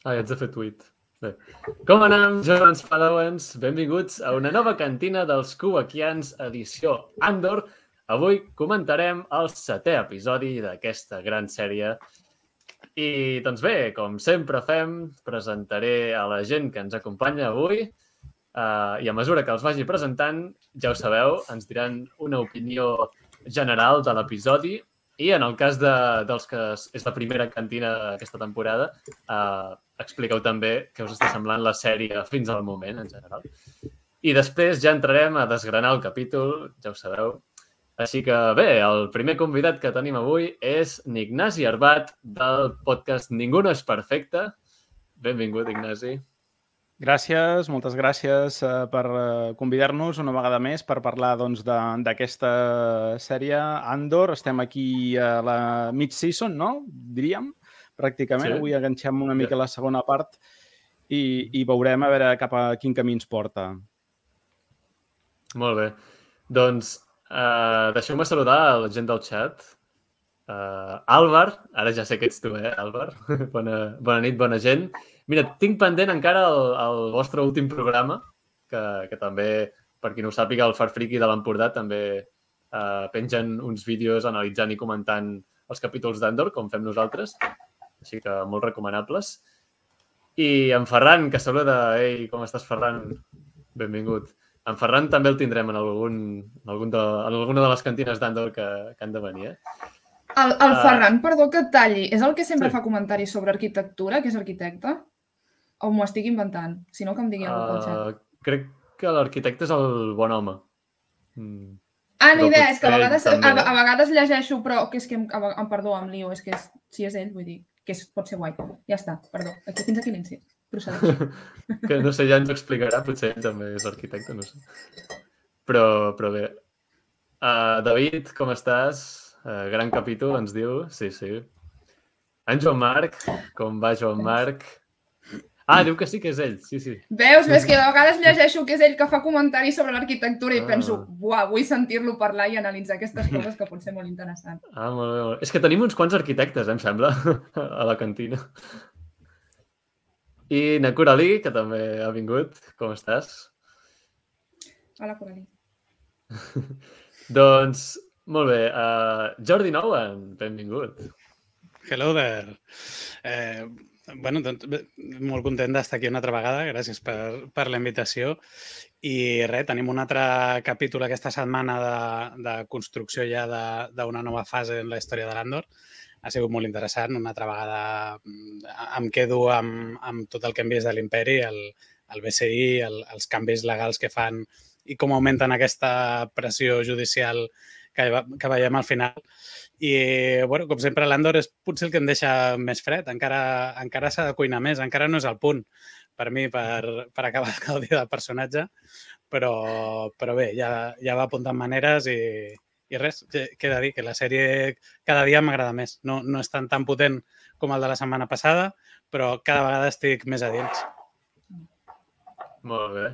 Ah, ja ets de fer tuit. Bé. Com anem, joves padawans? Benvinguts a una nova cantina dels Kubakians, edició Andor. Avui comentarem el setè episodi d'aquesta gran sèrie. I, doncs bé, com sempre fem, presentaré a la gent que ens acompanya avui uh, i a mesura que els vagi presentant, ja ho sabeu, ens diran una opinió general de l'episodi i en el cas de, dels que és la primera cantina d'aquesta temporada, uh, expliqueu també què us està semblant la sèrie fins al moment, en general. I després ja entrarem a desgranar el capítol, ja ho sabeu. Així que bé, el primer convidat que tenim avui és n'Ignasi Arbat del podcast Ningú no és perfecte. Benvingut, Ignasi. Gràcies, moltes gràcies uh, per uh, convidar-nos una vegada més per parlar doncs, d'aquesta doncs, sèrie Andor. Estem aquí a la mid-season, no? Diríem, pràcticament. Sí. Avui enganxem una mica la segona part i, i veurem a veure cap a quin camí ens porta. Molt bé. Doncs uh, deixeu-me saludar a la gent del chat. Uh, Àlvar, ara ja sé que ets tu, eh, Àlvar? bona, bona nit, bona gent. Mira, tinc pendent encara el, el vostre últim programa, que, que també, per qui no ho sàpiga, el Farfriki de l'Empordà també eh, pengen uns vídeos analitzant i comentant els capítols d'Andor, com fem nosaltres. Així que molt recomanables. I en Ferran, que saluda. Ei, com estàs, Ferran? Benvingut. En Ferran també el tindrem en, algun, en, algun de, en alguna de les cantines d'Andor que, que han de venir. Eh? El, el uh, Ferran, perdó que et talli, és el que sempre sí. fa comentaris sobre arquitectura, que és arquitecte? O m'ho estic inventant? Si no, que em digui uh, algú pel xat. Crec que l'arquitecte és el bon home. Mm. Ah, ni idea, és que a vegades, a, a vegades llegeixo, però que és que, em, em perdó, em lio, és que és, si és ell, vull dir, que és, pot ser guai. Ja està, perdó. Aquí, fins aquí l'incís. Procedeix. que no sé, ja ens explicarà, potser ell també és arquitecte, no sé. Però, però bé. Uh, David, com estàs? Uh, gran capítol, ens diu. Sí, sí. En Joan Marc, com va Joan Marc? Ah, diu que sí que és ell, sí, sí. Veus? Ves que a vegades llegeixo que és ell que fa comentaris sobre l'arquitectura i ah. penso, buah, vull sentir-lo parlar i analitzar aquestes coses que pot ser molt interessant. Ah, molt bé, molt bé. És que tenim uns quants arquitectes, eh, em sembla, a la cantina. I na Coralí, que també ha vingut. Com estàs? Hola, Coralí. doncs, molt bé. Uh, Jordi Nouen, benvingut. Hello there. Eh, bueno, doncs, molt content d'estar aquí una altra vegada. Gràcies per, per la invitació. I res, tenim un altre capítol aquesta setmana de, de construcció ja d'una nova fase en la història de l'Andor. Ha sigut molt interessant. Una altra vegada mm, em quedo amb, amb tot el que hem vist de l'imperi, el, el BCI, el, els canvis legals que fan i com augmenten aquesta pressió judicial que, que veiem al final. I, bueno, com sempre, l'Andor és potser el que em deixa més fred. Encara, encara s'ha de cuinar més, encara no és el punt per mi per, per acabar el dia del personatge, però, però bé, ja, ja va apuntant maneres i, i res, de dir, que la sèrie cada dia m'agrada més. No, no és tan, tan potent com el de la setmana passada, però cada vegada estic més a dins. Molt bé.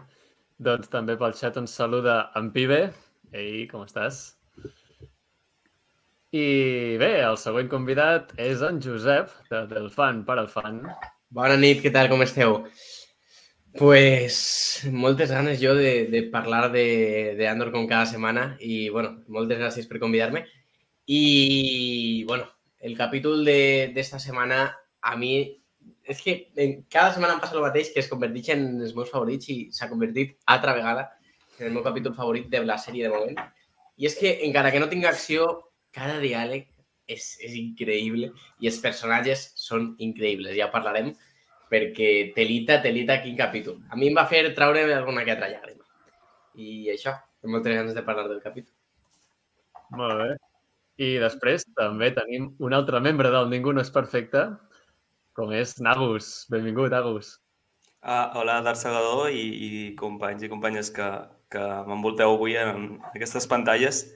Doncs també pel xat ens saluda en Pibe. Ei, com estàs? I bé, el següent convidat és en Josep, de, del Fan per al Fan. Bona nit, què tal, com esteu? Pues moltes ganes jo de, de parlar de, de Andor com cada setmana i, bueno, moltes gràcies per convidar-me. I, bueno, el capítol d'esta setmana a mi és que en cada setmana em passa el mateix, que es converteix en els meus favorits i s'ha convertit altra vegada en el meu capítol favorit de la sèrie de moment. I és que, encara que no tinc acció, cada diàleg és, és increïble i els personatges són increïbles, ja parlarem, perquè telita, telita, quin capítol. A mi em va fer traure alguna que altra llàgrima. I això, tinc moltes ganes de parlar del capítol. Molt bé. I després també tenim un altre membre del Ningú no és perfecte, com és Nagus. Benvingut, Nagus. Uh, hola, Dar Segador i, i companys i companyes que, que m'envolteu avui en aquestes pantalles.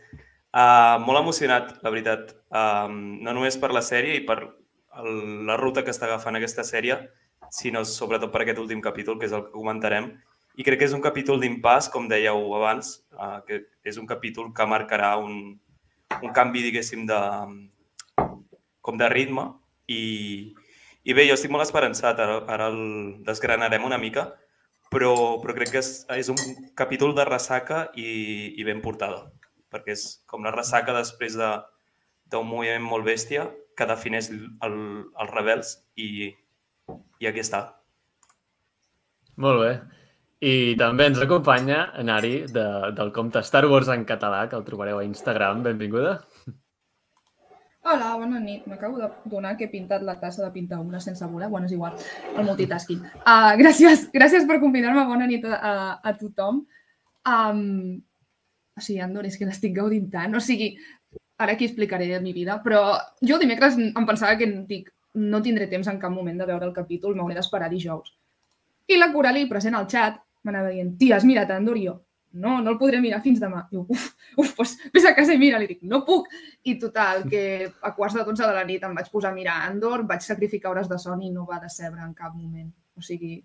Uh, molt emocionat, la veritat. Um, no només per la sèrie i per el, la ruta que està agafant aquesta sèrie, sinó sobretot per aquest últim capítol, que és el que comentarem. I crec que és un capítol d'impàs, com dèieu abans, uh, que és un capítol que marcarà un, un canvi, diguéssim, de, com de ritme i, I bé, jo estic molt esperançat, ara, ara el desgranarem una mica, però, però crec que és, és un capítol de ressaca i, i ben portada, perquè és com la ressaca després d'un de, moviment molt bèstia que defineix el, els rebels i, i aquí està. Molt bé. I també ens acompanya Nari de, del compte Star Wars en català, que el trobareu a Instagram. Benvinguda. Hola, bona nit. M'acabo de donar que he pintat la tassa de pintar una sense voler. Bueno, és igual, el multitasking. Uh, gràcies, gràcies per convidar-me. Bona nit a, a, a tothom. Um, o sigui, Andor, és que l'estic gaudint tant. O sigui, ara aquí explicaré la mi vida, però jo dimecres em pensava que dic, no tindré temps en cap moment de veure el capítol, m'hauré d'esperar dijous. I la Coralie, present al xat, m'anava dient, tia, has mirat Andor? I jo, no, no el podré mirar fins demà. Diu, uf, uf, doncs vés a casa i mira. Li dic, no puc. I total, que a quarts de 12 de la nit em vaig posar a mirar Andor, vaig sacrificar hores de son i no va decebre en cap moment. O sigui,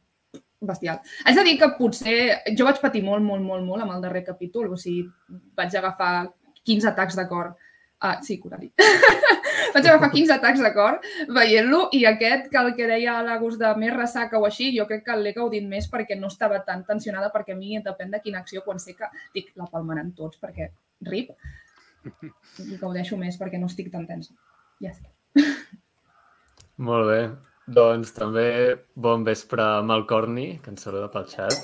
bestial. Haig de dir que potser jo vaig patir molt, molt, molt, molt amb el darrer capítol. O sigui, vaig agafar 15 atacs de cor Ah, sí, Corali. Vaig agafar 15 atacs de cor veient-lo i aquest, que el que deia l'Agus de més ressaca o així, jo crec que l'he gaudit més perquè no estava tan tensionada perquè a mi depèn de quina acció quan sé que dic, la palmaran tots perquè rip i gaudeixo més perquè no estic tan tensa. Ja està. Molt bé. Doncs també bon vespre a Malcorni, que ens saluda pel xat.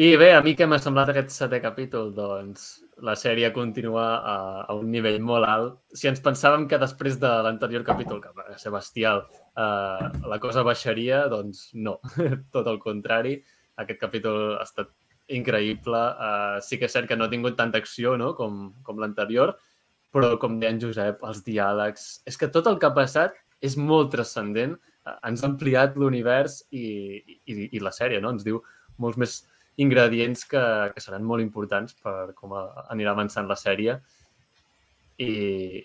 I bé, a mi què m'ha semblat aquest setè capítol? Doncs la sèrie continua a, a un nivell molt alt. Si ens pensàvem que després de l'anterior capítol, que va ser bestial, eh, la cosa baixaria, doncs no, tot el contrari. Aquest capítol ha estat increïble. Eh, sí que és cert que no ha tingut tanta acció no? com, com l'anterior, però com deia en Josep, els diàlegs... És que tot el que ha passat és molt transcendent. Eh, ens ha ampliat l'univers i, i, i la sèrie, no? Ens diu molts més ingredients que, que seran molt importants per com anirà avançant la sèrie. I,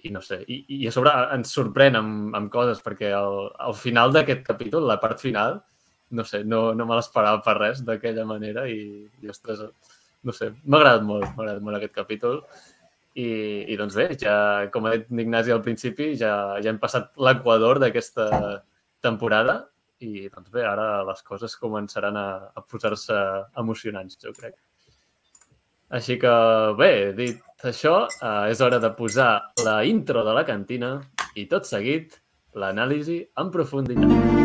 i no sé, i, i a sobre ens sorprèn amb, amb coses, perquè al, al final d'aquest capítol, la part final, no sé, no, no me l'esperava per res d'aquella manera i, i ostres, no sé, m'ha agradat molt, m'ha agradat molt aquest capítol. I, I doncs bé, ja, com ha dit Ignasi al principi, ja, ja hem passat l'equador d'aquesta temporada i doncs bé, ara les coses començaran a, a posar-se emocionants, jo crec. Així que bé, dit això, eh, és hora de posar la intro de la cantina i tot seguit l'anàlisi en profunditat.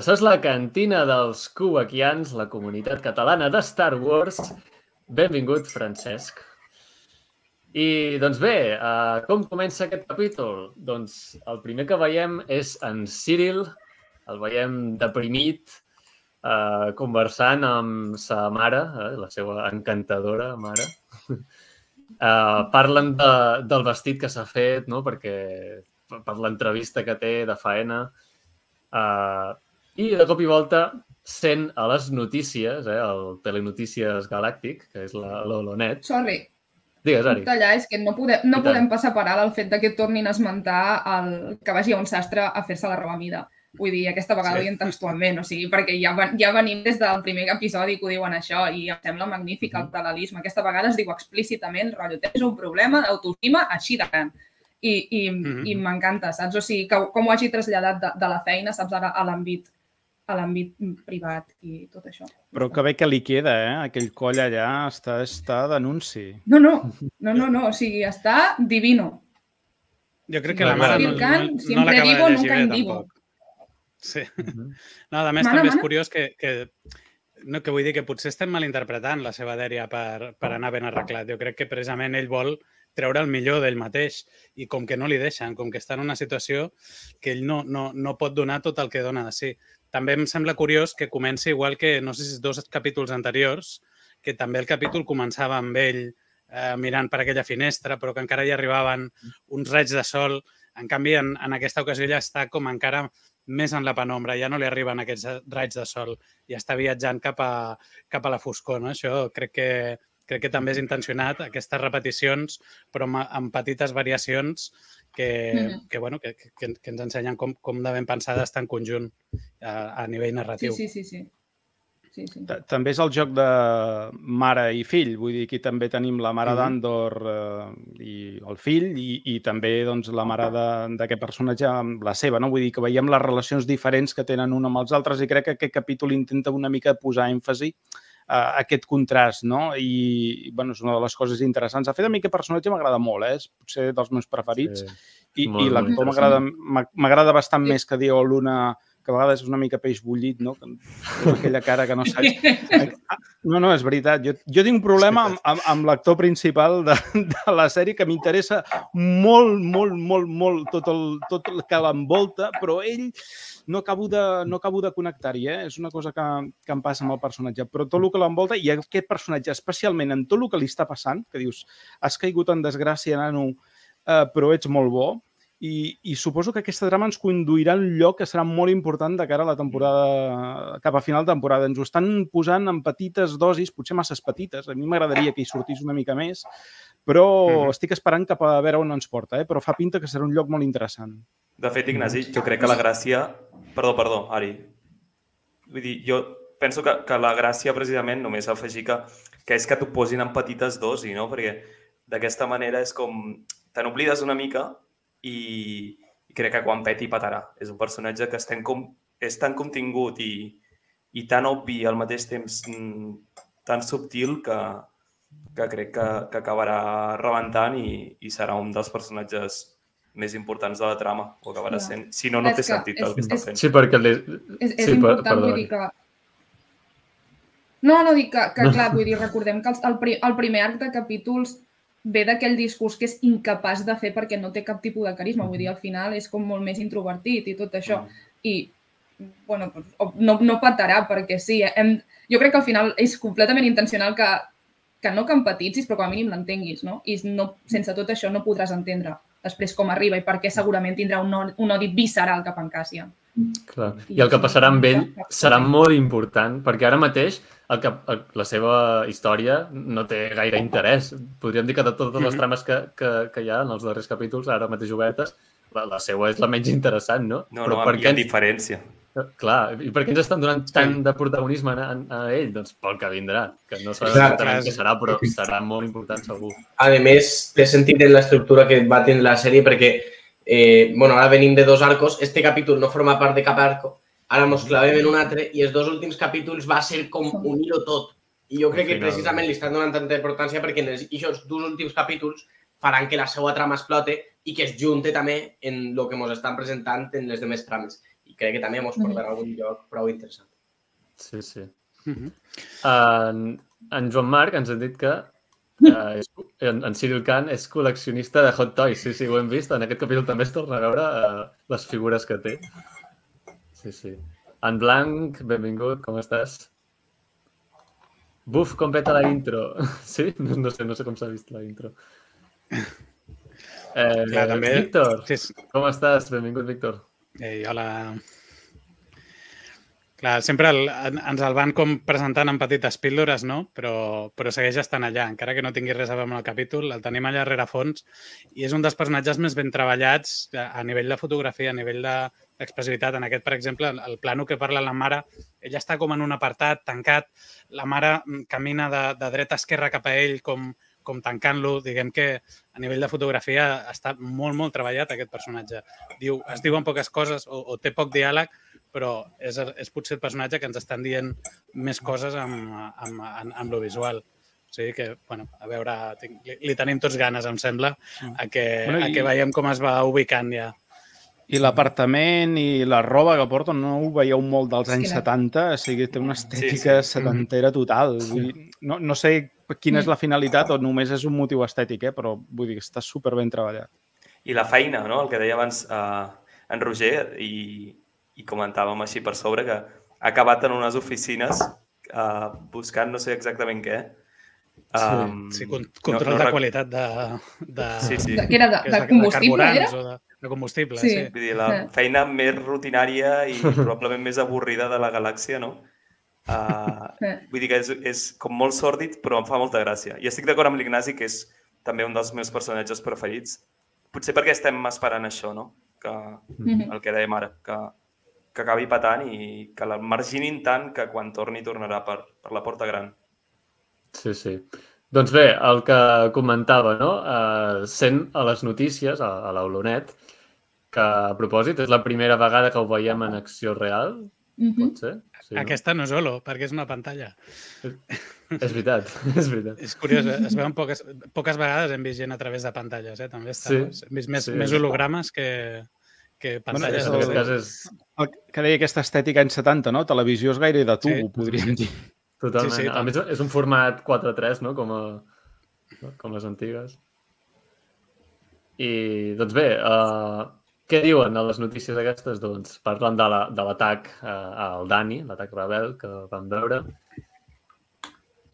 Doncs això és la cantina dels cubaquians, la comunitat catalana de Star Wars. Benvingut, Francesc. I, doncs bé, uh, com comença aquest capítol? Doncs el primer que veiem és en Cyril, el veiem deprimit, uh, conversant amb sa mare, uh, la seva encantadora mare. Uh, parlen de, del vestit que s'ha fet, no? perquè per l'entrevista que té de faena. Uh, i de cop i volta sent a les notícies, eh, el Telenotícies Galàctic, que és l'Olonet. Sorry. Digues, Ari. Tallar, és que no podem, no podem passar per alt el fet de que tornin a esmentar el, que vagi a un sastre a fer-se la roba mida. Vull dir, aquesta vegada sí. ho dient textualment, o sigui, perquè ja, ja venim des del primer episodi que ho diuen això i em sembla magnífic el taladisme. Aquesta vegada es diu explícitament, rotllo, tens un problema d'autoestima així de gran. I, i, mm -hmm. i m'encanta, saps? O sigui, que, com ho hagi traslladat de, de la feina, saps, ara a l'àmbit a l'àmbit privat i tot això. Però que bé que li queda, eh? Aquell coll allà està, està d'anunci. No, no, no, no, no, o sigui, està divino. Jo crec que la mare no, no, no l'acaba de llegir bé, tampoc. Sí. No, a més, mana, també mana? és curiós que, que no, que vull dir que potser estem malinterpretant la seva dèria per, per anar ben arreglat. Jo crec que precisament ell vol treure el millor d'ell mateix i com que no li deixen, com que està en una situació que ell no, no, no pot donar tot el que dona de si. També em sembla curiós que comença igual que, no sé si dos capítols anteriors, que també el capítol començava amb ell eh, mirant per aquella finestra, però que encara hi arribaven uns raigs de sol. En canvi, en, en aquesta ocasió ja està com encara més en la penombra, ja no li arriben aquests raigs de sol, ja està viatjant cap a, cap a la foscor. No? Això crec que, crec que també és intencionat, aquestes repeticions, però amb, amb petites variacions que, mm -hmm. que, bueno, que, que, que ens ensenyen com, com devem pensar d'estar en conjunt a, a nivell narratiu. Sí, sí, sí. sí. Sí, sí. També és el joc de mare i fill, vull dir, aquí també tenim la mare mm -hmm. d'Andor eh, i el fill i, i també doncs, la mare d'aquest personatge amb la seva, no? Vull dir que veiem les relacions diferents que tenen un amb els altres i crec que aquest capítol intenta una mica posar èmfasi aquest contrast, no? I, bueno, és una de les coses interessants. A fet, a mi aquest personatge m'agrada molt, eh? És potser dels meus preferits. Sí. I, molt, i l'actor m'agrada bastant sí. més que Diego Luna que a vegades és una mica peix bullit, no? Aquella cara que no saps... No, no, és veritat. Jo, jo tinc un problema amb, amb, amb l'actor principal de, de la sèrie que m'interessa molt, molt, molt, molt tot el, tot el que l'envolta, però ell no acabo de, no acabo de connectar-hi, eh? És una cosa que, que em passa amb el personatge. Però tot el que l'envolta, i aquest personatge, especialment en tot el que li està passant, que dius, has caigut en desgràcia, nano, eh, però ets molt bo, i, i suposo que aquesta drama ens conduirà a un lloc que serà molt important de cara a la temporada, cap a final de temporada. Ens ho estan posant en petites dosis, potser masses petites. A mi m'agradaria que hi sortís una mica més, però mm -hmm. estic esperant cap a veure on ens porta, eh? però fa pinta que serà un lloc molt interessant. De fet, Ignasi, jo crec que la gràcia... Perdó, perdó, Ari. Vull dir, jo penso que, que la gràcia precisament només afegir que, que és que t'ho posin en petites dosis, no? Perquè d'aquesta manera és com... Te n'oblides una mica i, i crec que quan peti patarà. És un personatge que estem com, és tan contingut i, i tan obvi al mateix temps mm, tan subtil que, que crec que, que acabarà rebentant i, i serà un dels personatges més importants de la trama, o acabarà no. sent. Si no, no és té que, sentit és, el que està fent. Sí, perquè... Li... És, és sí, important, per, vull dir que... No, no, dic que, que clar, vull dir, recordem que el, el, el primer arc de capítols ve d'aquell discurs que és incapaç de fer perquè no té cap tipus de carisma. Vull dir, al final és com molt més introvertit i tot això. I, bueno, no, no patarà perquè sí. Hem, jo crec que al final és completament intencional que, que no que empatitzis, però com a mínim l'entenguis, no? I no, sense tot això no podràs entendre després com arriba i per què segurament tindrà un, un odi visceral cap a en Càssia. Clar. I el que passarà amb ell serà molt important, perquè ara mateix el que, el, la seva història no té gaire interès. Podríem dir que de totes les mhm. trames que, que, que hi ha en els darrers capítols, ara mateix obertes, la, la seva és la menys interessant, no? No, Però no, per hi ha diferència. Clar, i per què ens estan donant tant de protagonisme a, a ell? Doncs pel que vindrà, que no sabem què serà, però serà molt important segur. A més, té sentit en l'estructura que va tenir la sèrie perquè eh, bueno, ara venim de dos arcos, este capítol no forma part de cap arco, ara mos clavem en un altre i els dos últims capítols va ser com unir-ho tot. I jo crec que precisament li estan donant tanta importància perquè en aquests dos últims capítols faran que la seva trama explote i que es junte també en el que ens estan presentant en les demés trames. I crec que també ens portarà a algun lloc prou interessant. Sí, sí. Uh -huh. en, en Joan Marc ens ha dit que Uh, és, en, en Cyril Khan és col·leccionista de hot toys, sí, sí, ho hem vist. En aquest capítol també es torna a veure uh, les figures que té. Sí, sí. En Blanc, benvingut, com estàs? Buf, com peta la intro. Sí? No, no sé, no sé com s'ha vist la intro. Eh, Clar, també... Víctor, sí. com estàs? Benvingut, Víctor. Ei, hola. Clar, sempre el, ens el van com presentant en petites píldores, no? Però, però segueix estant allà, encara que no tingui res a veure amb el capítol, el tenim allà rere fons i és un dels personatges més ben treballats a, a nivell de fotografia, a nivell d'expressivitat. En aquest, per exemple, el, el plano que parla la mare, ella està com en un apartat, tancat, la mare mm, camina de, de dreta a esquerra cap a ell com, com tancant-lo, diguem que a nivell de fotografia està molt, molt treballat aquest personatge. Diu, es diuen poques coses o, o té poc diàleg, però és, és potser el personatge que ens estan dient més coses amb, amb, amb, amb lo visual. O sigui que, bueno, a veure, tinc, li, li tenim tots ganes, em sembla, a que, bueno, i... a que veiem com es va ubicant ja. I l'apartament i la roba que porta no ho veieu molt dels anys 70, o sigui, té una estètica sí, sí. setantera total. Vull dir, no, no sé quina és la finalitat o només és un motiu estètic, eh? però vull dir que està super ben treballat. I la feina, no? el que deia abans eh, en Roger, i, i comentàvem així per sobre, que ha acabat en unes oficines eh, buscant no sé exactament què. Um, Sí, con control de rec- qualitat de, de, Sí, sí. De, que era de, de combustible, carburants era? De, de combustible, Sí. sí. Vull dir, la feina més rutinària i probablement més avorrida de la galàxia, no? Uh, Eh. vull dir que és, és com molt sòrdid, però em fa molta gràcia. I estic d'acord amb l'Ignasi, que és també un dels meus personatges preferits. Potser perquè estem esperant això, no? Que, Mhm. el que dèiem ara, que, que acabi patant i que la marginin tant que quan torni tornarà per, per la porta gran. Sí, sí. Doncs bé, el que comentava, no? Uh, sent a les notícies, a, a l'Aulonet, que a propòsit és la primera vegada que ho veiem en acció real, Mhm. pot ser? Sí, no? Aquesta no és holo, perquè és una pantalla. És veritat, és veritat. És curiós, eh? es veuen poques, poques vegades hem vist gent a través de pantalles, eh? també està. Sí. Hem vist més, Sí. més hologrames que, que Bueno, pantalles. és en el- aquest cas és El que deia aquesta estètica anys 70, no? Televisió és gaire de tubo, Sí. podríem dir. totalment... Sí, sí, a més, és un format 4.3, no? Com, a, com les antigues. I, doncs bé, uh, què diuen a les notícies aquestes? Doncs parlen de la- de l'atac la, uh, al Dani, l'atac rebel que vam veure.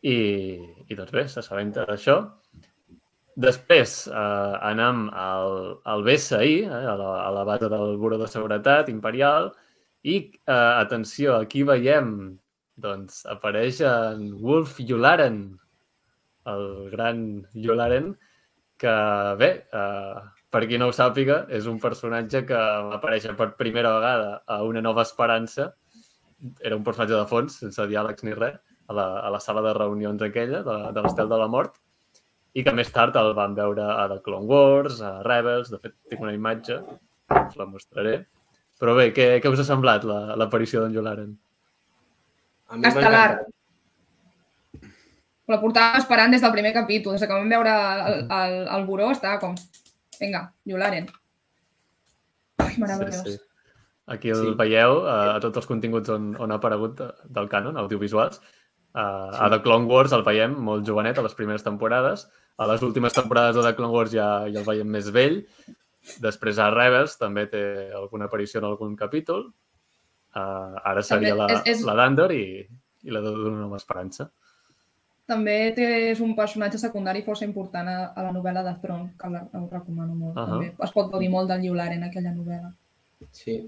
I, i doncs bé, s'assabenta d'això. Després eh, anem al, al BSI, eh, a, la, a la base del Buró de Seguretat Imperial, i, eh, atenció, aquí veiem, doncs, apareix en Wolf Yularen, el gran Yularen, que, bé, eh, per qui no ho sàpiga, és un personatge que va aparèixer per primera vegada a Una nova esperança. Era un personatge de fons, sense diàlegs ni res, a la, a la sala de reunions aquella, de, de l'Estel de la Mort, i que més tard el van veure a The Clone Wars, a Rebels, de fet tinc una imatge, us la mostraré. Però bé, què, què us ha semblat la- l'aparició d'en Yularen? A mi m'ha Estel·lar. encantat. La portava esperant des del primer capítol. Des que vam veure el, el, el buró estava com... Vinga, Yularen. Ai, meravellós. Sí, sí. Aquí el Sí. veieu a, a tots els continguts on, on ha aparegut de, del canon, audiovisuals. Uh, sí. A The Clone Wars el veiem molt jovenet a les primeres temporades. A les últimes temporades de The Clone Wars ja, ja el veiem més vell. Després a Rebels també té alguna aparició en algun capítol. Uh, ara seria També la, és- és- la d'Andor i, i la d'Una nova esperança. També té, és un personatge secundari força important a, a la novel·la de Throne, que la, ho recomano molt. Uh -huh. també. Es pot gaudir molt del Yularen, aquella novel·la. Sí.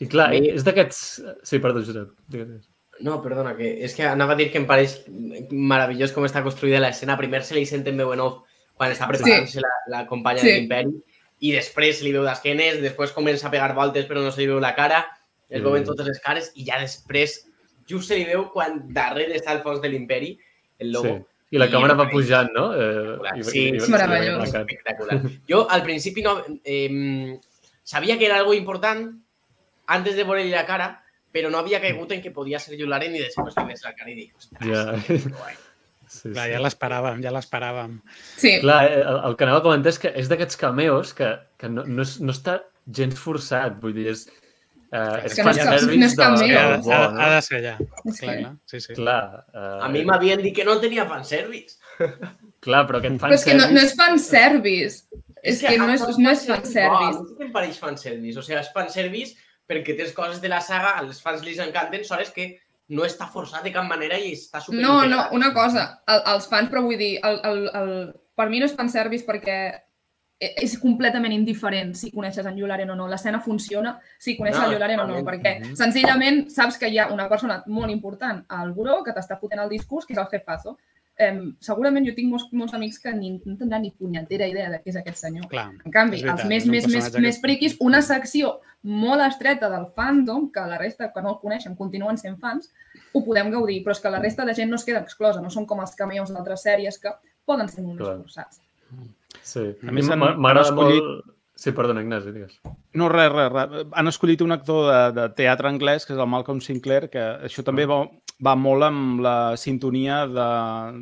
I clar, mi- és d'aquests... Sí, perdó, Josep. Digues. No, perdona, que és que anava a dir que em pareix meravellós com està construïda l'escena. Primer se li sent en veu en off quan està preparant-se la, la companya Sí. de l'imperi i després se li veu d'esquenes, després comença a pegar voltes però no se li veu la cara, es Sí. veuen totes les cares i ja després just se li veu quan darrere està el fons de l'imperi, el logo. Sí. I la I càmera va em pujant, no? Eh, i- Sí, i- és meravellós. la espectacular. Jo al principi no, eh, sabia que era algo important antes de veure la cara, però no havia caigut en que podia ser Yularen i després ves la cara i dic, ostres, que guai. Sí, Clar, sí. ja l'esperàvem, ja l'esperàvem. Sí, Clar, eh, el, el que anava a comentar és que és d'aquests cameos que, que no, no, és, no està gens forçat, vull dir, és, eh, és que no és fanservice no és de Ha, ha, no? ha de ser allà. És Clar, que- clar. Sí, sí. Clar, eh, A mi m'havien dit que no tenia fanservice. clar, però aquest però és que no, no fanservice... és fanservice. És que no és, no és No, a fanservice. mi sí que em pareix fanservice. O sigui, és fanservice perquè tens coses de la saga, als fans li encanten, sols que no està forçat de cap manera i està super No, no, una cosa, el, els fans, però vull dir, el, el, el, per mi no és fanservice perquè e- és completament indiferent si coneixes en Yularen o no. L'escena funciona si coneixes No, en Yularen o no, perquè Mhm. senzillament saps que hi ha una persona molt important al buró que t'està fotent el discurs, que és el jefazo. Um, segurament jo tinc molts, molts amics que ni, no tindran ni punyetera idea de què és aquest senyor. Clar. En canvi, veritat, els més, més, més, personatge més que- friquis, una secció molt estreta del fandom, que la resta, que no el coneixen, continuen sent fans, ho podem gaudir, però és que la resta de gent no es queda exclosa, no són com els cameos d'altres sèries que poden ser molt més forçats. Sí. A mi m'agrada escollit- molt... Sí, perdona, Ignasi, digues. No, res, res, res. Han escollit un actor de, de teatre anglès, que és el Malcolm Sinclair, que això també va, va molt amb la sintonia de,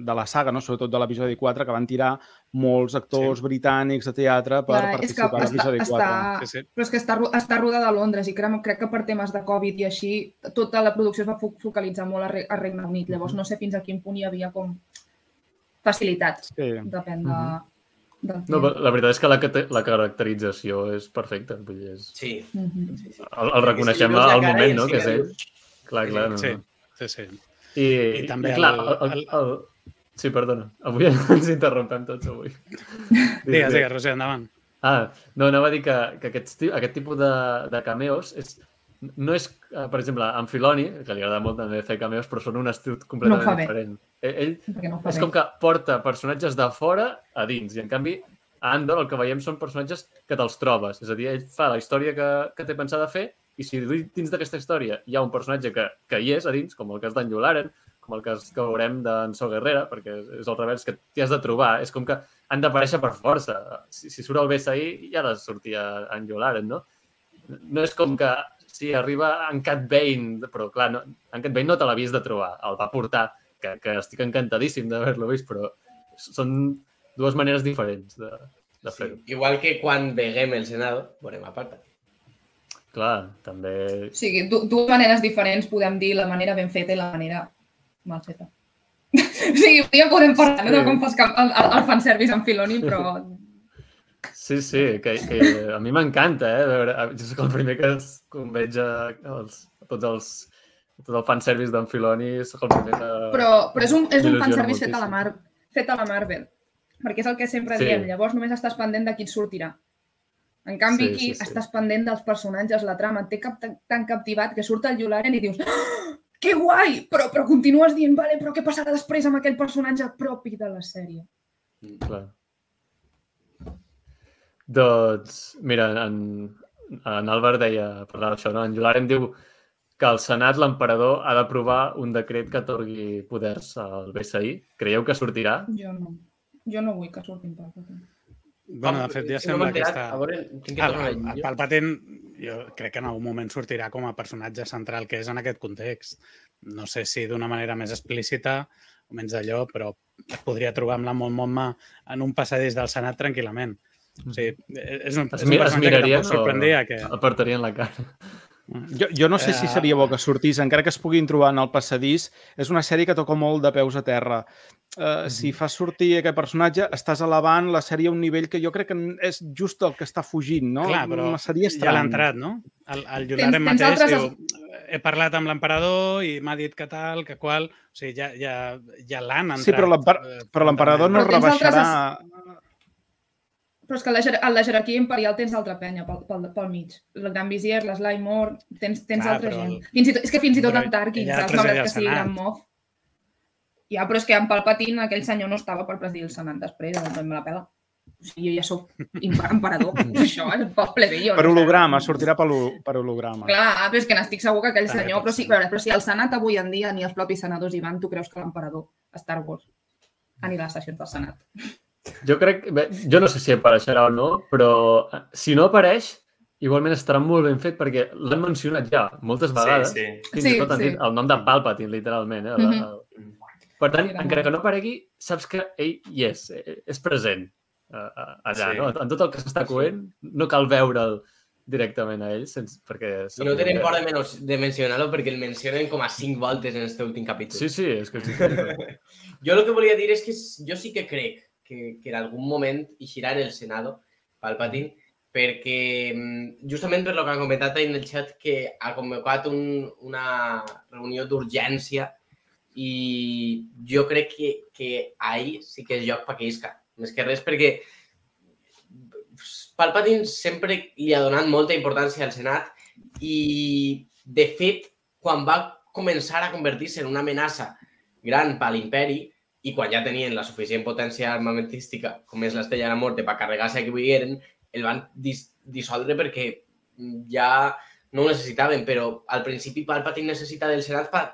de la saga, no? sobretot de l'episodi 4, que van tirar molts actors sí. britànics de teatre per Clar, participar a l'episodi 4. està, Sí, sí. però és que està, està rodada a Londres i crec, crec que per temes de Covid i així, tota la producció es va fo- focalitzar molt a, Re, a Regne Unit. Llavors no sé fins a quin punt hi havia com facilitat. Sí. Depèn de... del No, client. però la veritat és que la, la caracterització és perfecta. Vull dir, és... Sí. El, el reconeixem al moment, no?, que és ell. Clar, clar. No, no. sí, sí. I, I també i clar, el- el, el, el- Sí, perdona. Avui ens interrompem tots, avui. Digues, digues, Roser, endavant. Ah, no, anava a dir que, que aquest, aquest tipus de, de cameos és, no és, eh, per exemple, en Filoni, que li agrada molt també fer cameos, però són un estil completament fa bé. diferent. Ell, ell no és bé. com que porta personatges de fora a dins, i en canvi a Andor el que veiem són personatges que te'ls trobes. És a dir, ell fa la història que, que té pensada fer i si dins d'aquesta història hi ha un personatge que, que hi és a dins, com el cas d'en Yularen, com el cas que veurem d'en So Guerrera, perquè és el revés que t'hi has de trobar. És com que han d'aparèixer per força. Si, si surt el BSI, ja ha de sortir en Yularen, no? No és com que si arriba en Cat Bane, però clar, no, en Cat Bane no te l'havies de trobar, el va portar, que, que estic encantadíssim d'haver-lo vist, però són dues maneres diferents de, de Sí. fer-ho. Igual que quan veguem el Senado, veurem a part. Clar, també... O sigui, du dues maneres diferents podem dir la manera ben feta i la manera mal feta. o sigui, ja podem parlar no, de Sí. com fas el, el, el fanservice en Filoni, però Sí, sí, que, que a mi m'encanta, eh? Veure, jo soc el primer que es conveig a, els, a tots els tot el fanservice d'en Filoni, soc el primer que... Però, però és un, és un fanservice fet a, la. Mar fet a la Marvel. Perquè és el que sempre Sí. diem. Llavors només estàs pendent de qui et sortirà. En canvi, Sí, aquí sí, sí. estàs pendent dels personatges, la trama, et té cap, tan, captivat que surt el Yularen i dius "Ah, que guai! Però, però continues dient, vale, però què passarà després amb aquell personatge propi de la sèrie? Clar. Doncs, mira, en, en Albert deia, parlava això, no? En Yularen diu que el Senat, l'emperador, ha d'aprovar un decret que atorgui poders al BSI. Creieu que sortirà? Jo no. Jo no vull que surtin Palpatine. Bueno, de fet, ja sembla que està... A veure, tinc que El, tornar a el, el. Palpatine, jo crec que en algun moment sortirà com a personatge central que és en aquest context. No sé si d'una manera més explícita o menys d'allò, però et podria trobar amb la Mon Mothma en un passadís del Senat tranquil·lament. O sigui, és un, Es, és un es personatge que tampoc sorprendria que... apartarien la cara? Jo, jo no sé si seria bo que sortís, encara que es puguin trobar en el passadís. És una sèrie que toca molt de peus a terra. Uh, si fas sortir aquest personatge, estàs elevant la sèrie a un nivell que jo crec que és just el que està fugint, no? Clar, però Seria ja estrany. l'ha entrat, no? El, el Yularen tens mateix altres diu he parlat amb l'emperador i m'ha dit que tal, que qual... O sigui, ja, ja, ja l'han entrat. Sí, però eh, Però l'emperador no Però tens altres rebaixarà... Però és que en la, jer- en la jerarquia imperial tens altra penya pel, pel, pel mig. El Gran Vizier, Moore, tens, tens Clar, altra però gent. el- Fins i tot, és que fins i tot Però en Tarkin, saps? presidia Malgrat el que sigui. Gran Moff. Ja, però és que en Palpatine aquell senyor no estava per presidir el Senat després, doncs me la pela. O sigui, jo ja sóc emperador. Això és pels plebeios. Per holograma, sortirà per, per holograma. Clar, però és que n'estic segur que aquell senyor... Però, sí, però, però si el Senat avui en dia ni els propis senadors hi van, tu creus que l'emperador a Star Wars anirà a les sessions del Senat? Jo crec... Bé, jo no sé si apareixerà o no, però eh, si no apareix, igualment estarà molt ben fet perquè l'han mencionat ja moltes vegades. Sí, sí. Fins Sí, i tot han sí. dit el nom de Palpatine, literalment. Eh? La, Mhm. Per tant, Era encara molt- que no aparegui, saps que ell hi és, eh, és present eh, eh, allà, Sí. no? En tot el que s'està coent, no cal veure'l directament a ell, sense, perquè... I no tenen por de, menos, de mencionar-lo perquè el mencionen com a cinc voltes en este últim capítol. Sí, sí, és que increïble. Jo el que volia dir és que jo sí que crec que, que en algun moment eixirà en el Senado Palpatine perquè mm, justament per lo que han comentat en el xat que ha convocat un, una reunió d'urgència i jo crec que, que ahir sí que és lloc perquè isca. Més que res perquè Palpatine sempre li ha donat molta importància al Senat i, de fet, quan va començar a convertir-se en una amenaça gran per l'imperi i quan ja tenien la suficient potència armamentística, com és l'Estella de la Morte, per carregar-se a qui volgueren, el van dis dissoldre perquè ja no ho necessitaven, però al principi Palpatine necessita del Senat per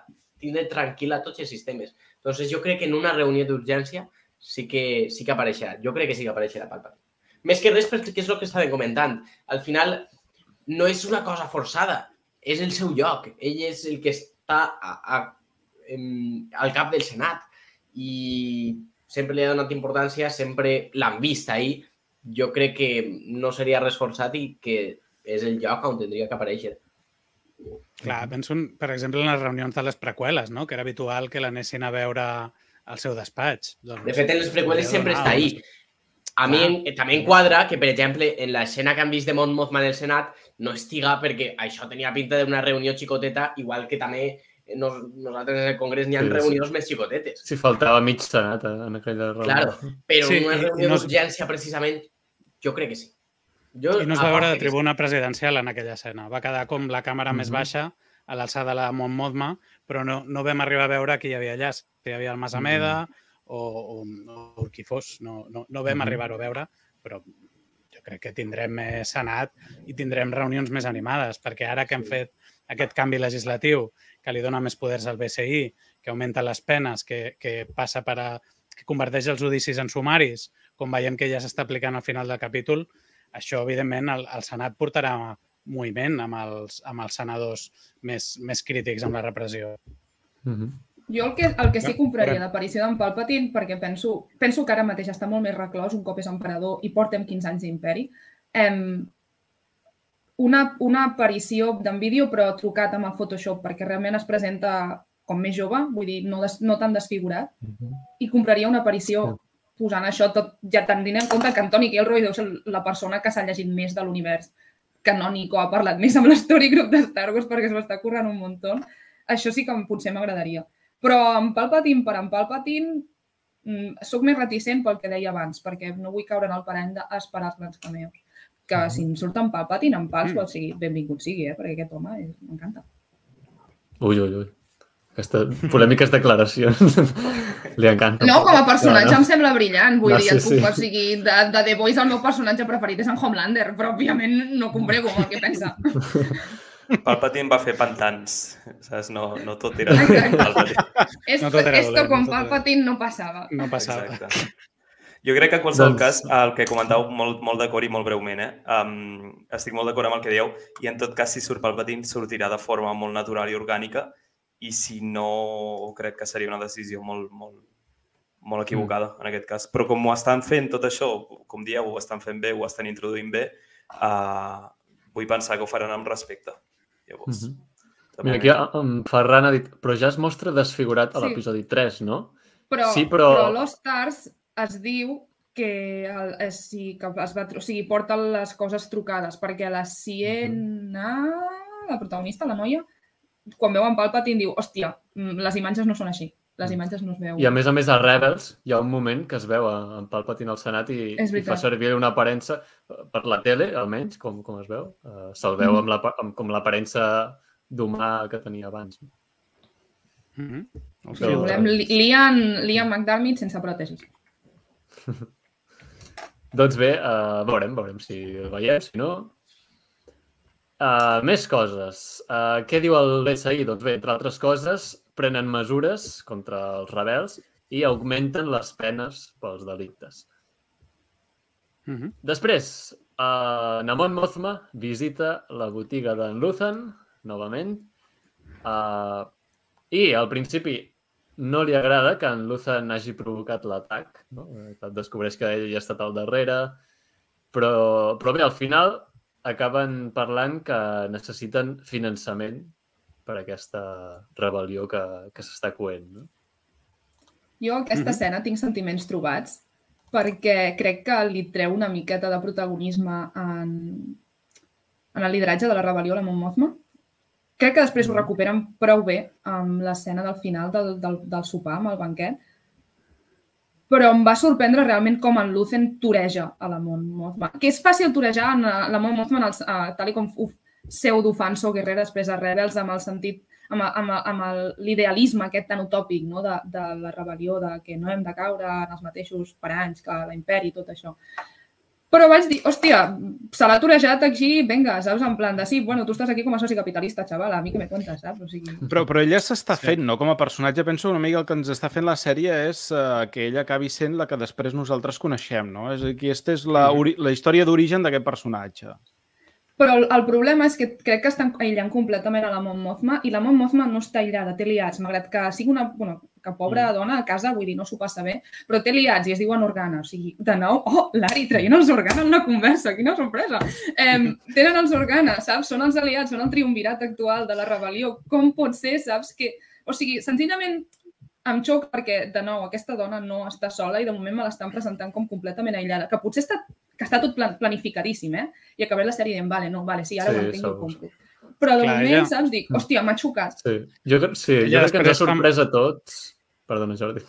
tindre tranquil·la tots els sistemes. Entonces jo crec que en una reunió d'urgència sí que, sí que apareixerà. Jo crec que sí que apareixerà Palpatine. Més que res perquè és el que estàvem comentant. Al final no és una cosa forçada, és el seu lloc. Ell és el que està a, a, em, al cap del Senat i sempre li ha donat importància, sempre l'han vist ahir. Jo crec que no seria res forçat i que és el lloc on tindria que aparèixer. Clar, penso, en, per exemple, en les reunions de les preqüeles, no? que era habitual que l'anessin a veure al seu despatx. Doncs, De fet, en les preqüeles sempre està ahí. A mi en- també em quadra que, per exemple, en l'escena que han vist de Mon Mothma en el Senat no estiga perquè això tenia pinta d'una reunió xicoteta, igual que també nos, nosaltres en el Congrés n'hi ha Sí, sí. reunions més xicotetes. Si faltava mig senat eh, en aquella reunió. Claro, però Sí, sí, una reunió no d'urgència, precisament, jo crec que sí. Jo, I no es a va veure de tribuna presidencial en aquella escena. Va quedar com la càmera més Mhm. baixa a l'alçada de la Mont Mothma, però no, no vam arribar a veure qui hi havia allà. Si hi havia el Masameda o, o, o qui fos. No, no, no vam Mhm. arribar-ho a veure, però jo crec que tindrem més senat i tindrem reunions més animades, perquè ara que hem fet aquest canvi legislatiu que li dona més poders al BCI, que augmenta les penes, que, que passa per a, que converteix els judicis en sumaris, com veiem que ja s'està aplicant al final del capítol, això, evidentment, el, el Senat portarà moviment amb els, amb els senadors més, més crítics amb la repressió. Mhm. Jo el que, el que sí compraria l'aparició d'en Palpatine, perquè penso, penso que ara mateix està molt més reclòs un cop és emperador i portem 15 anys d'imperi, em, una, una aparició d'en vídeo però trucat amb el Photoshop perquè realment es presenta com més jove, vull dir, no, des, no tan desfigurat, Mhm. i compraria una aparició posant això tot, ja tenint en compte que Antoni Gilroy deu ser la persona que s'ha llegit més de l'univers canònic o ha parlat més amb l'Story Group de Star Wars perquè se l'està currant un muntó. Això sí que potser m'agradaria. Però en Palpatine per en Palpatine mm, sóc més reticent pel que deia abans, perquè no vull caure en el parany d'esperar els grans cameos. Que si em surt en Palpatine, en Pals, Mm. mm. sigui, benvingut sigui, eh? perquè aquest home m'encanta. Ui, ui, ui. Aquesta polèmiques declaracions. Li encanta. No, com a personatge No, no. em sembla brillant, vull No, dir, sí, et puc, sí. o sigui, de, de The Voice el meu personatge preferit és en Homelander, però òbviament no comprego el que pensa. Palpatine va fer pantans, saps? No, no tot era Exacte. Palpatine. Esto, tot era esto dolent, con no Palpatine no passava. No passava. Exacte. Jo crec que en qualsevol Doncs- cas, el que comentàveu molt, molt d'acord i molt breument, eh? um, estic molt d'acord amb el que dieu, i en tot cas, si surt Palpatine, sortirà de forma molt natural i orgànica, i si no, crec que seria una decisió molt, molt, molt equivocada, en aquest cas. Però com ho estan fent tot això, com dieu, ho estan fent bé, ho estan introduint bé, uh, vull pensar que ho faran amb respecte. Llavors, Mhm. de Mira, aquí en Ferran ha dit, però ja es mostra desfigurat a Sí. l'episodi 3, no? Però, Sí, però- però Lost Stars es diu que, el, es, sí, que es va, o sigui, porta les coses trucades, perquè la Siena, la protagonista, la noia, quan veu en Palpatine diu, hòstia, mm, les imatges no són així, les imatges no es veuen. I a més a més a Rebels hi ha un moment que es veu a- en Palpatine al Senat i, i fa servir una aparença eh, per la tele, almenys, com, com es veu. Uh, Se'l veu Mhm. amb la, amb, com l'aparença d'humà que tenia abans. Mhm. Però- Si volem, Li- Liam, Liam McDermott sense pròtesis. Doncs bé, uh, veurem, veurem si el veiem, si no... Uh, més coses. Uh, què diu el BSI? Doncs bé, entre altres coses, prenen mesures contra els rebels i augmenten les penes pels delictes. Mhm. Després, uh, Namon Mothma visita la botiga d'en Luthen, novament, uh, i al principi no li agrada que en Luthen hagi provocat l'atac, no? Descobreix que ell ha estat al darrere, però, però bé, al final acaben parlant que necessiten finançament per aquesta rebel·lió que, que s'està coent. No? Jo aquesta Mhm. escena tinc sentiments trobats perquè crec que li treu una miqueta de protagonisme en, en el lideratge de la rebel·lió a la Mon Mothma. Crec que després ho recuperen prou bé amb l'escena del final del, del, del sopar, amb el banquet, però em va sorprendre realment com en Lucen toreja a la Mon Mothma. Que és fàcil torejar en eh, la Mon Mothma en el, uh, tal i com uf, pseudo-fan So Guerrera després a Rebels amb el sentit amb, amb, amb l'idealisme aquest tan utòpic no? de, de la rebel·lió, de que no hem de caure en els mateixos paranys que l'imperi i tot això. Però vaig dir, hòstia, se l'ha torejat aquí, vinga, saps? En plan de, sí, bueno, tu estàs aquí com a soci capitalista, xaval, a mi que me cuentes, saps? O sigui, Però, però ella s'està Sí. fent, no? Com a personatge, penso una mica el que ens està fent la sèrie és uh, que ella acabi sent la que després nosaltres coneixem, no? És a dir, aquesta és la, la història d'origen d'aquest personatge. Però el, el problema és que crec que estan aïllant completament a la Mon Mothma i la Mon Mothma no està aïllada, té liats, malgrat que sigui una bueno, que pobra dona a casa, vull dir, no s'ho passa bé, però té liats i es diuen Organa. O sigui, de nou, oh, l'Ari traient els Organa en una conversa, quina sorpresa. Eh, tenen els Organa, saps? Són els aliats, són el triumvirat actual de la rebel·lió. Com pot ser, saps? Que, o sigui, senzillament em xoca perquè, de nou, aquesta dona no està sola i de moment me l'estan presentant com completament aïllada, que potser està, que està tot plan, planificadíssim, eh? I acabaré la sèrie dient, vale, no, vale, sí, ara Sí, ho entenc i compro. Però de Clar, moment, ella- saps? Dic, hòstia, m'ha xocat. Sí, jo, sí, jo Ja crec que ens ha sorprès a tots. Perdona, Jordi.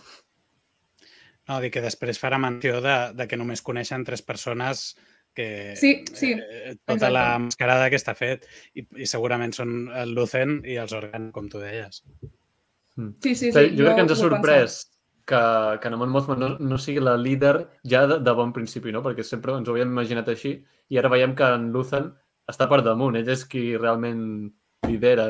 No, dic que després farà menció de, de que només coneixen tres persones que Sí, sí, eh, tota exacte. la mascarada que està fet i, i segurament són el Lucen i els Organ, com tu deies. Sí, sí, sí. Però jo crec que ens ha sorprès que, que Namon Mothma no, no sigui la líder ja de, de bon principi, no? Perquè sempre ens ho havíem imaginat així i ara veiem que en Luthen està per damunt, ell és qui realment lidera.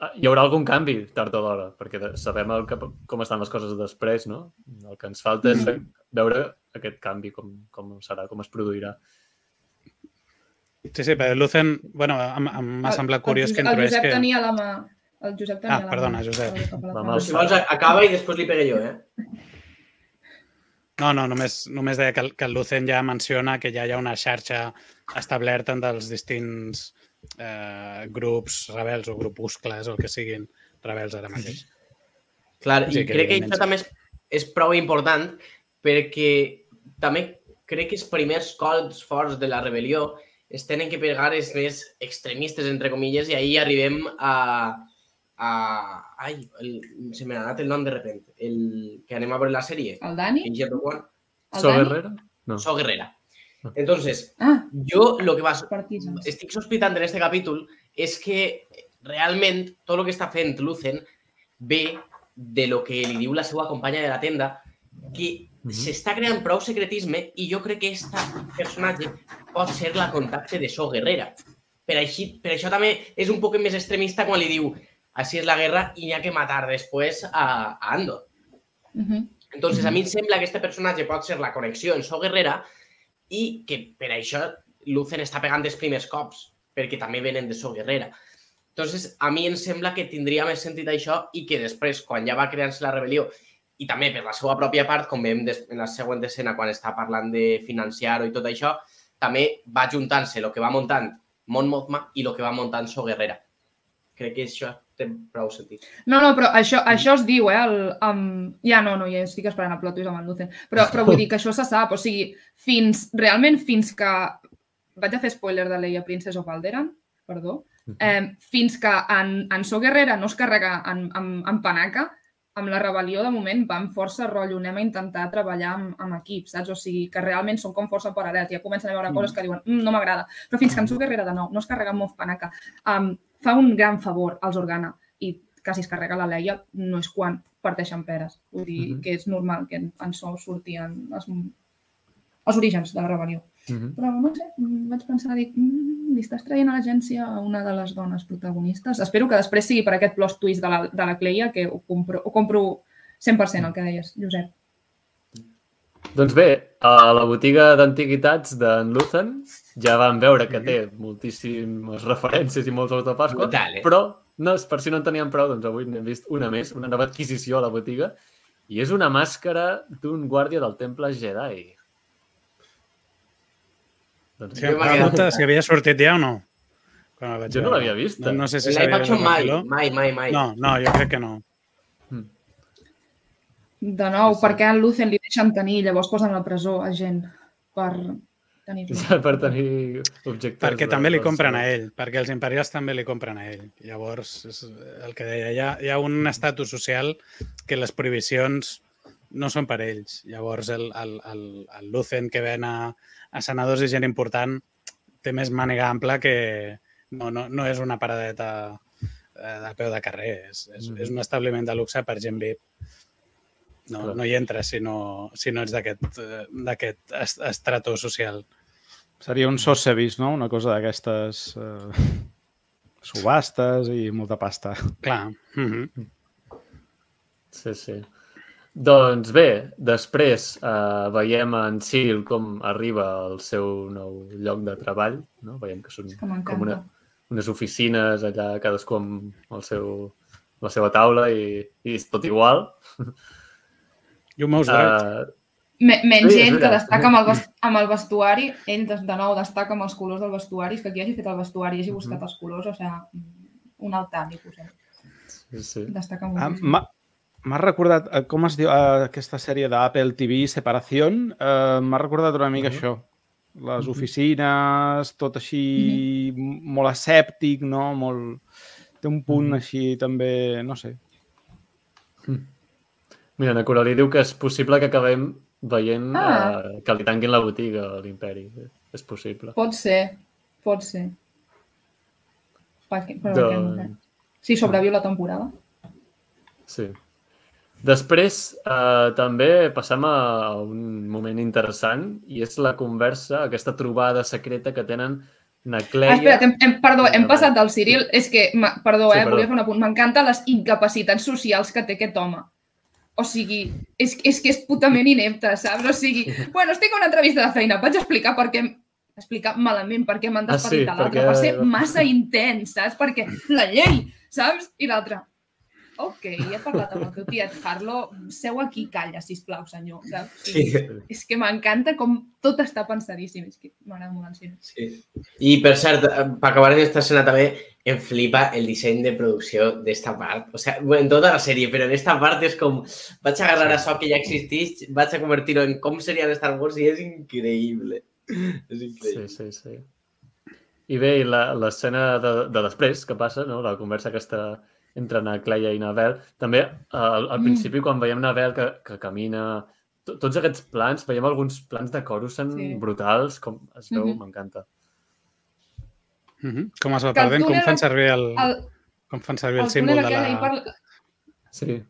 Ah, Hi haurà algun canvi tard o d'hora, perquè sabem el que, com estan les coses després, no? El que ens falta és Mhm. veure aquest canvi, com, com serà, com es produirà. Sí, sí, però el Lucen, bueno, m'ha El- semblat el curiós que Josep- El Josep que... tenia la mà... El Josep tenia Ah, la perdona, mà. Josep. la. Si vols, acaba i després li pegue jo, eh? No, no, només, només deia que el, que el Lucen ja menciona que ja hi ha una xarxa establerta en dels distints eh, grups rebels o grupuscles o el que siguin rebels ara mateix. Clar, Sí, i que crec que això també és, és prou important perquè també crec que els primers colps forts de la rebel·lió es tenen que pegar els més extremistes, entre comilles, i ahir arribem a... a ai, el, se me n'ha anat el nom de repente. El que anem a veure la sèrie. El Dani? Ja Rogue One. El So Dani? Guerrera? No. So Guerrera. Entonces, Ah, yo lo que vas, partisans. estic sospitant en este capítol és que realment tot el que està fent Lucen ve de lo que li diu la seva companya de la tenda, que Mhm. s'està creant prou secretisme i jo crec que aquesta personatge pot ser la contacte de So Guerrera. Per, així, per això també és un poc més extremista quan li diu així és la guerra i n'hi ha que matar després a, a Andor. Mhm. Entonces, a mi em sembla que este personatge pot ser la connexió en So Guerrera i que per això Lucen està pegant els primers cops, perquè també venen de So Guerrera. Entonces, a mi em sembla que tindria més sentit això i que després, quan ja va crear-se la rebel·lió, i també per la seva pròpia part, com veiem en la següent escena, quan està parlant de financiar-ho i tot això, també va juntant-se el que va muntant Mon Mothma i el que va muntant So Guerrera. Crec que això té prou sentit. No, no, però això, això es diu, eh? El, um, ja no, no, ja estic esperant el plot twist amb el Lucen. Però, però vull dir que això se sap, o sigui, fins, realment fins que... Vaig a fer spoiler de Leia Princess of Alderan, perdó. Eh, fins que en, en So Guerrera no es carrega en, en, en Panaca, amb la rebel·lió, de moment, van força rotllo, anem a intentar treballar amb, amb equips, saps? O sigui, que realment són com força paral·lels. Ja comencen a veure coses que diuen, mm, no m'agrada. Però fins que en So Guerrera, de nou, no es carrega amb Moff Panaca, um, fa un gran favor als Organa i que si es carrega la Leia no és quan parteixen peres. Vull dir Mhm. que és normal que en, en So sortien els, els orígens de la rebel·lió. Mhm. Però no sé, mm, vaig pensar, dic, mm, li estàs traient a l'agència a una de les dones protagonistes. Espero que després sigui per aquest plot twist de la, de la Cleia que ho compro, ho compro 100% el que deies, Josep. Doncs bé, a la botiga d'antiguitats d'en Luthen ja vam veure que té moltíssimes referències i molts autopascos, Brutal, eh? però no, per si no en teníem prou, doncs avui n'hem vist una més, una nova adquisició a la botiga, i és una màscara d'un guàrdia del temple Jedi. Doncs Sí, pregunta si havia sortit ja o no. Quan la vaig Jo no l'havia vista. No, no sé si vist al mai, mai, mai, mai. No, no, jo crec que no. De nou, Sí, perquè a Lucen li deixen tenir, llavors posen a la presó a gent per tenir-lo. Ja per tenir objectes... Perquè també li compren a ell, perquè els imperials també li compren a ell. Llavors, és el que deia, hi ha, hi ha un estatus social que les prohibicions no són per ells. Llavors, el, el, el, el Lucen que ven a, a senadors i gent important té més màniga ampla que no, no, no és una paradeta eh, de peu de carrer, és, és, Mhm. és un establiment de luxe per gent VIP. No, Clar. no hi entres si no, si no ets d'aquest eh, estrato social. Seria un Sotheby's, no? Una cosa d'aquestes eh, subhastes i molta pasta. Clar. Mm -hmm. Sí, sí. Doncs bé, després eh, veiem en Sil com arriba al seu nou lloc de treball. No? Veiem que són Que com m'encanta. una, unes oficines allà, cadascú amb el seu, la seva taula i, i és tot igual. You most right. Uh, Me- Menys Sí, ell, que destaca amb el, amb el vestuari, ell de, de nou destaca amb els colors del vestuari, és que aquí hagi fet el vestuari i hagi buscat els colors, o sigui, un altar li posem. sí, sí. Destaca Ah, moltíssim. M'ha m'ha recordat, eh, com es diu eh, aquesta sèrie d'Apple TV, Separación, eh, m'ha recordat una mica Mhm. això. Les oficines, tot així molt asèptic, no? Molt... Té un punt Mhm. així també, no sé. Mira, na Coralí diu que és possible que acabem veient Ah. eh, que li tanquin la botiga a l'imperi. És possible. Pot ser, pot ser. Però Doncs- què no sé. Si sobreviu la temporada. Sí. Després, eh, també passam a un moment interessant i és la conversa, aquesta trobada secreta que tenen na Cleia... Ah, espera't, hem, hem, perdó, hem passat del Cyril. És que, ma- perdó, Sí, eh, perdó. volia fer un apunt. M'encanten les incapacitats socials que té aquest home. O sigui, és, és que és putament inepte, saps? O sigui, bueno, estic a una entrevista de feina, vaig explicar per què explicar malament per què m'han Ah, sí, despedit a l'altre, perquè- per ser massa intens, saps? Perquè la llei, saps? I l'altre, ok, he parlat amb el teu tiet Harlow, seu aquí i calla, sisplau, senyor. Saps? Sí, És que m'encanta com tot està pensadíssim, és que m'agrada molt el cine. sí. I per cert, eh, per acabar en esta escena també, em flipa el disseny de producció d'esta part. O sea, bueno, en tota la sèrie, però en esta part és com vaig a agarrar això que ja existeix, vaig a convertir-ho en com seria Star Wars i és increïble. És Sí, increïble. sí, sí. I bé, i la- l'escena de, de després que passa, no? la conversa aquesta entre na Cleia i Navel, també al, al Mm. principi quan veiem Navel que, que camina, to- tots aquests plans, veiem alguns plans de Coruscant Sí. brutals, com es veu, Mhm. m'encanta. -huh. Com es va el perdent? Com fan servir el, El, com fan servir el, el símbol de la... parla... Sí,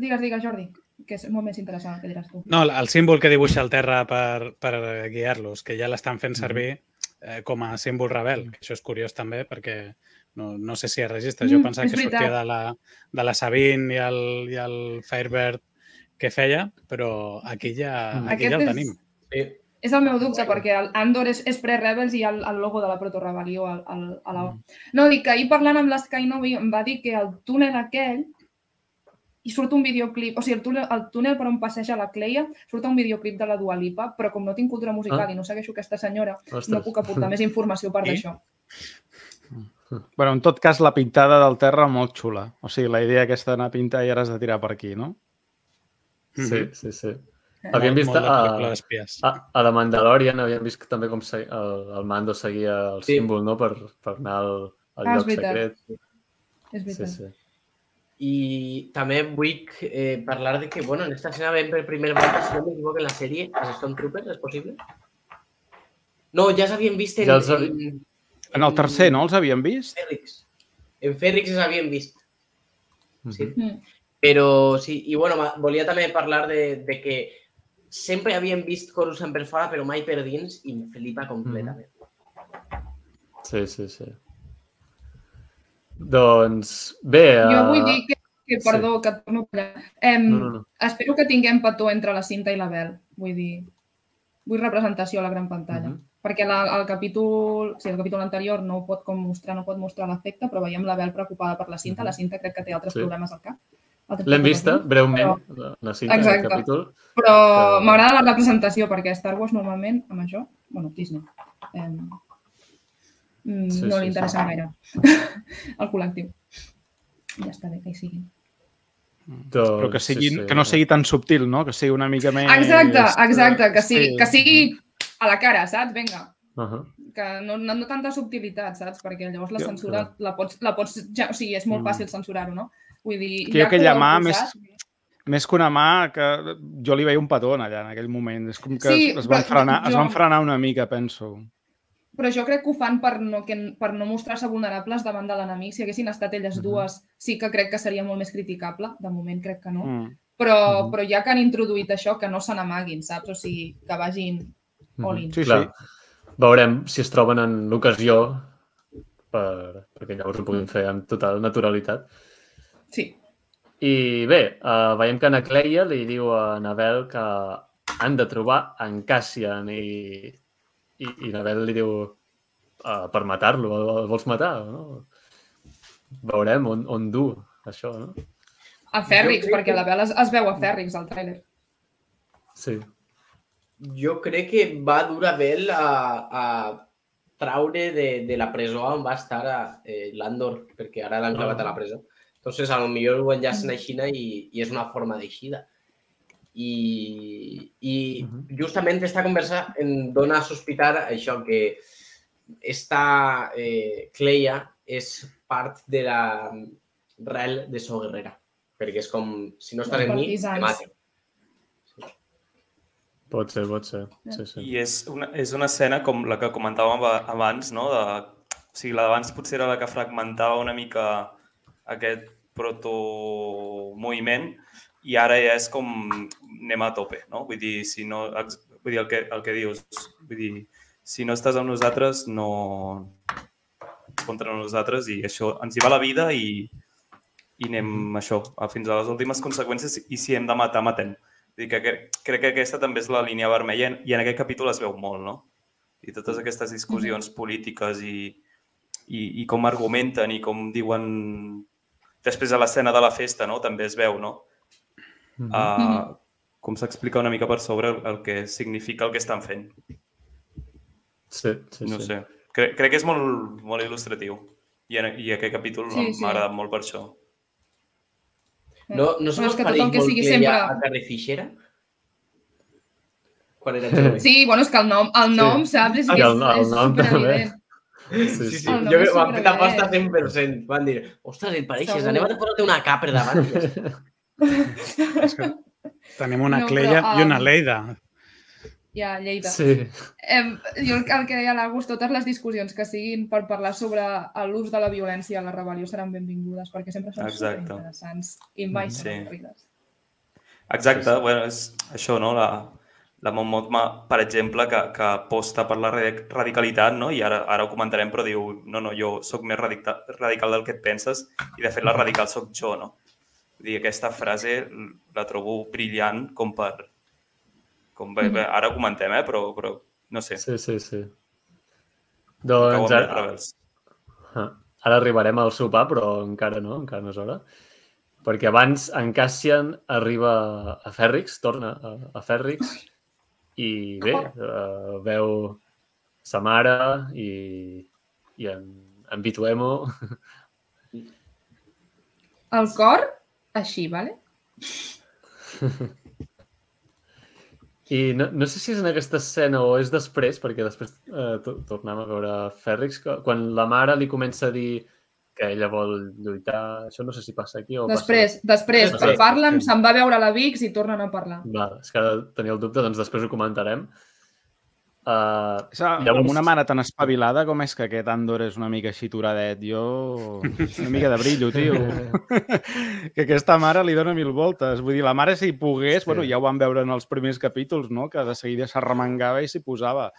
Digues, digues, Jordi, que és molt més interessant el que diràs tu. No, el símbol que dibuixa al terra per, per guiar-los, que ja l'estan fent servir eh, com a símbol rebel, que això és curiós també perquè no, no sé si es registra. Jo Mm, pensava que sortia veritat. de la, de la Sabine i el, i el Firebird que feia, però aquí ja, Mm. aquí ja Aquest el és- tenim. Sí. És el meu dubte, perquè el Andor és, és pre-Rebels i el, el logo de la proto-rebel·lió al, al, a la O. No, dic que ahir parlant amb l'Sky Novi em va dir que el túnel aquell i surt un videoclip, o sigui, el túnel, el túnel per on passeja la Cleia, surt un videoclip de la Dua Lipa, però com no tinc cultura musical Ah. i no segueixo aquesta senyora, ostres. no puc aportar més informació per d'això. Bueno, en tot cas, la pintada del terra molt xula. O sigui, la idea aquesta d'anar a pintar i ara has de tirar per aquí, no? Sí, Mhm. sí, sí. Havíem vist a, a, a The Mandalorian, havíem vist també com se, el, el Mando seguia el Sí. símbol no? per, per anar al, al Ah, lloc secret. És Sí, veritat. sí. I també vull eh, parlar de que, bueno, en esta escena veiem per primera vegada, si no m'equivoco, en la sèrie, els Stormtroopers, és possible? No, ja s'havien vist en, Ja els en, En el tercer, no els havíem vist? Fèrrix. En Fèrrix els havien vist. Sí. Mhm. Mm. Però sí, i bueno, volia també parlar de, de que sempre havíem vist Coruscant per fora, però mai per dins, i em flipa completament. Sí, sí, sí. Doncs bé... Jo eh, vull dir que, que sí. perdó, que et torno a tallar. Em, No, no, no. Espero que tinguem petó entre la cinta i la Bel. Vull dir, vull representació a la gran pantalla. Mhm. Perquè la, el capítol, sí, el capítol anterior no pot com mostrar, no pot mostrar l'efecte, però veiem la Bel preocupada per la cinta. Mhm. La cinta crec que té altres Sí. problemes al cap. L'hem vista cap. breument, la, la cinta del Exacte. capítol. Però Però- m'agrada la representació, perquè Star Wars normalment, amb això, bueno, Disney, eh, mm, Sí, no sí, li interessa sí. gaire al col·lectiu. Ja està bé que hi siguin. Doncs, Però que, sigui, sí, sí. que no sigui tan subtil, no? Que sigui una mica més... Exacte, exacte, que sigui, Sí. que sigui a la cara, saps? Vinga, Uh -huh. que no, no, no tanta subtilitat, saps? Perquè llavors la Jo, censura la pots, la pots ja, o sigui, és molt Mm. fàcil censurar-ho, no? Vull dir, Que jo ja aquella ho mà heu més- posat, Més que una mà, que jo li veia un petó allà en aquell moment. És com que Sí, es, es, van frenar, es jo- van frenar una mica, penso. Però jo crec que ho fan per no, que, per no mostrar-se vulnerables davant de l'enemic. Si haguessin estat elles Mhm. dues, sí que crec que seria molt més criticable. De moment crec que no. Mm. Però, Mhm. però ja que han introduït això, que no se n'amaguin, saps? O sigui, que vagin all in. Sí, Clar. sí. Veurem si es troben en l'ocasió per, perquè llavors ho puguin fer amb total naturalitat. Sí. I bé, uh, veiem que na Cleia li diu a Nabel que han de trobar en Cassian i, i, i Nabel li diu uh, per matar-lo, el, el vols matar? No? Veurem on, on du això, no? A Fèrrix, crec perquè que- la Bel es, es veu a Fèrrix al tràiler. Sí. Jo crec que va dur a Bell a, a traure de, de la presó on va estar a, eh, l'Andor, perquè ara l'han clavat a la presó. Entonces, a lo millor ho enllacen així i, i és una forma d'eixida. I, i Mhm. justament esta conversa em dona a sospitar això, que esta eh, Cleia és part de la rel de So Guerrera. Perquè és com, si no estàs en mi, te partisans. maten. Pot ser, pot ser. Sí, sí. I és una, és una escena com la que comentàvem aba- abans, no? De, o sigui, la d'abans potser era la que fragmentava una mica aquest protomoviment i ara ja és com anem a tope, no? Vull dir, si no, vull dir el, que, el que dius, vull dir, si no estàs amb nosaltres, no contra nosaltres i això ens hi va la vida i, i anem això, a- fins a les últimes conseqüències i si hem de matar, matem. Vull dir que cre- crec que aquesta també és la línia vermella i en aquest capítol es veu molt, no? I totes aquestes discussions polítiques i, i, i com argumenten i com diuen després a l'escena de la festa, no? També es veu, no? Uh, com s'explica una mica per sobre el, el que significa el que estan fent. Sí, sí, No sí. sé. Crec, crec que és molt, molt il·lustratiu. I, en, i aquest capítol Sí, sí, sí. m'ha agradat molt per això. No, no se mos és que tothom que sigui Cleia sempre- a Fisher? Quan era jove. Sí, bueno, és que el nom, el nom saps? És, Ah, que el el és nom superevident. Sí, Sí. El nom Jo és vam fer superbé. aposta 100%. Van dir, ostres, et pareixes, anem a posar-te una K per davant. És que tenim una No, però, Cleia i una um, Leida. Ja, Lleida. Sí, Em, jo el que- el que deia l'Agus, totes les discussions que siguin per parlar sobre l'ús de la violència a la rebel·lió seran benvingudes, perquè sempre són Exacte. superinteressants i mai Sí. són avorrides. Exacte, Sí, sí. bueno, és això, no? La, la Mon Mothma, per exemple, que, que aposta per la radi- radicalitat, no? I ara, ara ho comentarem, però diu, no, no, jo sóc més radical, radical del que et penses i, de fet, la radical sóc jo, no? Vull dir, aquesta frase la trobo brillant com per... Com, bé, bé, ara ho comentem, eh? Però, però no sé, sí, sí, sí. Doncs ara, ah, ara arribarem al sopar, però encara no, encara no és hora. Perquè abans en Cassian arriba a Fèrrix, torna a, a Fèrrix, i bé, uh, veu sa mare i, i en, en Vituemo. El cor, així, vale? I no, no sé si és en aquesta escena o és després, perquè després eh, to- tornem a veure Fèrrix, quan la mare li comença a dir que ella vol lluitar, això no sé si passa aquí o Després, després, Després. parlen, se'n va a veure la Vix i tornen a parlar. passa... Va, és que ara tenia el dubte, doncs després ho comentarem. Uh, És Llavors- una mare tan espavilada com és que aquest Andor és una mica així turadet. Jo... Una mica de brillo, tio. que aquesta mare li dona mil voltes. Vull dir, la mare si pogués, Sí. sí. bueno, ja ho vam veure en els primers capítols, no? que de seguida s'arremangava i s'hi posava.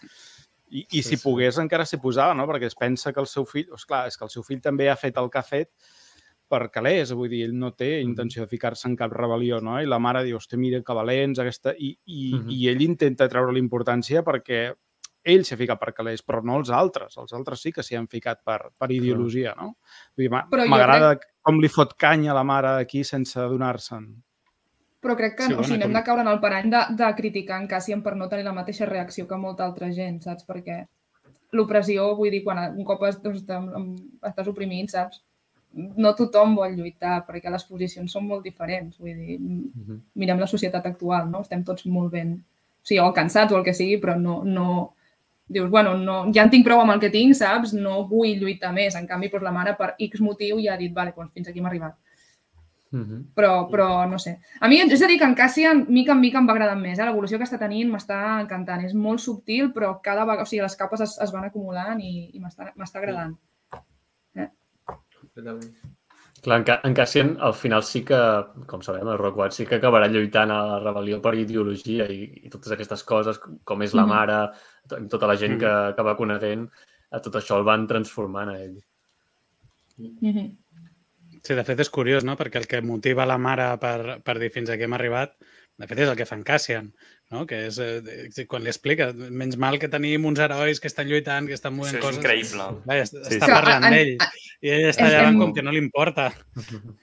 I, i Sí, si sí. pogués encara s'hi posava, no? Perquè es pensa que el seu fill... És clar, és que el seu fill també ha fet el que ha fet per calés, vull dir, ell no té intenció de ficar-se en cap rebel·lió, no? I la mare diu, hosti, mira que valents, aquesta... I, i, Mhm. i ell intenta treure l'importància perquè ell s'ha ficat per calés, però no els altres. Els altres sí que s'hi han ficat per, per ideologia, no? Vull dir, m'agrada com li fot canya a la mare aquí sense adonar-se'n. Però crec que Sí, sí, o sigui, no hem com- de caure en el parany de, de criticar en Cassian per no tenir la mateixa reacció que molta altra gent, saps? Perquè l'opressió, vull dir, quan un cop estàs, estàs oprimit, saps? No tothom vol lluitar, perquè les posicions són molt diferents. Vull dir, Mhm. mirem la societat actual, no? Estem tots molt ben... O sigui, o cansats o el que sigui, però no... no dius, bueno, no, ja en tinc prou amb el que tinc, saps? No vull lluitar més. En canvi, doncs, la mare per X motiu ja ha dit, vale, doncs fins aquí hem arribat Mhm. però, però no sé. A mi, és a dir, que en Cassian, mica en mica, em va agradant més. Eh? L'evolució que està tenint m'està encantant. És molt subtil, però cada vegada, o sigui, les capes es, es van acumulant i, i m'està m'està agradant. Clar, en, Ca en Cassian al final sí que, com sabem, el Rock One sí que acabarà lluitant a la rebel·lió per ideologia i, i totes aquestes coses, com és la Mhm. mare, to- tota la gent que, que va coneguent, a tot això el van transformant a ell. Mm -hmm. Sí, de fet és curiós, no? Perquè el que motiva la mare per, per dir fins aquí hem arribat, de fet és el que fa en Cassian. No? que és eh, quan li explica, menys mal que tenim uns herois que estan lluitant, que estan movent Això és coses. increïble. Va, està, Sí, està sí. parlant En- d'ell i ell està en- allà en- com que no li importa.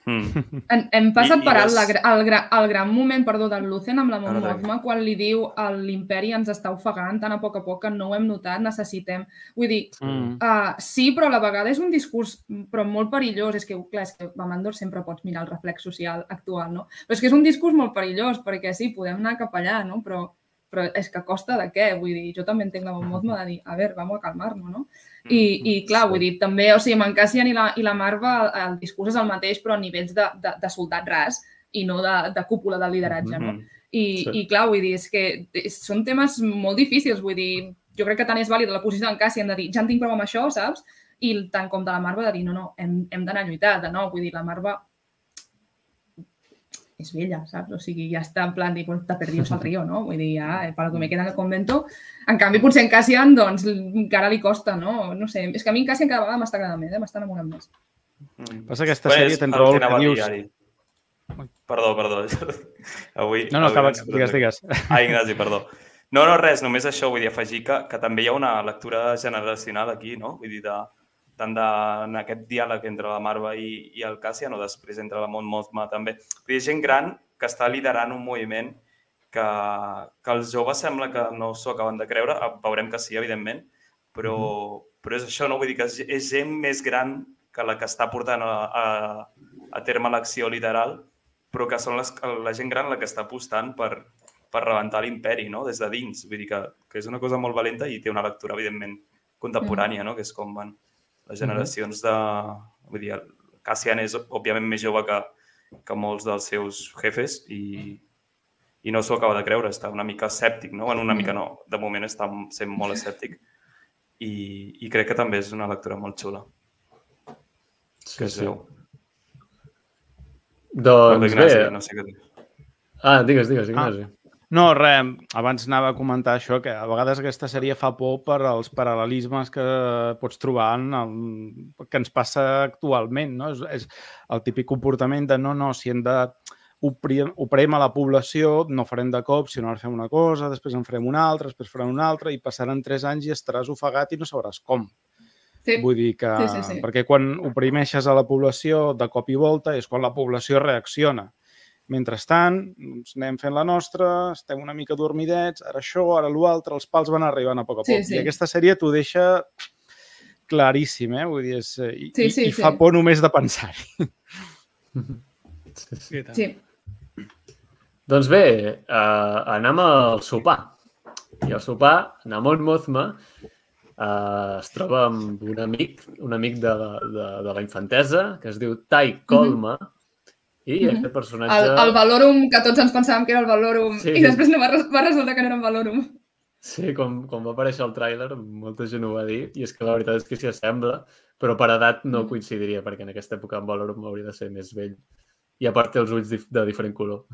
Mm. Hem, hem passat I- i per des- la, gra- el, gra, el gran moment, perdó, del Lucen amb la Mon quan li diu el- l'imperi ens està ofegant tan a poc a poc que no ho hem notat, necessitem... Vull dir, Mm. uh, sí, però a la vegada és un discurs però molt perillós. És que, clar, és que a Mandor sempre pots mirar el reflex social actual, no? Però és que és un discurs molt perillós, perquè sí, podem anar cap allà, no? Però, però és que costa de què? Vull dir, jo també entenc la Mon Mothma de dir, a veure, vamos a calmar-nos, no? I, i clar, vull dir, també, o sigui, amb en Cassian i la, i la Marva el, discurs és el mateix, però a nivells de, de, de soldat ras i no de, de cúpula del lideratge, no? Mm. I, Sí. I clar, vull dir, és que són temes molt difícils, vull dir, jo crec que tant és vàlida la posició d'en Cassian de dir, ja en tinc prou amb això, saps? I tant com de la Marva de dir, no, no, hem, hem d'anar a lluitar, de nou, vull dir, la Marva és vella, saps? O sigui, ja està en plan, pues, te perdius al río, no? Vull dir, ja, eh, para que me queda en el convento. En canvi, potser en Cassian, doncs, encara li costa, no? No sé, és que a mi en Cassian cada vegada m'està agradant més, eh? m'està enamorant més. Mm. Passa que aquesta Bé, sèrie tens raó que el dius. Perdó, perdó. avui, No, no, avui acaba, ens- digues, digues. Ah, Ignasi, perdó. No, no, res, només això, vull dir, afegir que, que també hi ha una lectura generacional aquí, no? Vull dir, de, tant de, en aquest diàleg entre la Marva i, i el Cassian, o després entre la Mon Mothma també. Vull dir, gent gran que està liderant un moviment que, que els joves sembla que no s'ho acaben de creure, Ah, veurem que sí, evidentment, però, però és això, no? Vull dir que és, és gent més gran que la que està portant a, a, a terme l'acció literal, però que són les, la gent gran la que està apostant per, per rebentar l'imperi, no? Des de dins. Vull dir que, que és una cosa molt valenta i té una lectura, evidentment, contemporània, no? Que és com van les generacions de... Vull dir, Cassian és, òbviament, més jove que, que molts dels seus jefes i, i no s'ho acaba de creure, està una mica escèptic, no? Bueno, una mica no, de moment està sent molt escèptic i, i crec que també és una lectura molt xula. Sí, Que veu. Doncs Ignasi, bé... no sé què dir. Ah, digues, digues, Ignasi. No, res, abans anava a comentar això, que a vegades aquesta sèrie fa por per als paral·lelismes que pots trobar en el, que ens passa actualment, no? És, és el típic comportament de no, no, si hem de oprem a la població, no farem de cop, sinó ara fem una cosa, després en farem una altra, després farem una altra, i passaran tres anys i estaràs ofegat i no sabràs com. Sí. Vull dir que... Sí, sí, sí. Perquè quan oprimeixes a la població de cop i volta és quan la població reacciona. Mentrestant, doncs, anem fent la nostra, estem una mica dormidets, ara això, ara l'altre, els pals van arribant a poc a poc. Sí, sí. I aquesta sèrie t'ho deixa claríssim, eh? Vull dir, és, i, Sí, sí, i, i sí. fa por només de pensar-hi. Sí, sí. Sí. Doncs bé, uh, anem al sopar. I al sopar, Namon Mothma uh, es troba amb un amic, un amic de, la- de, de la infantesa, que es diu Tai Colma, i Mhm. aquest personatge... El, el Valorum, que tots ens pensàvem que era el Valorum, Sí. i després no va, va resultar que no era un Valorum. Sí, com, com va aparèixer el tràiler, molta gent ho va dir, i és que la veritat és que s'hi assembla, però per edat no Mm. coincidiria, perquè en aquesta època en Valorum hauria de ser més vell. I a part té els ulls dif de diferent color.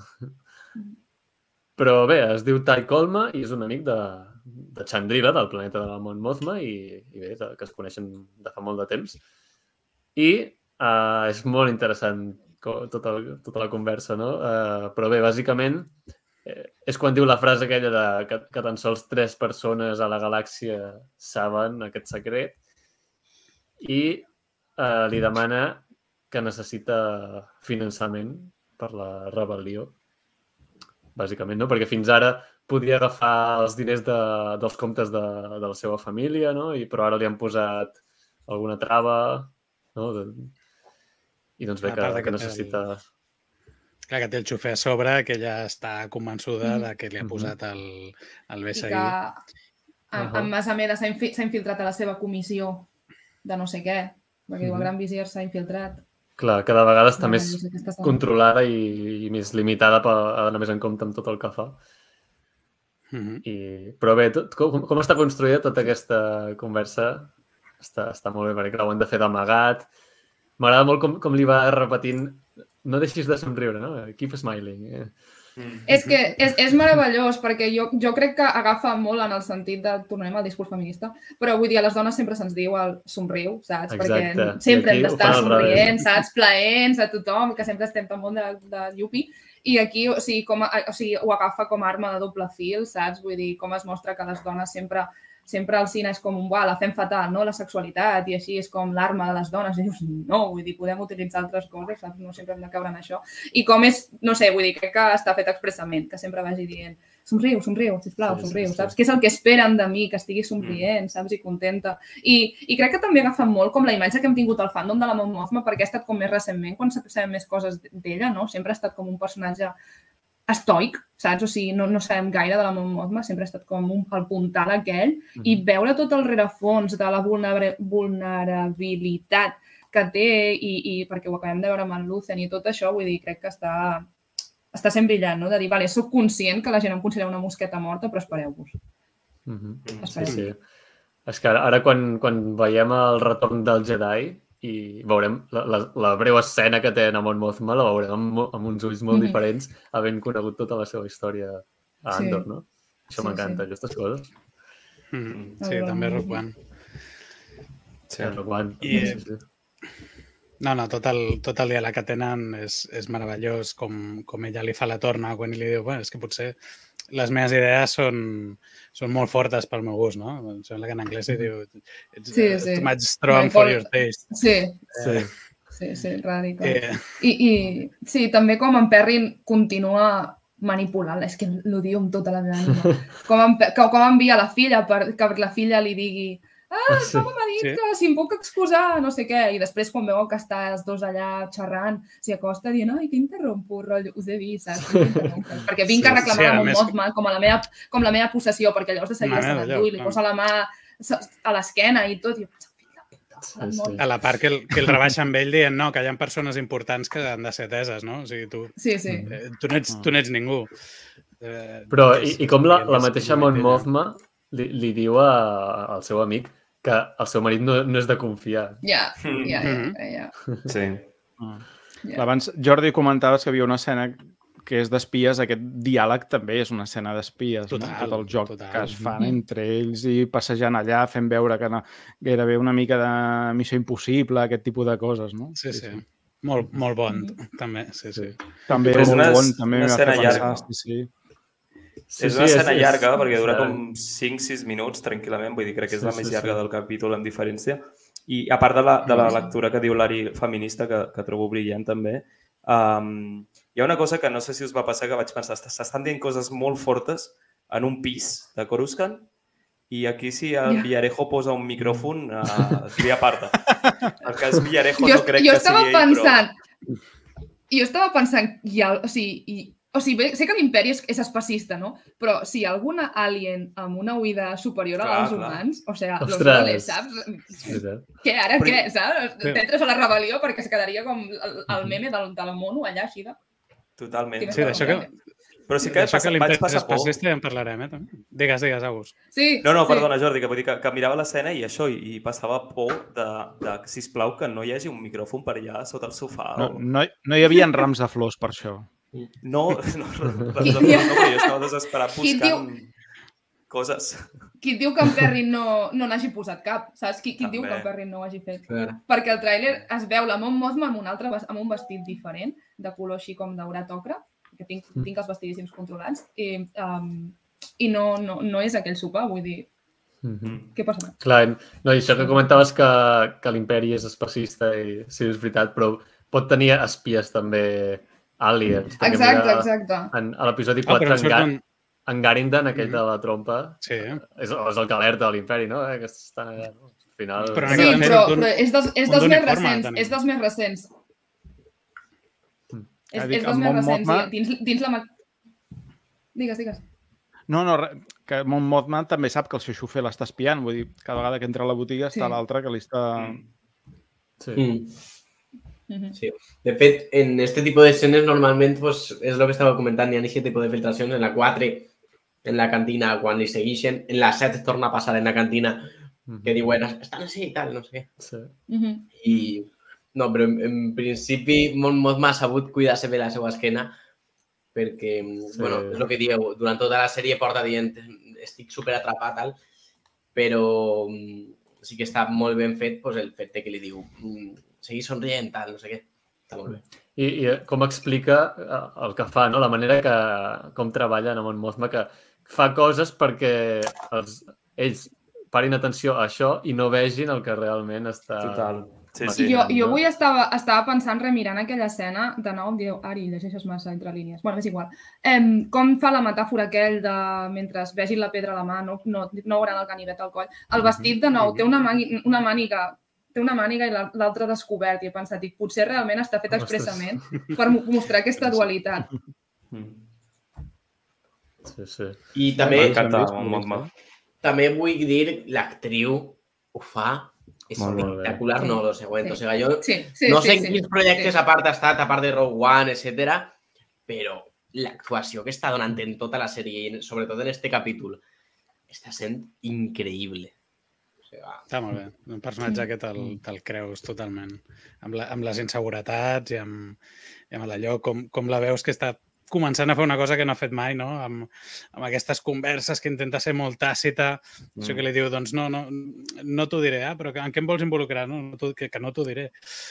Però bé, es diu Tai Colma i és un amic de, de Chandrila, del planeta de la Mont Mothma, i, i bé, que es coneixen de fa molt de temps. I uh, és molt interessant tota, tota la conversa, no? Uh, però bé, bàsicament, eh, és quan diu la frase aquella de que, que tan sols tres persones a la galàxia saben aquest secret i eh, li demana que necessita finançament per la rebel·lió, bàsicament, no? Perquè fins ara podia agafar els diners de, dels comptes de, de la seva família, no? I, però ara li han posat alguna trava, no? De... I doncs bé, que, que que té necessita... Clar que té el xofer a sobre, que ella està convençuda Mhm. de que li ha Mhm. posat el, el I BSI. que en, en Masameda s'ha infi infiltrat a la seva comissió de no sé què, perquè diu Mhm. el Gran Visier s'ha infiltrat. Clar, cada vegada està No, més no sé què està- controlada i, i més limitada per anar més en compte amb tot el que fa. Mhm. I... Però bé, tot, com, com està construïda tota aquesta conversa està, està molt bé, perquè clar, ho han de fer d'amagat. M'agrada molt com, com li va repetint no deixis de somriure, no? Keep smiling. Eh? Mm. És que és, és meravellós, perquè jo, jo crec que agafa molt en el sentit de, tornem al discurs feminista, però vull dir, a les dones sempre se'ns diu el somriu, saps? Exacte. Perquè sempre hem d'estar somrient, saps? Plaents a tothom, que sempre estem tan molt de, de yupi. I aquí, o sigui, com, a, o sigui, ho agafa com a arma de doble fil, saps? Vull dir, com es mostra que les dones sempre sempre el cine és com un, "Buah, la fem fatal, no? La sexualitat i així és com l'arma de les dones. I dius, no, vull dir, podem utilitzar altres coses, saps? No sempre hem de caure en això. I com és, no sé, vull dir, crec que està fet expressament, que sempre vagi dient somriu, somriu, sisplau, Sí, sí, somriu, sí. saps? Què és el que esperen de mi, que estigui somrient, saps? I contenta. I, I crec que també agafa molt com la imatge que hem tingut al fandom de la Mon Mothma, perquè ha estat com més recentment, quan sabem més coses d'ella, no? Sempre ha estat com un personatge estoic, saps? O sigui, no, no sabem gaire de la Mon Mothma, sempre ha estat com un, el puntal aquell, i veure tot el rerefons de la vulnera- vulnerabilitat que té, i, i perquè ho acabem de veure amb en Lucen i tot això, vull dir, crec que està, està sent brillant, no? De dir, vale, sóc conscient que la gent em considera una mosqueta morta, però espereu-vos. Mhm. Sí, Espereu. sí. És que ara, ara quan, quan veiem el retorn del Jedi i veurem la, la, la breu escena que té en Amon Mothma, la veurem amb, amb uns ulls molt Mhm. diferents, havent conegut tota la seva història a Sí. Andor, no? Això Sí, m'encanta, sí. aquestes coses. Mm, sí, Veure també Rock One. Sí. Sí. Quan... I- Sí, sí. No, no, tot el, tot el diàleg que tenen és, és meravellós, com, com ella li fa la torna quan li diu, bueno, és que potser les meves idees són, són molt fortes pel meu gust, no? Em sembla que en anglès li diu it's Sí, uh, sí. too much strong for your taste. Sí, sí. sí, sí, radical. Eh, I, I sí, també com en Perrin continua manipulant, és que l'odio amb tota la meva ànima. Com, en, com envia la filla per que la filla li digui ah, Sí. com m'ha dit Sí. que si em puc excusar, no sé què. I després quan veuen que està els dos allà xerrant, s'hi acosta dient, ai, que interrompo, rotllo, us he vist, saps? Perquè vinc Sí, a reclamar sí, a més- com, a la meva, com la meva possessió, perquè llavors de seguida se l'endú i li posa la mà a l'esquena i tot. I Sí, sí. a la part que el, que el rebaixa amb ell dient no, que hi ha persones importants que han de ser teses, no? O sigui, tu, Sí, sí. eh, tu, no, ets, tu no ets ningú. Eh, Però, i, i com la, la mateixa Mon. Mothma li, li diu a, al seu amic que el seu marit no, no és de confiar. Ja, ja, ja, Mhm. Sí. Ja. Abans, Jordi, comentaves que hi havia una escena que és d'espies, aquest diàleg també és una escena d'espies, no? Total, tot el joc total. que es fan Mhm. entre ells i passejant allà, fent veure que no, gairebé una mica de missió impossible, aquest tipus de coses, no? Sí, sí. Molt, molt bon, també, sí, sí. També és molt una- bon, també una escena pensar, llarga. sí, sí. Sí, és una escena és- llarga, és- perquè dura és- com 5-6 minuts tranquil·lament, vull dir, crec que és Sí, la sí, més sí. llarga del capítol en diferència. I a part de la, de la lectura que diu l'Ari feminista, que, que trobo brillant també, um, hi ha una cosa que no sé si us va passar, que vaig pensar, "Est- s'estan dient coses molt fortes en un pis de Coruscant i aquí si el Ja. Villarejo posa un micròfon uh, es li aparta. El cas Villarejo jo, no crec jo que sigui ell, pensant, jo estava pensant, i el, o sigui, i, o sigui, bé, sé que l'imperi és, és espacista, no? Però si ha alguna alien amb una oïda superior Clar, a als clar. humans, o sigui, los Ostres. roles, saps? És veritat. Què, ara Però- què, saps? Sí. T'entres a la rebel·lió perquè es quedaria com el, el meme del, del mono allà, així de... totalment. Sí, d'això que, Però sí que d'això que passa, vaig l'imperi passar por. espacista ja en parlarem, eh? també. Digues, digues, August. Sí, No, no, sí. perdona, Jordi, que vull dir que, que mirava l'escena i això, i, i passava por de, de, sisplau, que no hi hagi un micròfon per allà sota el sofà. No, o... no, no hi havia rams de flors per això. No, no, no, no, no, jo estava desesperat buscant coses. Qui et diu que en Perrin no, no n'hagi posat cap, saps? Qui, qui et diu que en Perrin no ho hagi fet? Clar. Perquè el tràiler es veu la Mon Mothma amb un altre amb un vestit diferent, de color així com daurat ocre, que tinc, tinc els vestidíssims controlats, i, um, i no, no, no és aquell sopar, vull dir, Mhm. què passa? Clar, no, i això que comentaves que, que l'imperi és espacista i sí, és veritat, però pot tenir espies també aliens. Exacte, mira, exacte. En, a l'episodi Ah, 4, però en en, Ga surten... en Garindan, aquell Mhm. de la trompa, Sí, és, és el que alerta de l'imperi, no? Eh? Que no? Al final... Però en Sí, però, però és dels, és dels més recents, és dels més recents. Mm. És, és dels més recents, Mothma- dins, dins la... Digues, digues. No, no, re- que Mon Mothma també sap que el seu xofer l'està espiant, vull dir, cada vegada que entra a la botiga està Sí. l'altre que li està... Sí. Mm. Sí. De fet, en este tipo de escenes normalment pues, és el que estava comentant, hi ha aquest tipus de filtracions. En la 4, en la cantina, quan li segueixen. En la 7 torna a passar en la cantina Mhm. que diuen, estan així i tal, no sé què. Sí. I... No, però en, en principi Mon Mothma ha sabut cuidar-se bé la seva esquena perquè, Sí. sí. bueno, és el que dieu, durant tota la sèrie porta dient estic super atrapat, tal, però mm, sí que està molt ben fet pues, el fet que li diu mm, seguir somrient, tal, no sé què. Està molt bé. I, i eh, com explica eh, el que fa, no? la manera que com treballa en Mon Mothma, que fa coses perquè els, ells parin atenció a això i no vegin el que realment està... Total. Sí, sí. jo, jo avui estava, estava pensant, remirant aquella escena, de nou em diu, Ari, llegeixes massa entre línies. bueno, és igual. Em, com fa la metàfora aquell de mentre vegin la pedra a la mà, no, no, no hauran el ganivet al coll. El vestit, de nou, té una, mani, una màniga té una màniga i la- l'altra descobert i he pensat, dic, potser realment està fet expressament per mo- mostrar aquesta dualitat. Sí, sí. I també, M'encanta molt, molt, molt. també vull dir, l'actriu ho fa és Molt, espectacular, no, lo següent. Sí. O sigui, jo Sí, sí, no sí, sé en sí. quins projectes Sí. a part ha estat, a part de Rogue One, etc. però l'actuació que està donant en tota la sèrie, i sobretot en este capítol, està sent increïble. O sigui, Està molt bé. Un personatge que te'l te creus totalment. Amb, la, amb les inseguretats i amb, i amb allò, com, com la veus que està començant a fer una cosa que no ha fet mai, no? Amb, amb aquestes converses que intenta ser molt tàcita, mm. això que li diu, doncs no, no, no t'ho diré, ah, però que, en què em vols involucrar? No, no que, que no t'ho diré.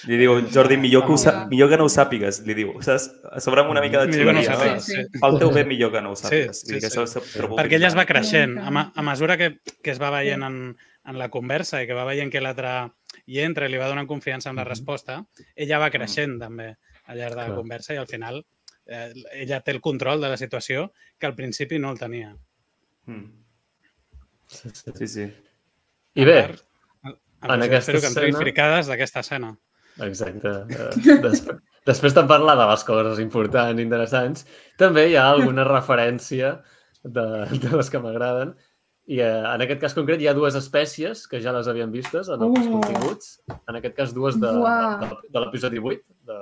Li diu, Jordi, millor que, ho millor que no ho sàpigues, li diu. Saps? A sobre amb una mica de que no Sí, sí. sí. Fa el teu bé millor que no ho Sí, sàpigues. sí, Vull dir que sí. això Perquè ella es va creixent. A, a mesura que, que es va veient en, en la conversa i que va veient que l'altre hi entra i li va donant confiança en la Mhm. resposta, ella va creixent també al llarg de la Clar. conversa i al final eh, ella té el control de la situació que al principi no el tenia. Mm. sí, sí. Sí, sí. I bé, A part, a- en aquesta espero que em fricades d'aquesta escena. Exacte. Eh, Després, després de parlar de les coses importants i interessants, també hi ha alguna referència de, de les que m'agraden. I eh, en aquest cas concret hi ha dues espècies que ja les havíem vistes en els Oh. continguts. En aquest cas dues de, Uau. de, de l'episodi 8. De,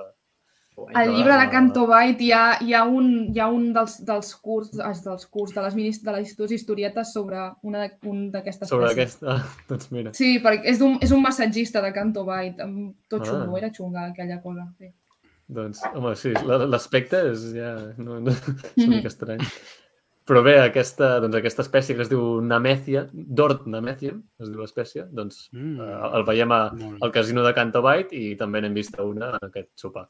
Al llibre de. Canto Bight hi ha, hi ha un, hi ha un dels, dels curs, dels curs de les, minis- de les històries historietes sobre una de- un d'aquestes sobre espècies. aquesta... Doncs mira. Sí, perquè és un, és un massatgista de Canto amb tot Ah. xungo, era xunga aquella cosa. Sí. Doncs, home, sí, la- l'aspecte és ja... No, no, és una mica estrany. Però bé, aquesta, doncs, aquesta espècie que es diu Namethia, Dort Namethium, es diu l'espècie, doncs Mm. eh, el veiem a, al casino de Canto Bight i també n'hem vist una en aquest sopar.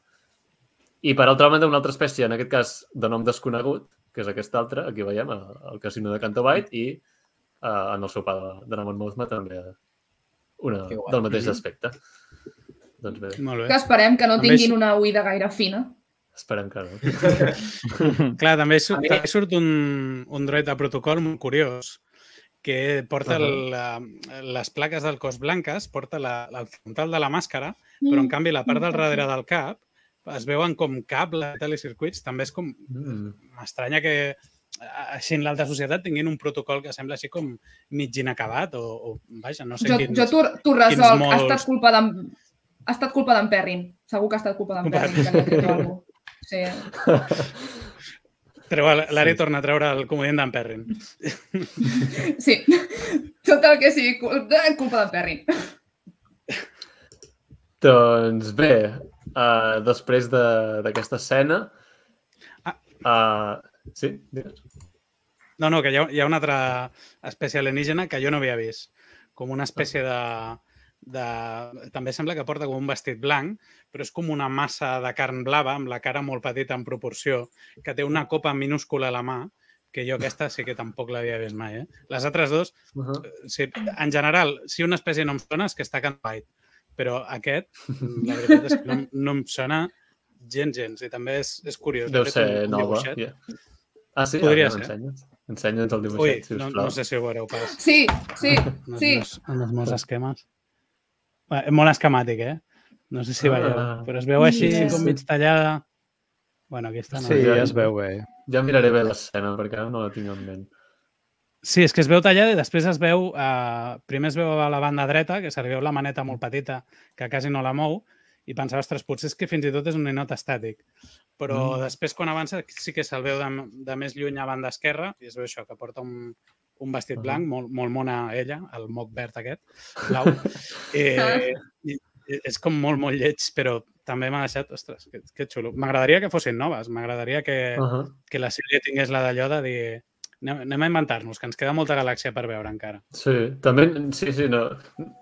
I per altra banda, una altra espècie, en aquest cas de nom desconegut, que és aquesta altra, aquí veiem a- al casino de Canto Bight i eh, en el sopar de, de Namon Mothma també una del mateix Mhm. aspecte. Doncs bé, Molt bé. Que esperem que no També tinguin una oïda gaire fina. Esperem que no. Clar, també surt, també surt un, un droid de protocol molt curiós que porta el, la, les plaques del cos blanques, porta la, la el frontal de la màscara, però en canvi la part del darrere del cap es veuen com cables i circuits. També és com... Mm. M'estranya que eh, així en l'alta societat tinguin un protocol que sembla així com mig inacabat o, o vaja, no sé Jo, quins... jo t'ho resolc. Ha molts- estat culpa d'en... Ha estat culpa d'en Perrin. Segur que ha estat culpa d'en Perrin, que tret alguna cosa. Sí. Treu, l'Ari torna a treure el comodín d'en Perrin. sí. Tot el que sigui cul- culpa d'en Perrin. Doncs bé, uh, després de- d'aquesta escena... Ah. Uh, sí, digues. No, no, que hi ha, hi ha una altra espècie alienígena que jo no havia vist. Com una espècie de, de... També sembla que porta com un vestit blanc, però és com una massa de carn blava, amb la cara molt petita en proporció, que té una copa minúscula a la mà, que jo aquesta sí que tampoc l'havia vist mai. Eh? Les altres dos, Uh -huh. sí, en general, si una espècie no em sona és que està a Can White, però aquest, la veritat és que no, no em sona gens, gens, i també és, és curiós. Deu ser un- nova. dibuixet. Yeah. Ah, sí? Podria ah, ser. Ensenya'ns. Ensenya'ns el Ui, dibuixet, no, sisplau. no sé si ho veureu pas. Sí, sí, sí. en els meus esquemes. Bé, és molt esquemàtic, eh? No sé si Ah. veieu, però es veu així Sí, com mig tallada. Bueno, aquí està. No? Sí, ja- ja es veu bé. Ja miraré bé l'escena, perquè ara no la tinc en ment. Sí, és que es veu tallada i després es veu... Eh, primer es veu a la banda dreta, que se li veu la maneta molt petita, que quasi no la mou, i pensava, ostres, potser és que fins i tot és un ninot estàtic. Però Mm. després, quan avança, sí que se'l veu de, de més lluny a banda esquerra, i es veu això, que porta un, un vestit blanc, molt, molt mona ella, el moc verd aquest, blau. Eh, i, és com molt, molt lleig, però també m'ha deixat, ostres, que, que xulo. M'agradaria que fossin noves, m'agradaria que, Uh -huh. que la sèrie tingués la d'allò de dir anem, anem a inventar-nos, que ens queda molta galàxia per veure encara. Sí, també, sí, sí, no,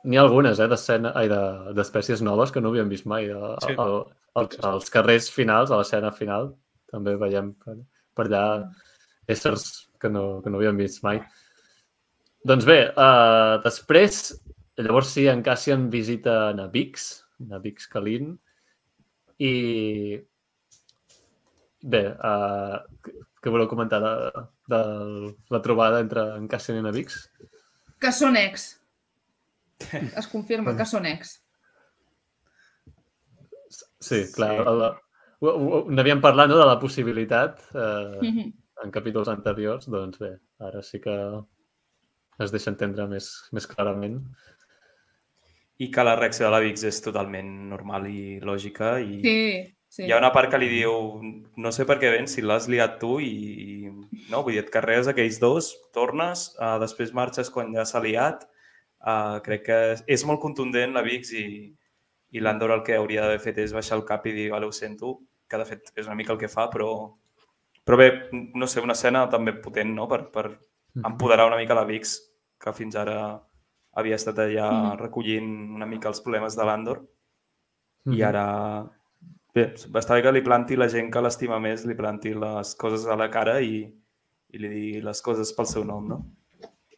n'hi ha algunes, eh, d'escena, ai, de- d'espècies noves que no havíem vist mai. A, Sí. a, a, als carrers finals, a l'escena final, també veiem per, per allà éssers que no, que no havíem vist mai. Doncs bé, uh, després, llavors sí, en Cassian visita a Vix, a Vix Kalin, i bé, uh, què voleu comentar de, de la trobada entre en Cassian i Navix? Que són ex. Es confirma que són ex. Sí, clar. Sí. La, n'havíem parlat no, de la possibilitat eh, Mhm. en capítols anteriors, doncs bé, ara sí que es deixa entendre més, més clarament. I que la reacció de la Vix és totalment normal i lògica i Sí, sí. hi ha una part que li diu no sé per què vens, si l'has liat tu i, i no, vull dir, et carregues aquells dos, tornes, uh, després marxes quan ja s'ha liat. Uh, crec que és molt contundent la Vix i, i l'Andor el que hauria d'haver fet és baixar el cap i dir, vale, ho sento, que de fet és una mica el que fa, però, però bé, no sé, una escena també potent, no?, per, per empoderar una mica la Vix, que fins ara havia estat allà Mhm. recollint una mica els problemes de l'Andor i Mhm. ara bé, està bé que li planti la gent que l'estima més, li planti les coses a la cara i, i li digui les coses pel seu nom, no?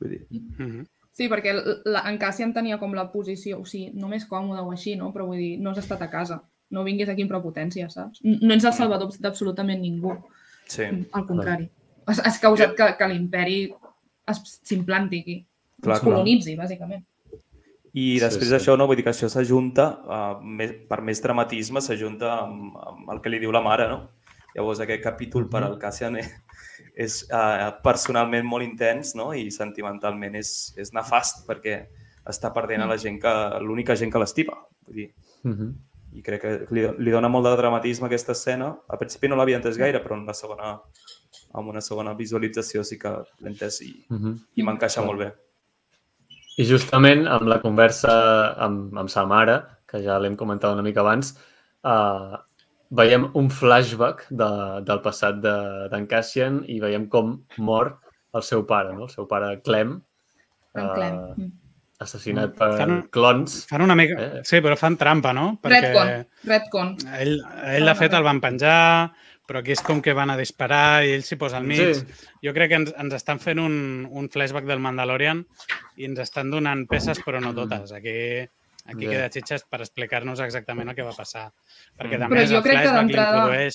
Vull dir, Mm -hmm. Sí, perquè la, en Cassian tenia com la posició, o sigui, no més còmode o així, no? Però vull dir, no has estat a casa. No vinguis aquí amb prepotència, saps? No ets el salvador d'absolutament ningú. sí, Al contrari. Has, has causat que, que l'imperi s'implanti aquí. Clar, es clar. colonitzi, bàsicament. I Sí, després sí. d'això, no? vull dir que això s'ajunta, uh, més, per més dramatisme, s'ajunta amb, amb el que li diu la mare, no? Llavors, aquest capítol per al Cassian és, és uh, personalment molt intens no? i sentimentalment és, és nefast perquè està perdent a la gent que, l'única gent que l'estima. Vull dir, Mhm. i crec que li, li dona molt de dramatisme aquesta escena. Al principi no l'havia entès gaire, però en la segona, amb una segona visualització sí que l'he entès i, Mhm. i m'encaixa molt bé. I justament amb la conversa amb, amb sa mare, que ja l'hem comentat una mica abans, uh, veiem un flashback de, del passat de- d'en de, Cassian i veiem com mor el seu pare, no? el seu pare Clem, En Ah. Clem. Mm. assassinat per Fan- clons. Fan una mica... Eh. Sí, però fan trampa, no? Redcon. Redcon. ell, ell de fet, el van penjar, però aquí és com que van a disparar i ell s'hi posa al mig. Sí. Jo crec que ens, ens estan fent un, un flashback del Mandalorian i ens estan donant peces, però no totes. Aquí, aquí Ja. queda xitxes per explicar-nos exactament el que va passar. Perquè Mm. també Però és jo el crec que flashback d'entrada- l'introdueix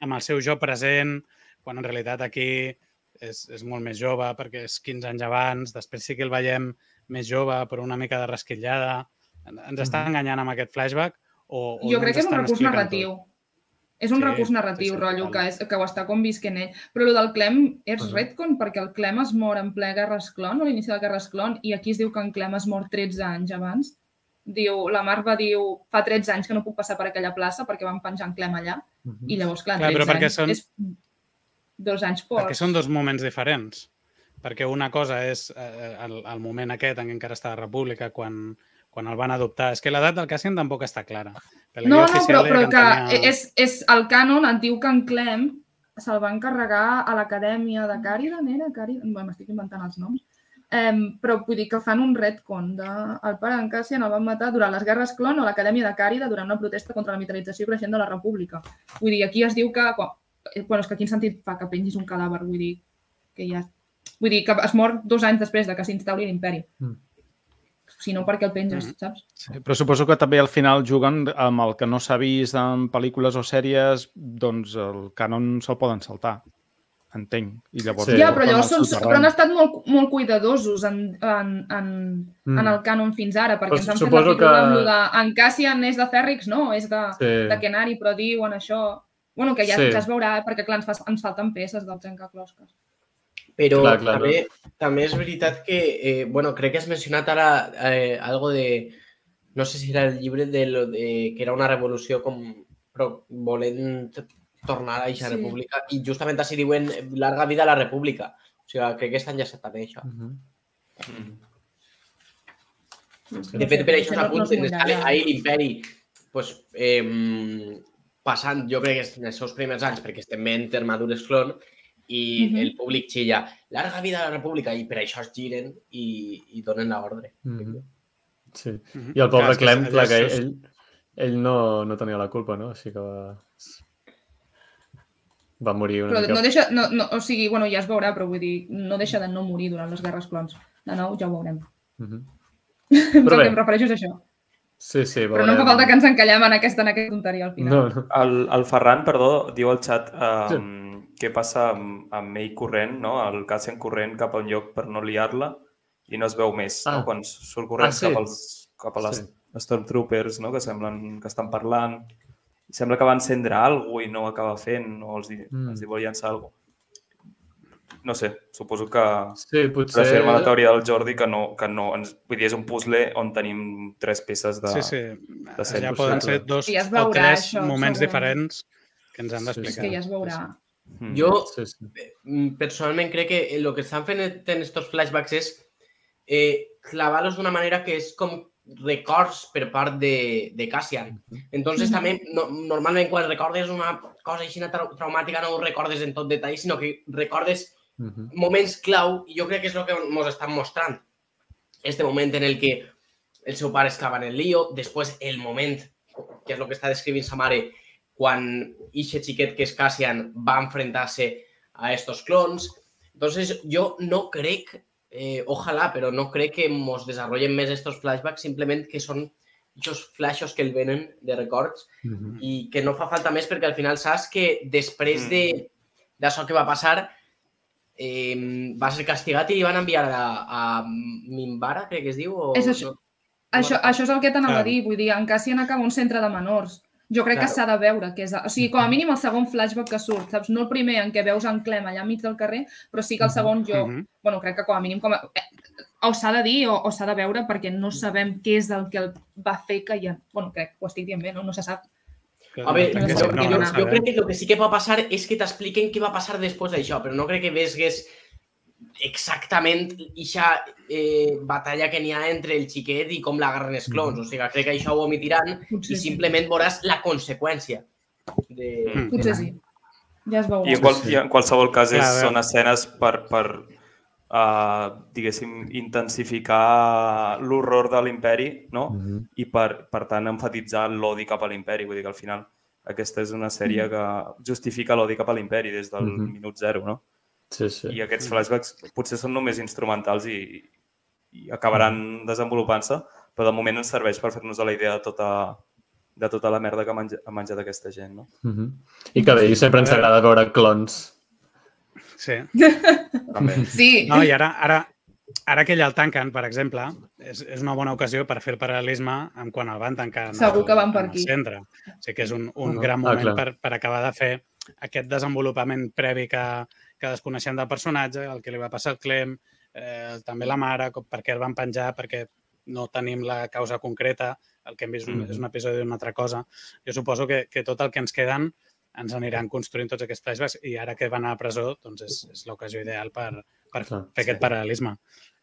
amb el seu jo present, quan en realitat aquí és, és molt més jove, perquè és 15 anys abans, després sí que el veiem més jove, però una mica de rasquillada. Ens està enganyant amb aquest flashback? O, o Jo no crec que és un recurs narratiu. tot? És un Sí, recurs narratiu, sí, sí, rotllo, que, és, que ho està com visquent ell. Però el del Clem és Mhm. retcon, perquè el Clem es mor en ple Guerres Clon, o a l'inici de Guerres Clon, i aquí es diu que en Clem es mor 13 anys abans. Diu, la Marva diu, fa 13 anys que no puc passar per aquella plaça perquè van penjar en Clem allà. Mhm. I llavors, clar, Clar, 13 però perquè anys són- és dos anys pocs. Perquè són dos moments diferents. Perquè una cosa és eh, el, el moment aquest en què encara està la República, quan, quan el van adoptar. És que l'edat del Cassian tampoc està clara. Per la No, no, però, però que tenia- és, és el cànon et diu que en Clem se'l va encarregar a l'acadèmia de Càriden, era? Càriden? Bé, m'estic inventant els noms. Um, però vull dir que fan un retcon de... El pare d'en Cassian el van matar durant les guerres clon a l'acadèmia de Càrida durant una protesta contra la militarització creixent de la república. Vull dir, aquí es diu que... Quan... eh, Bueno, és que quin sentit fa que pengis un cadàver? Vull dir, que ja... Vull dir, que es mor dos anys després de que s'instal·li l'imperi. Mm. Si no, per què el penges, Mhm. saps? Sí, però suposo que també al final juguen amb el que no s'ha vist en pel·lícules o sèries, doncs el cànon se'l poden saltar, entenc. I llavors Sí. Ja, però llavors són, però han estat molt, molt cuidadosos en, en, en, Mm. en el cànon fins ara, perquè Però ens han fet suposo la que- amb de... En Cassian és de Fèrrix, no? És de, Sí. de Kenari, però diuen això... Bueno, que ja, Sí. ja es veurà, perquè clar, ens, fa, ens falten peces del trencaclosques. Però Clar, clar, també, també és veritat que, eh, bueno, crec que has mencionat ara eh, algo de, no sé si era el llibre de, lo de que era una revolució com però volent tornar a aquesta Sí. república i justament així diuen larga vida a la república. O sigui, crec que està enllaçat amb això. Mhm. Mm. De fet, per això s'apunten, no ahir l'imperi pues, eh, passant, jo crec que en els seus primers anys, perquè estem veient armadures clon, i uh -huh. el públic xilla, larga vida a la república, i per això es giren i, i donen l'ordre. Mm -hmm. Sí. Uh -huh. I el pobre clar, Clem, clar, que ell, ell no, no tenia la culpa, no? Així que va, va morir una però mica. no deixa, no, no, o sigui, bueno, ja es veurà, però vull dir, no deixa de no morir durant les guerres clons. De nou, ja ho veurem. Uh -huh. Però que em refereixo això. Sí, sí, Però no fa falta que ens encallem en aquesta, en aquesta tonteria al final. No, no. El, el Ferran, perdó, diu al xat um, sí. Què passa amb, amb ell corrent, no? el Cassian corrent cap a un lloc per no liar-la i no es veu més, Ah. no? quan surt corrent Ah, sí? cap, als, cap a les Sí. Stormtroopers, no? que semblen que estan parlant i sembla que va encendre alguna cosa i no ho acaba fent o els, Mm. mm. els hi vol llançar alguna cosa. No sé, suposo que Sí, potser... reafirma la teoria del Jordi que no, que no ens, vull dir, és un puzzle on tenim tres peces de... Sí, sí. de ser Allà poden ser dos I ja es o veurà, tres això, moments segurament. diferents que ens han Sí, És d'explicar. que ja es veurà. Mm. Jo, Sí, sí. mm, personalment, crec que el que estan fent en estos flashbacks és eh, clavar-los d'una manera que és com records per part de, de Cassian. Entonces, també, no, normalment, quan recordes una cosa així trau traumàtica, no ho recordes en tot detall, sinó que recordes Uh -huh. moments clau, i jo crec que és el que ens estan mostrant. Este moment en el que el seu pare estava en el lío, després el moment, que és el que està descrivint sa mare, quan ixe xiquet que és Cassian va enfrentar-se a estos clones. Entonces, jo no crec, eh, ojalà, però no crec que mos desarrollen més estos flashbacks, simplement que són aquests flashes que el venen de records Uh -huh. i que no fa falta més perquè al final saps que després de d'això que va passar eh, va ser castigat i li van enviar a, a Mimbara, crec que es diu. O, És això. no? Això, això és el que t'anava a dir, vull dir, en Cassian acaba un centre de menors. Jo crec que Claro. s'ha de veure que és... O sigui, com a mínim el segon flashback que surt, saps? No el primer en què veus en Clem allà enmig del carrer, però sí que el segon jo... Mhm. Bueno, crec que com a mínim com a... eh, o s'ha de dir o, o s'ha de veure perquè no sabem què és el que el va fer que ja... Bueno, crec, ho estic dient bé, no? No se sap. A veure, No, jo, no, jo, no, jo, no jo crec que el que sí que va passar és que t'expliquen què va passar després d'això, però no crec que vesgues exactament eixa eh, batalla que n'hi ha entre el xiquet i com l'agarren els clones. O sigui, crec que això ho omitiran Potser i sí. simplement veuràs la conseqüència. De, Mm. Potser sí. Ja es veurà. I en, qual, i en qualsevol cas és, són escenes per, per uh, diguéssim, intensificar l'horror de l'imperi no? Uh -huh. i per, per tant enfatitzar l'odi cap a l'imperi. Vull dir que al final aquesta és una sèrie que justifica l'odi cap a l'imperi des del Mhm. minut zero, no? Sí, sí. I aquests flashbacks potser són només instrumentals i, i acabaran desenvolupant-se, però de moment ens serveix per fer-nos a la idea de tota, de tota la merda que ha menjat, ha menjat aquesta gent, no? Uh -huh. I que bé, i sempre ens agrada veure clons. Sí. També. Sí, No, i ara, ara, ara que ja el tanquen, per exemple, és, és una bona ocasió per fer el paral·lelisme amb quan el van tancar en Segur el, que van per en el aquí. centre. O sigui que és un, un Ah, gran ah, moment clar. per, per acabar de fer aquest desenvolupament previ que, que desconeixem del personatge, el que li va passar al Clem, eh, també la mare, com, per què el van penjar, perquè no tenim la causa concreta, el que hem vist mm és un episodi d'una altra cosa. Jo suposo que, que tot el que ens queden ens aniran construint tots aquests flashbacks i ara que van a la presó doncs és, és l'ocasió ideal per, per Clar, fer aquest paral·lelisme.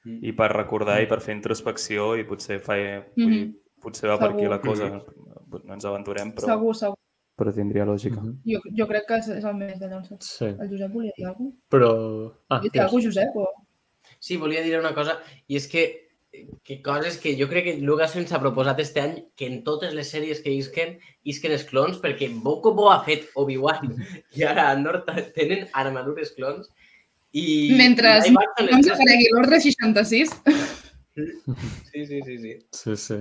I per recordar i per fer introspecció i potser fa... Vull dir, potser va per aquí la cosa. No ens aventurem, però, segur, segur. Però tindria lògica. Uh -huh. Jo, jo crec que és, és el més d'allò. saps? Sí, El Josep volia dir alguna cosa? però... Ah, dir alguna cosa, Josep? O... Sí, volia dir una cosa, i és que que coses que jo crec que Lucasfilm s'ha proposat este any que en totes les sèries que isquen, isquen els clons, perquè Boco Bo ha fet Obi-Wan i ara Andor tenen armadures clons i... Mentre i no ens aparegui l'ordre 66, Sí, sí, sí, sí. Sí, sí.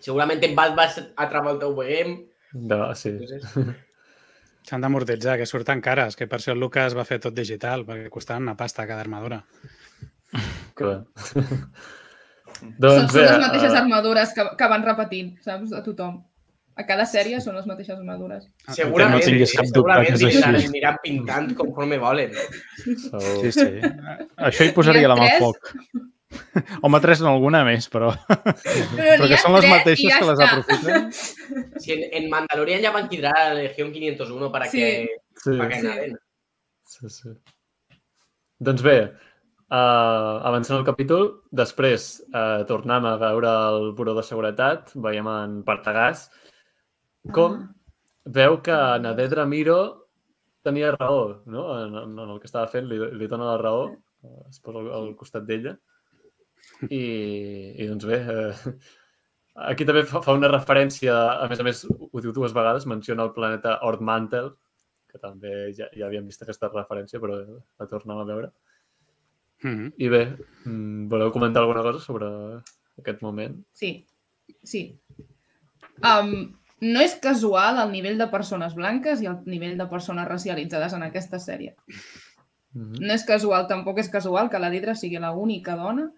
Segurament en Bad Batch altra volta ho veiem. De, sí. S'han d'amortitzar, que surten cares, que per això el Lucas va fer tot digital, perquè costaven una pasta cada armadura. Són, doncs són bé, les mateixes eh, armadures que, que van repetint, saps? A tothom. A cada sèrie són les mateixes armadures. Ah, Segurament, no tinguis cap dubte segurament que és aniran, així. aniran pintant conforme volen. segur. Sí, sí. Això hi posaria la mà al tres. foc. Home, tres no, alguna més, però... Però, Però que són les mateixes ja que les aprofiten. Si en, en Mandalorian ja van quedar a la Legión 501 para Sí. que, Sí, para que Sí. anaven. sí, sí. Doncs bé, Uh, avançant el capítol, després uh, tornem a veure el buró de seguretat, veiem en Partagàs, com veu que Nadedra Miro tenia raó, no? En, en el que estava fent, li, li dona la raó, eh, es posa al, al costat d'ella. I, I doncs bé, eh, aquí també fa, fa una referència, a més a més, ho diu dues vegades, menciona el planeta Ordmantel, que també ja, ja havíem vist aquesta referència, però la tornem a veure. Mm -hmm. I bé, mm, voleu comentar alguna cosa sobre aquest moment? Sí, sí. Um, no és casual el nivell de persones blanques i el nivell de persones racialitzades en aquesta sèrie. Mm -hmm. No és casual, tampoc és casual que la Didra sigui l'única dona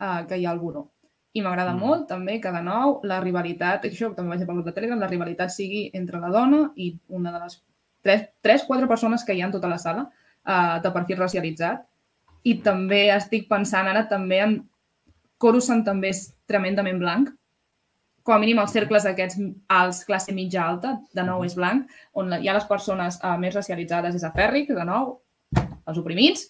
uh, que hi ha al buró. I m'agrada Mm. molt també que, de nou, la rivalitat, això també vaig dir pel grup de Telegram, la rivalitat sigui entre la dona i una de les tres, tres quatre persones que hi ha en tota la sala uh, de perfil racialitzat. I també estic pensant ara també en Coruscant també és tremendament blanc, com a mínim els cercles aquests alts, classe mitja alta, de nou és blanc, on hi ha les persones uh, més racialitzades és a Fèrric, de nou, els oprimits.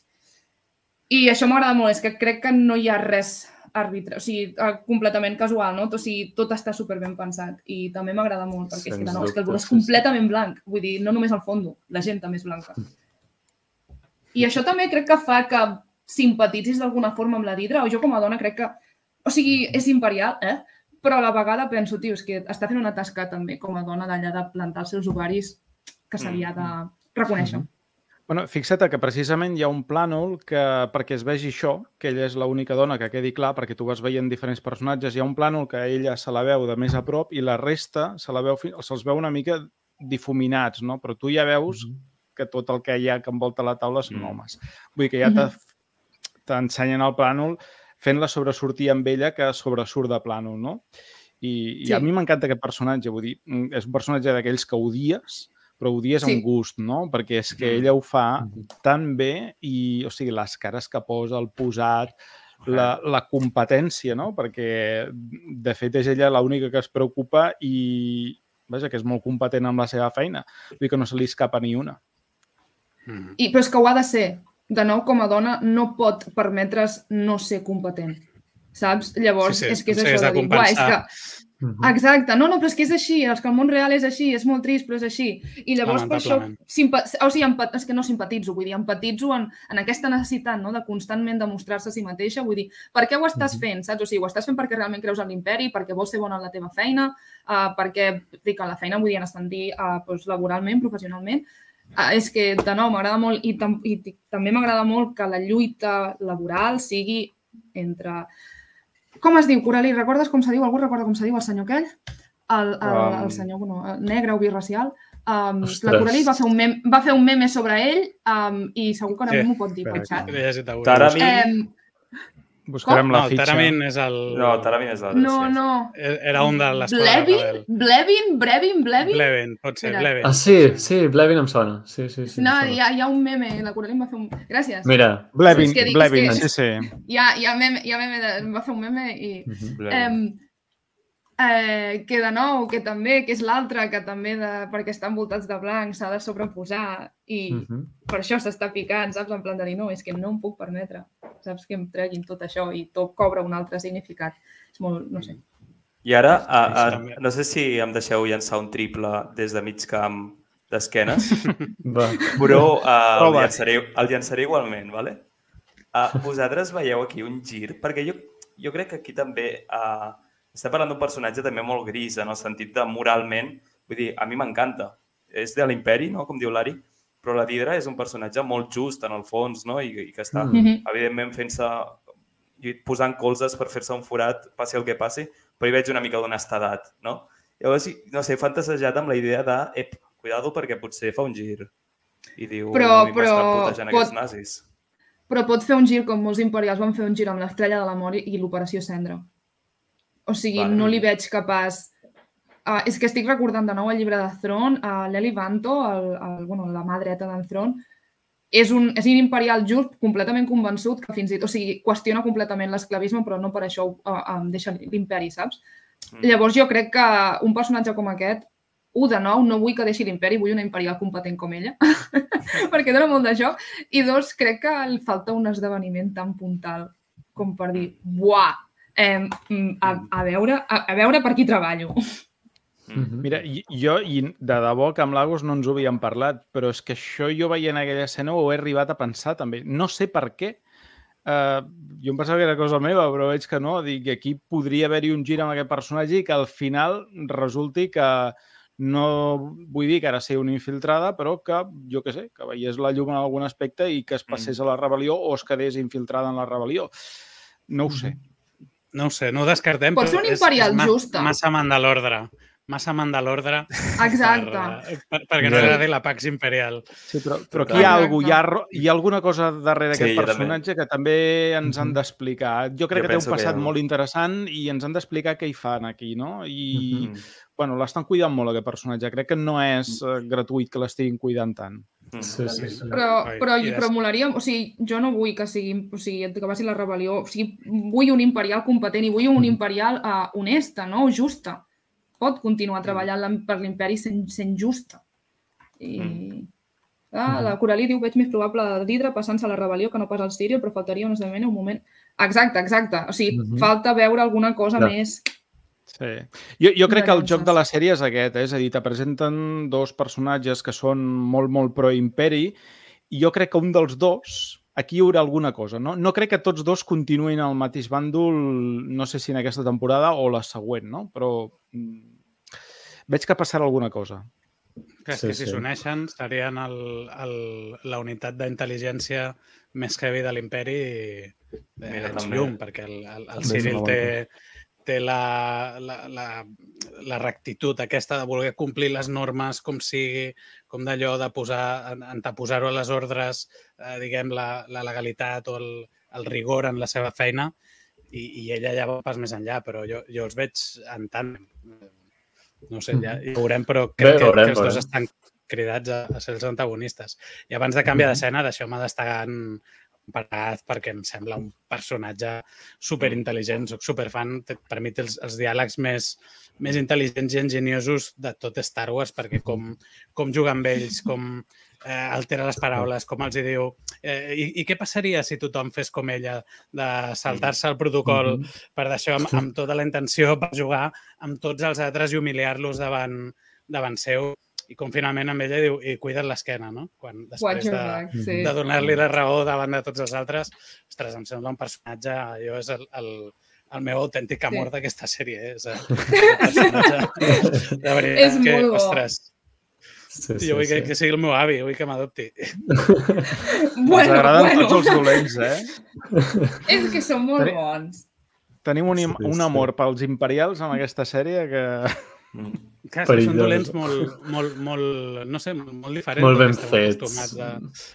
I això m'agrada molt, és que crec que no hi ha res arbitre, o sigui, eh, completament casual, no? O sigui, tot està super ben pensat i també m'agrada molt perquè és que, de nou, és que el color és completament blanc, vull dir, no només el fondo, la gent també és blanca. I això també crec que fa que simpatitzis d'alguna forma amb la Didra, o jo com a dona crec que, o sigui, és imperial, eh? Però a la vegada penso, tio, és que està fent una tasca també com a dona d'allà de plantar els seus ovaris que se li ha de reconèixer. Bueno, fixa't que precisament hi ha un plànol que, perquè es vegi això, que ella és l'única dona, que quedi clar, perquè tu vas veient diferents personatges, hi ha un plànol que ella se la veu de més a prop i la resta se la veu, se'ls veu una mica difuminats, no? Però tu ja veus que tot el que hi ha que envolta la taula són Mm. homes. Vull dir que ja te- t'ensenyen el plànol fent-la sobresortir amb ella que sobresurt de plànol, no? I, i Sí. a mi m'encanta aquest personatge, vull dir, mm, és un personatge d'aquells que odies, però odies Sí. amb gust, no? Perquè és que ella ho fa tan bé i, o sigui, les cares que posa, el posat, la, la competència, no? Perquè, de fet, és ella l'única que es preocupa i, vaja, que és molt competent amb la seva feina. Vull dir que no se li escapa ni una. Mm. I, però és que ho ha de ser. De nou, com a dona, no pot permetre's no ser competent. Saps? Llavors, Sí, sí, és que és potser això de dir, "Buah, és compensar." Mhm. Exacte, no, no, però és que és així, és que el món real és així, és molt trist, però és així. I llavors per això, simpa... o sigui, empat... és que no simpatitzo, vull dir, empatitzo en, en aquesta necessitat no? de constantment demostrar-se a si mateixa, vull dir, per què ho estàs Mhm. fent, saps? O sigui, ho estàs fent perquè realment creus en l'imperi, perquè vols ser bona en la teva feina, uh, perquè, dic, en la feina vull dir en ascendir uh, doncs, laboralment, professionalment, uh, és que, de nou, m'agrada molt, i, tam i també m'agrada molt que la lluita laboral sigui entre com es diu, Coralí? Recordes com se diu? Algú recorda com se diu el senyor aquell? El, el, Um. el senyor bueno, el negre o birracial. Um, Ostres. la Coralí va fer, un mem, va fer un meme sobre ell um, i segur que ara Sí. m'ho pot dir pel Espera, xat. He llegit avui. Taramin... Um, Buscarem No, la el fitxa. Taramin és el... No, Taramin és l'altre. no, sí. no. Era un de l'esquadra Blevin? Blevin? Brevin? Blevin? Blevin, pot ser, Mira. Blevin. Ah, sí, sí, Blevin em sona. Sí, sí, sí. No, hi ha, hi ha un meme, la Coralí em va fer un... Gràcies. Mira. Blevin, És que dic, Blevin, és sí, que- sí. Hi ha, hi ha meme, hi ha meme de, va fer un meme i... Mhm. Blevin. Eh, eh, que de nou, que també, que és l'altre, que també de, perquè estan envoltats de blanc s'ha de sobreposar i Mhm. per això s'està picant, saps? En plan de dir, no, és que no em puc permetre, saps? Que em treguin tot això i tot cobra un altre significat. És molt, no sé. I ara, a, a, no sé si em deixeu llançar un triple des de mig camp d'esquenes, però uh, el, llançaré, el llançaré igualment, ¿vale? Uh, vosaltres veieu aquí un gir? Perquè jo, jo crec que aquí també uh, estem parlant d'un personatge també molt gris, en el sentit de moralment, vull dir, a mi m'encanta. És de l'imperi, no?, com diu l'Ari, però la Didra és un personatge molt just, en el fons, no?, i, i que està, Mm. Mhm. evidentment, fent-se posant colzes per fer-se un forat, passi el que passi, però hi veig una mica d'honestedat, no? Llavors, no sé, he fantasejat amb la idea de, ep, cuidado perquè potser fa un gir i diu, Però- "Ui, m'estan però pot- aquests nazis. Però pot fer un gir com molts imperials van fer un gir amb l'estrella de la mort i l'operació Cendra. O sigui, Vale. no li veig capaç... Uh, és que estic recordant de nou el llibre de Thron, uh, l'Eli Vanto, el, el, bueno, la mà dreta d'en Thron, és un, és un imperial just completament convençut que fins i tot, o sigui, qüestiona completament l'esclavisme, però no per això uh, um, deixa l'imperi, saps? Mm. Llavors jo crec que un personatge com aquest un, de nou, no vull que deixi l'imperi, vull una imperial competent com ella, perquè dona molt de joc. I dos, crec que li falta un esdeveniment tan puntal com per dir, buah, eh, a, a, veure, a, a veure per qui treballo. Mhm. Mira, i- jo, i de debò que amb l'Agos no ens ho havíem parlat, però és que això jo veient aquella escena ho he arribat a pensar també. No sé per què. Uh, jo em pensava que era cosa meva, però veig que no. Dic que aquí podria haver-hi un gir amb aquest personatge i que al final resulti que no vull dir que ara sigui una infiltrada, però que, jo que sé, que veiés la llum en algun aspecte i que es passés a la rebel·lió o es quedés infiltrada en la rebel·lió. No ho sé. No ho sé, no ho descartem. Pot ser és- imperial és ma- justa. Massa mandalordre. Massa mandalordre Exacte. per, per, perquè no agradi la Pax Imperial. Sí, però, però aquí hi ha, algú, hi, ha, hi ha alguna cosa darrere Sí, d'aquest també. personatge que també ens han Mhm. d'explicar. Jo crec Jo que té un que passat ha- molt interessant i ens han d'explicar què hi fan aquí, no? I, Mhm. Bueno, l'estan cuidant molt, aquest personatge. Crec que no és eh, gratuït que l'estiguin cuidant tant. Mm. Sí, sí, sí. Però, però, i però molaria... O sigui, jo no vull que sigui... O sigui, que passi la rebel·lió. O sigui, vull un imperial competent i vull un imperial uh, honesta, no? Justa. Pot continuar treballant l'em- per l'imperi sent, sent justa. I... Ah, la Coralí diu veig més probable l'Hidra passant-se a la rebel·lió que no pas al Sirio, però faltaria un esdeveniment un moment. Exacte, exacte. O sigui, Mhm. falta veure alguna cosa Clar. més... Sí. Jo, jo crec que el joc de la sèrie és aquest, eh? és a dir, te presenten dos personatges que són molt, molt pro-imperi i jo crec que un dels dos aquí hi haurà alguna cosa. No, no crec que tots dos continuïn al mateix bàndol, no sé si en aquesta temporada o la següent, no? però mm, veig que passarà alguna cosa. Que és Sí, que si sí. s'uneixen serien el, el, la unitat d'intel·ligència més heavy de l'imperi de Mira, anys també. llum, perquè el, el, el Cyril té, té la, la, la, la rectitud aquesta de voler complir les normes com sigui, com d'allò de posar, anteposar-ho a les ordres, eh, diguem, la, la legalitat o el, el rigor en la seva feina, i, i ella ja va pas més enllà, però jo, jo els veig en tant. No sé, ja, ho veurem, però crec Bé, que, veurem, que els dos veurem. estan cridats a, a ser els antagonistes. I abans de canviar d'escena, deixeu-me destacar en Parat perquè em sembla un personatge superintel·ligent, soc superfan, per mi té els, els diàlegs més, més intel·ligents i enginyosos de tot Star Wars, perquè com, com juga amb ells, com eh, altera les paraules, com els hi diu... Eh, i, I què passaria si tothom fes com ella, de saltar-se el protocol Mhm. per d'això amb, amb tota la intenció per jugar amb tots els altres i humiliar-los davant, davant seu i com finalment amb ella diu i cuida't l'esquena, no? Quan després de, back, sí. de donar-li la raó davant de tots els altres, ostres, em sembla un personatge, jo és el, el, el meu autèntic amor Sí. d'aquesta sèrie, eh? és el, el personatge de veritat És que, molt bo. ostres, Sí, jo vull que, que sigui el meu avi, vull que m'adopti. Ens Bueno, agraden bueno. tots els dolents, eh? És que són molt Tenim- bons. Tenim un, im- Sí, un sí. amor pels imperials amb aquesta sèrie que... Mm. Clar, són dolents molt, molt, molt, no sé, molt diferents. Molt ben fets. A,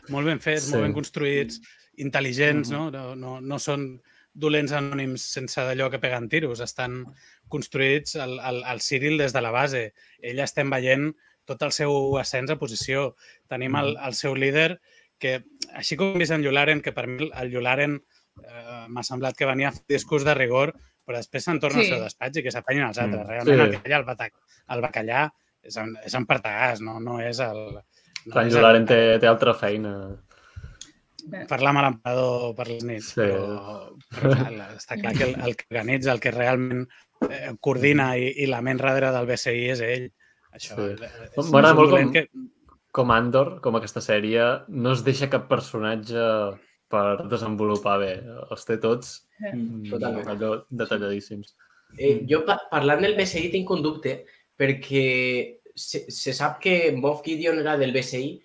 molt ben fets, Sí. molt ben construïts, intel·ligents, no? No, no, no són dolents anònims sense d'allò que peguen tiros, estan construïts al, al, al Cyril des de la base. Ell estem veient tot el seu ascens a posició. Tenim el, el seu líder que, així com hem vist en Yularen, que per mi el Yularen eh, m'ha semblat que venia a fer discurs de rigor, però després se'n torna Sí. al seu despatx i que s'apanyin els altres. Mm. Realment Sí. el batac, el bacallà és en, és en Partagàs, no, no és el... No Clar, Jolaren té, té altra feina. parlar amb l'emperador per les nits, Sí. però, però està clar que el, el que organitza, el que realment eh, coordina i, i la ment darrere del BCI és ell. Això, Sí. és- és M'agrada molt com- Que... Com Andor, com aquesta sèrie, no es deixa cap personatge per desenvolupar bé. Els té tots Totalment. allò detalladíssims. Eh, jo, pa parlant del BCI, tinc un dubte, perquè se, se sap que Moff Gideon era del BCI,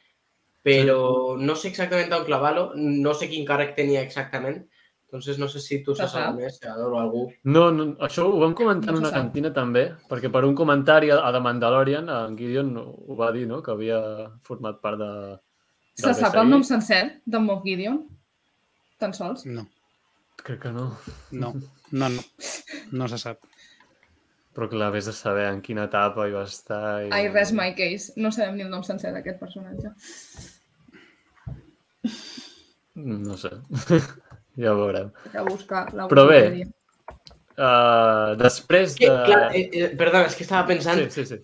però no sé exactament on clavar-lo, no sé quin càrrec tenia exactament, entonces no sé si tu saps alguna més, Salvador, o algú. No, no, això ho vam comentar No en una sap. cantina també, perquè per un comentari a a The Mandalorian, en Gideon ho va dir, no?, que havia format part de... Se del sap BCI. el nom sencer d'en Moff Gideon? Tan sols? No, Crec que no. no, no, no, no se sap. Però clar, vés de saber en quina etapa hi va estar. I... I rest my case. No sabem ni el nom sencer d'aquest personatge. No sé. ja ho veurem. Que buscar la Però bé. Uh, després Que, de... clar, eh, eh, perdona, és que estava pensant, Sí, sí, sí.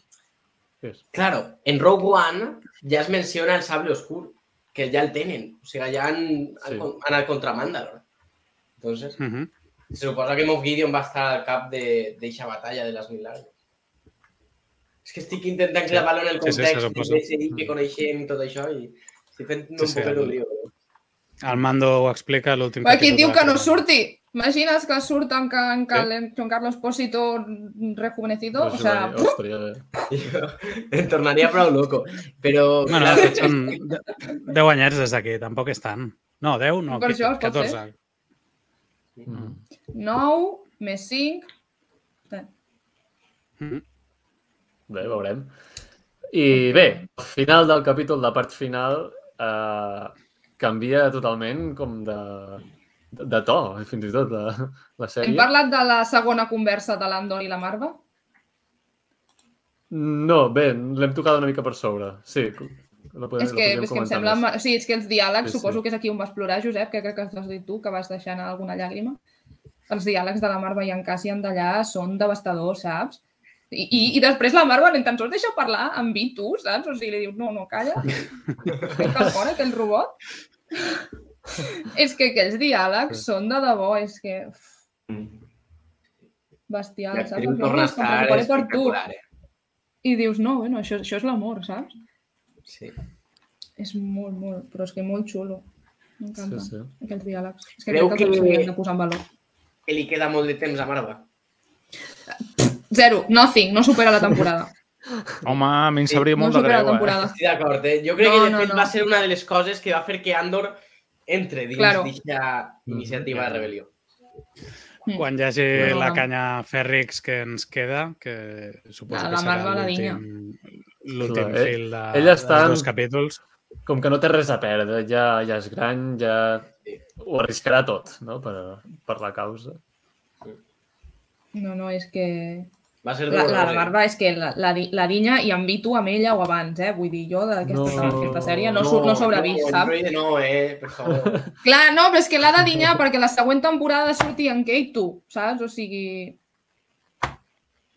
És? Claro, en Rogue One ja es menciona el sable oscur, que ja el tenen. O sigui, ja han, han, Sí. han anat contra Mandalor. Entonces, Uh -huh. se suposa que Moff Gideon va estar al cap de- d'eixa batalla de les mil anys. És que estic intentant Sí. clavar-lo en el Sí, sí, de DCI que coneixem tot això i estic fent Sí, un sí, poquet el- un lío. El Mando ho explica a l'últim Però aquí capítol diu de que no surti. Imagines que surt en, en, en Juan Carlos Pósito rejuvenecido? O sea, estaria bé. Em tornaria prou loco. Però, Bueno, clar, de són de- 10 anyets des d'aquí, tampoc és tant. No, 10, no, Per qui- això es pot 14. Mm. 9 més 5... Mm. Bé, veurem. I bé, al final del capítol, la part final, eh, canvia totalment com de, de, de to, fins i tot, la, la Hem sèrie. parlat de la segona conversa de l'Andor i la Marva? No, bé, l'hem tocat una mica per sobre. Sí, la podem, és que, la és que em comentar sembla... més. Sí, és que els diàlegs, Sí, sí. suposo que és aquí on vas plorar, Josep, que crec que has dit tu, que vas deixar anar alguna llàgrima. Els diàlegs de la Marva i en Cassian d'allà són devastadors, saps? I, i, I després la Marva ni tan sols deixa parlar amb vi, tu, saps? O sigui, li diu, no, no, calla. Que fora, aquell robot. és que aquells diàlegs són de debò, és que... Mm. Bestial, saps? L'actriu torna a estar espectacular. Eh? I dius, no, bueno, això, això és l'amor, saps? Sí. És molt, molt, però és que molt xulo. M'encanta, Sí, sí. aquells diàlegs. És que Creu crec que, els que- haurien de posar en valor. Que li queda molt de temps a Marva. Zero, nothing, no supera la temporada. Home, a mi em sabria no molt de supera la greu, eh? Estic d'acord, eh? Jo crec No, que de no, fet no. va ser una de les coses que va fer que Andor entre dins Claro. d'aquesta iniciativa de rebel·lió. Mm. Quan hi hagi No, no, la no. canya Fèrrix que ens queda, que suposo La- que la serà Marva la dinya. l'últim l'últim eh, fil de, ella està dels en- dos capítols. Com que no té res a perdre, ja, ja és gran, ja ho arriscarà tot, no?, per, per la causa. No, no, és que... Va ser La, la, la eh? Marva és que la, la, di- la dinya i invito amb ella o abans, eh? Vull dir, jo d'aquesta No. aquesta sèrie no, surt, no sobrevist, no, saps? Android no, eh? Per favor. Clar, no, però és que l'ha de dinyar perquè la següent temporada surti en Kate tu, saps? O sigui...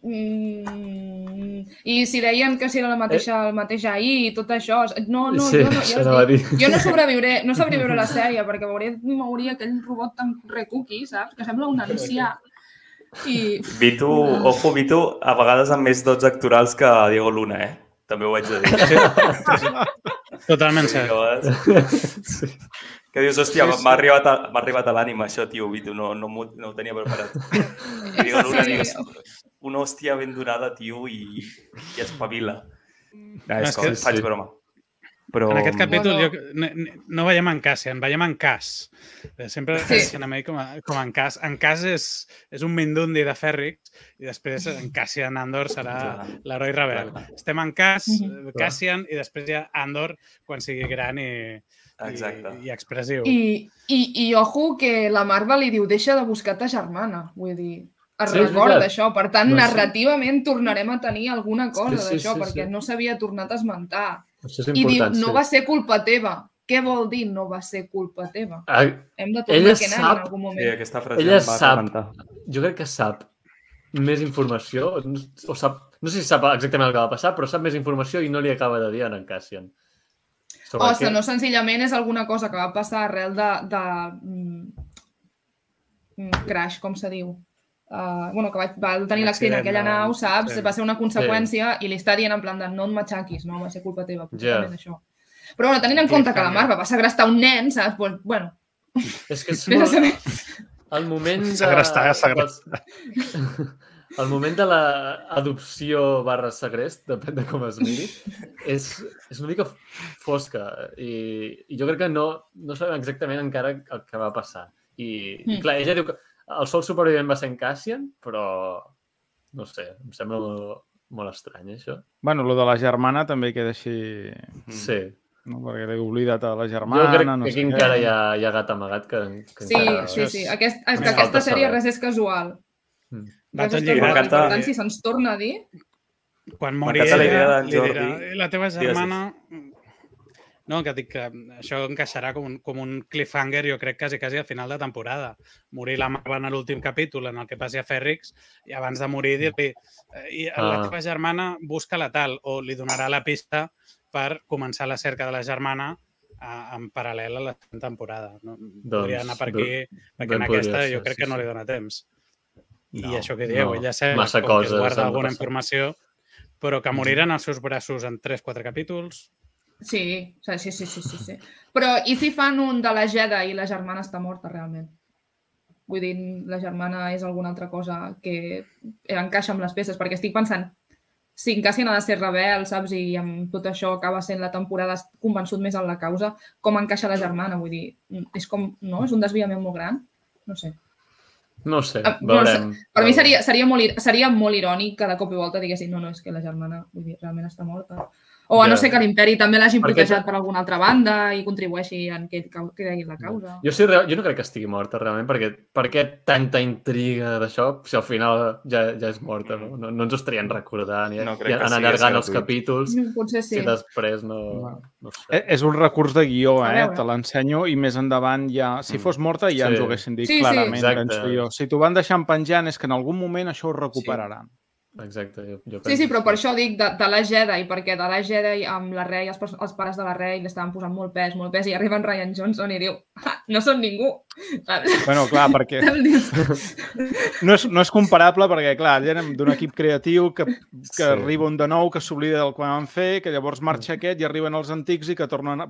Mm, I si deien que si era la mateixa, el mateix ahir i tot això... No, no, Sí, jo no, jo, a dic, dir. jo no sobreviuré, no sobreviuré a la sèrie perquè veuré, mouria aquell robot tan recuqui, saps? Que sembla un ancià. I... Vito, ojo, Vito, a vegades amb més dots actorals que Diego Luna, eh? També ho haig de dir. Totalment cert. vegades. Sí. Que dius, hòstia, Sí, sí. m'ha arribat, a, m'ha arribat a l'ànima això, tio, Vito, no, no, no ho tenia preparat. I Diego Luna, Sí. digues, una hòstia ben donada, tio, i, i espavila. No, No, és és que- que faig sí. broma. Però... En aquest capítol Bueno. jo, no, no veiem en Cassian, veiem en Cas. Eh, Sempre Sí. Cassian ell com, a, com en Cas. En Cas és, és un Mindundi de Fèrrix i després en Cassian Andor serà l'heroi rebel. Clar, clar. Estem en Cas, Mhm. eh, Cassian i després ha Andor quan sigui gran i, Exacte. i, i expressiu. I, i, I ojo que la Marva li diu deixa de buscar ta germana. Vull dir, es Sí, recorda veritat. això. Per tant, No, sí. narrativament tornarem a tenir alguna cosa Sí, sí, d'això, sí, perquè sí. no s'havia tornat a esmentar. Això és I diu, important, no sí. va ser culpa teva. Què vol dir no va ser culpa teva? Ah, Hem de tornar Ella a Kenan sap- en algun Sí, moment. aquesta frase Ella em va sap. jo crec que sap més informació, o sap, no sé si sap exactament el que va passar, però sap més informació i no li acaba de dir a en Cassian. Sobre O si què- no, senzillament és alguna cosa que va passar arrel de... de mm, mm, crash, com se diu? Uh, bueno, que va, va tenir l'accident a aquella nau, saps? sí. Va ser una conseqüència i li està dient en plan de no et matxaquis, no va ser culpa teva, potser és això. Però bueno, tenint en compte que la Marva va segrestar un nen, saps? Pues, bueno, És que és a molt... saber. El moment de... Segrestar, segrestar. El moment de l'adopció barra segrest, depèn de com es miri, és, és una mica fosca i, i jo crec que no, no sabem exactament encara el que va passar. I, mm. i Mm. clar, ella diu que el sol supervivent va ser en Cassian, però no sé, em sembla molt, molt estrany això. Bueno, lo de la germana també queda així... Mm. Sí. No? Perquè l'he oblidat a la Jo germana, crec no que aquí encara hi ha, hi ha gat amagat que, que Sí, encara... sí, sí. Aquest, és que aquesta sèrie res és casual. Mm. Va Res tot és lligat. Per tant, si se'ns torna a dir... Quan mori M'encanta la idea ella, d'en li dirà, Jordi. "Eh, la teva Digues. No, que dic que això encaixarà com un, com un cliffhanger, jo crec, quasi, quasi al final de temporada. Morir la Marva en l'últim capítol, en el que passi a Fèrrix, i abans de morir dir-li eh, i la Ah. teva germana busca-la tal, o li donarà la pista per començar la cerca de la germana a, en paral·lel a la temporada. No? podria anar per aquí, perquè en ben aquesta ser, jo crec sí, que no li dona temps. I No, això que dieu, no. ella sap com coses que guarda alguna passar. informació, però que moriran als seus braços en 3-4 capítols, Sí, sí, sí, sí, sí, sí. Però i si fan un de la Jedi i la germana està morta realment? Vull dir, la germana és alguna altra cosa que encaixa amb les peces, perquè estic pensant, si en Cassian ha de ser rebel, saps, i amb tot això acaba sent la temporada convençut més en la causa, com encaixa la germana? Vull dir, és com, no? És un desviament molt gran? No sé. No sé, Ah, no veurem. Per mi seria, seria, molt, seria molt irònic que de cop i volta diguessin no, no, és que la germana vull dir, realment està morta. O a no Ja. ser que l'imperi també l'hagin protejat per alguna altra banda i contribueixi en que ell cau- cregui la causa. Jo, sí, real- jo no crec que estigui morta, realment, perquè per què tanta intriga d'això si al final ja, ja és morta, no? No, no ens ho estarien recordant i, No i sigui allargant els capítols Potser sí. si després no... no sé. Eh, És un recurs de guió, eh? veure. Te l'ensenyo i més endavant ja... Si Mm. fos morta ja Sí. ens ho haguessin dit Sí, sí. clarament, penso jo. Si t'ho van deixant penjant és que en algun moment això ho recuperaran. Exacte, jo, jo Sí, sí, però per això dic de, de la Jedi, perquè de la Jedi amb la Rey, els, els pares de la Rey li estaven posant molt pes, molt pes, i arriba en Ryan Johnson i diu, ah, no són ningú. Bueno, clar, perquè no és, no és comparable perquè, clar, allà anem d'un equip creatiu que, que Sí. arriba un de nou, que s'oblida del que van fer, que llavors marxa aquest i arriben els antics i que tornen a...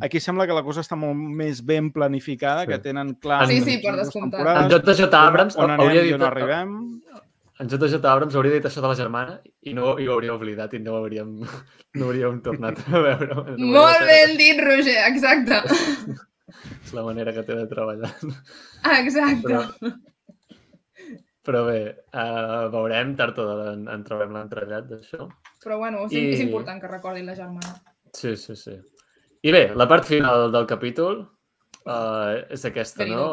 Aquí sembla que la cosa està molt més ben planificada, Sí. que tenen clar... Sí, sí, per descomptat. En JJ Abrams on hauria anem i dit... on arribem. En JJ Abrams hauria dit això de la germana i no i ho hauria oblidat i no ho hauríem, no ho hauríem tornat a veure. No molt ben dit, Roger, exacte. És la manera que té de treballar. Exacte. Però, però bé, uh, veurem, tard o d'hora en, en trobem l'entrellat d'això. Però bueno, sí, I- és important que recordin la germana. Sí, sí, sí. I bé, la part final del capítol uh, és aquesta, déu no?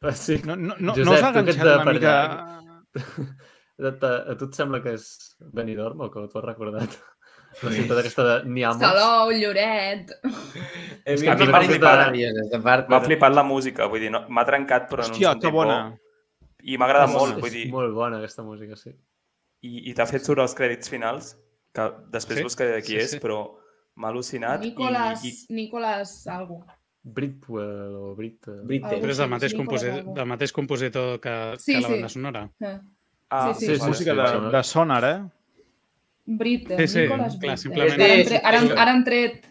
Uh, sí. No, no, no, Josep, no us ha tu que ets enganxat de una per mica... A, a tu et sembla que és Benidorm o que t'ho has recordat? La ciutat aquesta de Niamos. Salou, Lloret... És que a mi m'ha flipat. M'ha però- flipat la música, vull dir, no, m'ha trencat, però en Hòstia, un que sentit bona. bo. I m'ha agradat És- molt, vull és dir, molt bona aquesta música, sí. i, i t'ha fet sobre els crèdits finals, que després Sí, buscaré de qui sí, és, sí. però m'ha al·lucinat. Nicolas, I, i, Nicolas algo. Britwell o Brit... Brite. Algo Però és del sí, mateix, sí, composi Nicolas algo. del mateix compositor que, Sí, que la sí. banda sonora. Eh. ah, sí, sí, sí, Música sí, de, sí. de sonar, eh? Britten, Sí, sí, Nicolas clar, simplement- Ara, han És- tret, ara, han, és- ara han tret,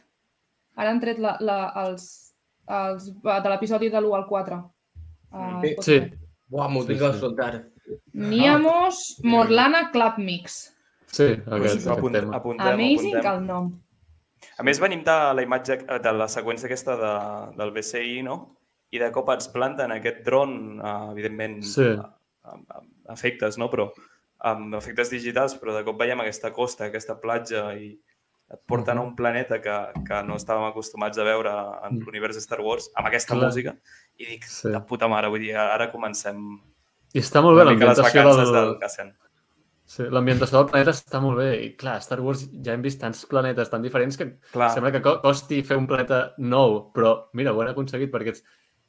ara han tret la, la, els, els, de l'episodi de l'1 al 4. Uh, Sí. Sí. Buah, m'ho Sí, tinc sí. escoltar. Niamos Morlana Club Mix. Sí, aquest, aquest tema. apuntem, Amazing apuntem. el nom. A més, venim de la imatge, de la seqüència aquesta de, del BCI, no? I de cop ens planten aquest dron, uh, evidentment, Sí. uh, amb, amb efectes, no? Però amb efectes digitals, però de cop veiem aquesta costa, aquesta platja i et porten a un planeta que, que no estàvem acostumats a veure en Mm. l'univers de Star Wars, amb aquesta Clar. música, i dic, Sí. de puta mare, vull dir, ara comencem I està molt bé l'ambientació del... del. Sí, l'ambientació del planeta està molt bé. I clar, Star Wars ja hem vist tants planetes tan diferents que Clar. sembla que co- costi fer un planeta nou, però mira, ho han aconseguit perquè és,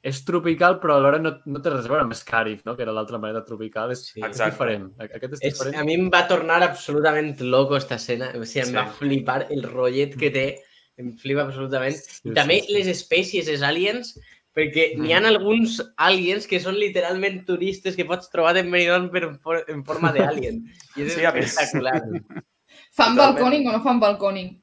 és tropical, però alhora no, no té res a veure amb Scarif, no? que era l'altre planeta tropical. És, Sí. és diferent. Aquest és És, diferent. a mi em va tornar absolutament loco esta escena. O sigui, em Sí. va flipar el rotllet que té. Em flipa absolutament. Sí, I també sí, sí. les espècies, els aliens, perquè n'hi Mm. ha alguns aliens que són literalment turistes que pots trobar en Benidorm però en, for en forma d'alien. I és Sí, espectacular. Fan balconing o no fan balconing?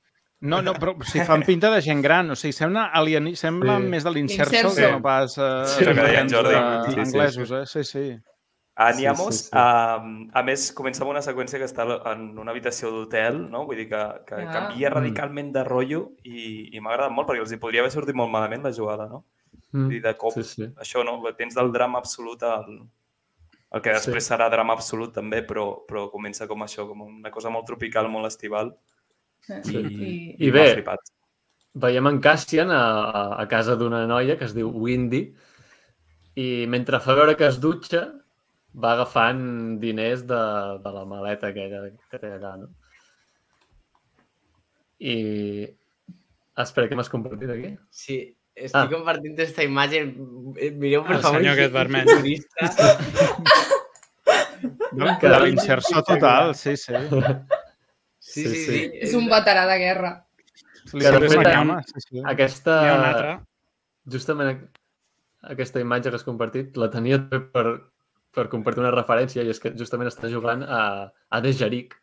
No, no, però si fan pinta de gent gran, o sigui, sembla, alien... sembla Sí. més de l'inserso L'Inserso. que no pas uh, Sí, que deia en Jordi. uh, Sí, sí, anglesos, eh? Sí, sí. A Sí, Niamos, sí, sí. A, a més, comença amb una seqüència que està en una habitació d'hotel, no? Vull dir que, que Ah. canvia radicalment de rotllo i, i m'ha agradat molt perquè els hi podria haver sortit molt malament la jugada, no? Mm. Dir, de cop, Sí, sí. això, no? Tens del drama absolut al, el que després Sí. serà drama absolut també, però, però comença com això, com una cosa molt tropical, molt estival i, Sí. i, I m'ha bé, flipat. veiem en Cassian a, a, casa d'una noia que es diu Windy i mentre fa veure que es dutxa va agafant diners de, de la maleta aquella que té allà, no? I, Espera, què m'has compartit aquí? Sí, estic Ah. compartint aquesta imatge. Eh, Mireu, per El favor. senyor si- aquest vermell. No? Que- De l'inserció total, sí, sí. Sí, Sí, sí, sí. És un veterà de guerra. Que de fet, la cama, sí, sí. Aquesta... N'hi ha una altra. Justament aquesta imatge que has compartit la tenia també per, per compartir una referència i és que justament està jugant a, a The Jeric,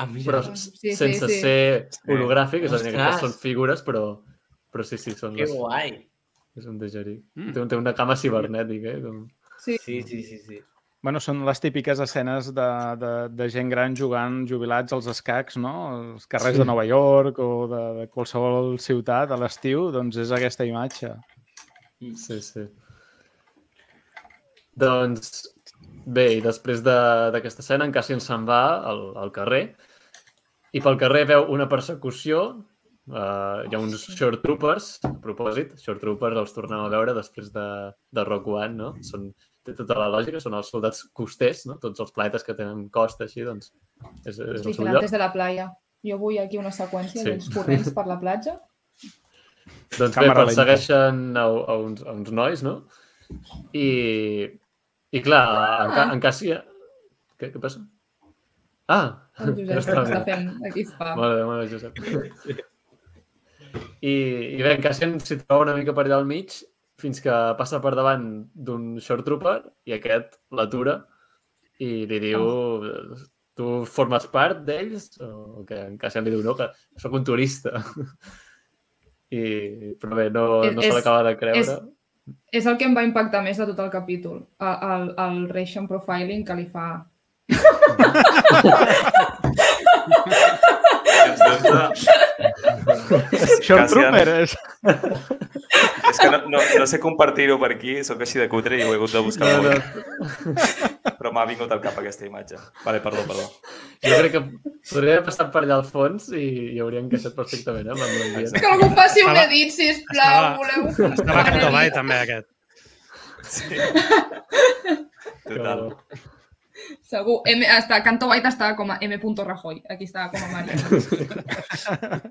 Ah, però Sí, sí, sense sí. ser Sí. hologràfic, és a dir, que són figures, però, però sí, sí, són Que les, guai. és un The Jeric. Mm. Té, té una cama cibernètica, eh? Com... Sí. Sí, sí, sí, sí. Bueno, són les típiques escenes de, de, de gent gran jugant jubilats als escacs, no? Els carrers Sí. de Nova York o de, de qualsevol ciutat a l'estiu, doncs és aquesta imatge. Sí, sí. Doncs bé, i després de- d'aquesta escena en Cassian se'n va al, al carrer i pel carrer veu una persecució Uh, hi ha uns short troopers, a propòsit, short troopers els tornem a veure després de, de Rock One, no? Són, té tota la lògica, són els soldats costers, no? Tots els planetes que tenen costa així, doncs és, és el seu lloc. Vigilantes de la playa. Jo vull aquí una seqüència Sí. d'ells corrents per la platja. Doncs bé, Càmera lenta. persegueixen a, a, uns, a uns nois, no? I, i clar, en, Ca- en Cassia... Què, què passa? Ah! El Josep ja està està bé. fent aquí fa. Molt bé, molt bé, Josep. I, i bé, en Cassian s'hi troba una mica per allà al mig fins que passa per davant d'un short trooper i aquest l'atura i li diu tu formes part d'ells? O que en Cassian li diu no, que sóc un turista. I, però bé, no, És- no se l'acaba de creure. és- És el que em va impactar més de tot el capítol. El, el, el Ration Profiling que li fa... Short Cassian. Trooper és... És que no, no, no sé compartir-ho per aquí, sóc així de cutre i ho he hagut de buscar No, no, molt. Però m'ha vingut al cap aquesta imatge. Vale, perdó, perdó. jo crec que podria haver passat per allà al fons i, i hauria encaixat perfectament eh, amb. Que algú faci un edit, sisplau. estava- Voleu Estava Bay, edit. també, aquest. Sí. Total. Segur. M, està, Canto White està com a M. Rajoy. Aquí està com a Maria.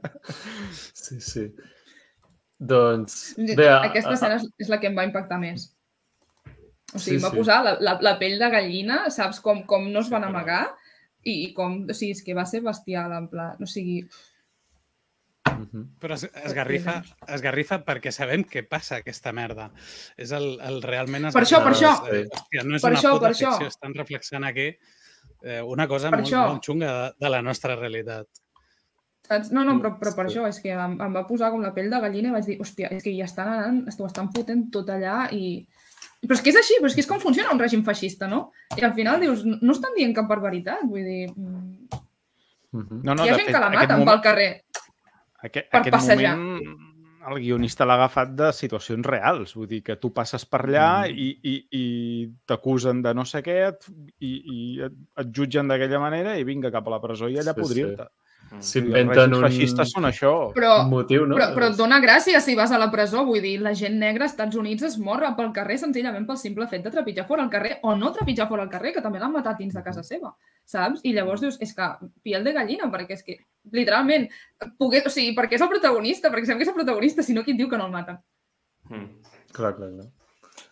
Sí, sí. Doncs, bé, Aquesta escena és, és la que em va impactar més. O sigui, Sí, va sí. posar la, la, la pell de gallina, saps com, com no es van amagar i, i com, o sigui, és que va ser bestial, en pla, o sigui, Mhm. Però es, esgarrifa, esgarrifa perquè sabem què passa aquesta merda. És el, el realment... Per això, per això. Eh, Hòstia, no és Per una això, puta per això. ficció, estan reflexionant aquí eh, una cosa Per molt, això. molt xunga de, de la nostra realitat. saps? No, no, però, però per això, és que em, em va posar com la pell de gallina i vaig dir, hòstia, és que ja estan anant, ho estan fotent tot allà i... Però és que és així, però és que és com funciona un règim feixista, no? I al final dius, no no estan dient cap barbaritat, vull dir... mm, Mhm. No, no, hi ha gent fet, que la maten moment- pel carrer. Aquest, per aquest passejar. moment el guionista l'ha agafat de situacions reals. Vull dir que tu passes per allà Mm. i, i, i t'acusen de no sé què et, i, i et, et jutgen d'aquella manera i vinga cap a la presó i allà Sí, sí, podrir-te. S'inventen Inventen un, feixistes són això. Però, un motiu, no? Però, però et dona gràcia si vas a la presó, vull dir, la gent negra als Estats Units es mor pel carrer senzillament pel simple fet de trepitjar fora el carrer o no trepitjar fora el carrer, que també l'han matat dins de casa seva, saps? I llavors dius, és que piel de gallina, perquè és que, literalment, pogués, o sigui, perquè és el protagonista, perquè sabem que és el protagonista, si no, qui et diu que no el maten? Mm. Clar, clar, clar.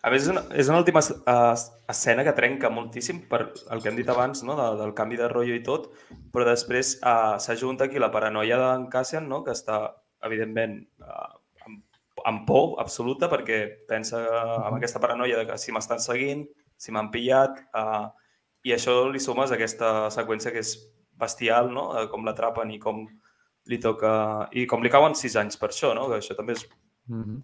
A més, és una, és una última uh, escena que trenca moltíssim per el que hem dit abans, no? de, del canvi de rotllo i tot, però després uh, s'ajunta aquí la paranoia d'en Cassian, no? que està, evidentment, uh, amb, amb por absoluta perquè pensa uh, amb aquesta paranoia de que si m'estan seguint, si m'han pillat, uh, i això li sumes a aquesta seqüència que és bestial, no? Uh, com l'atrapen i com li toca... I com li cauen sis anys per això, no? Que això també és Mhm.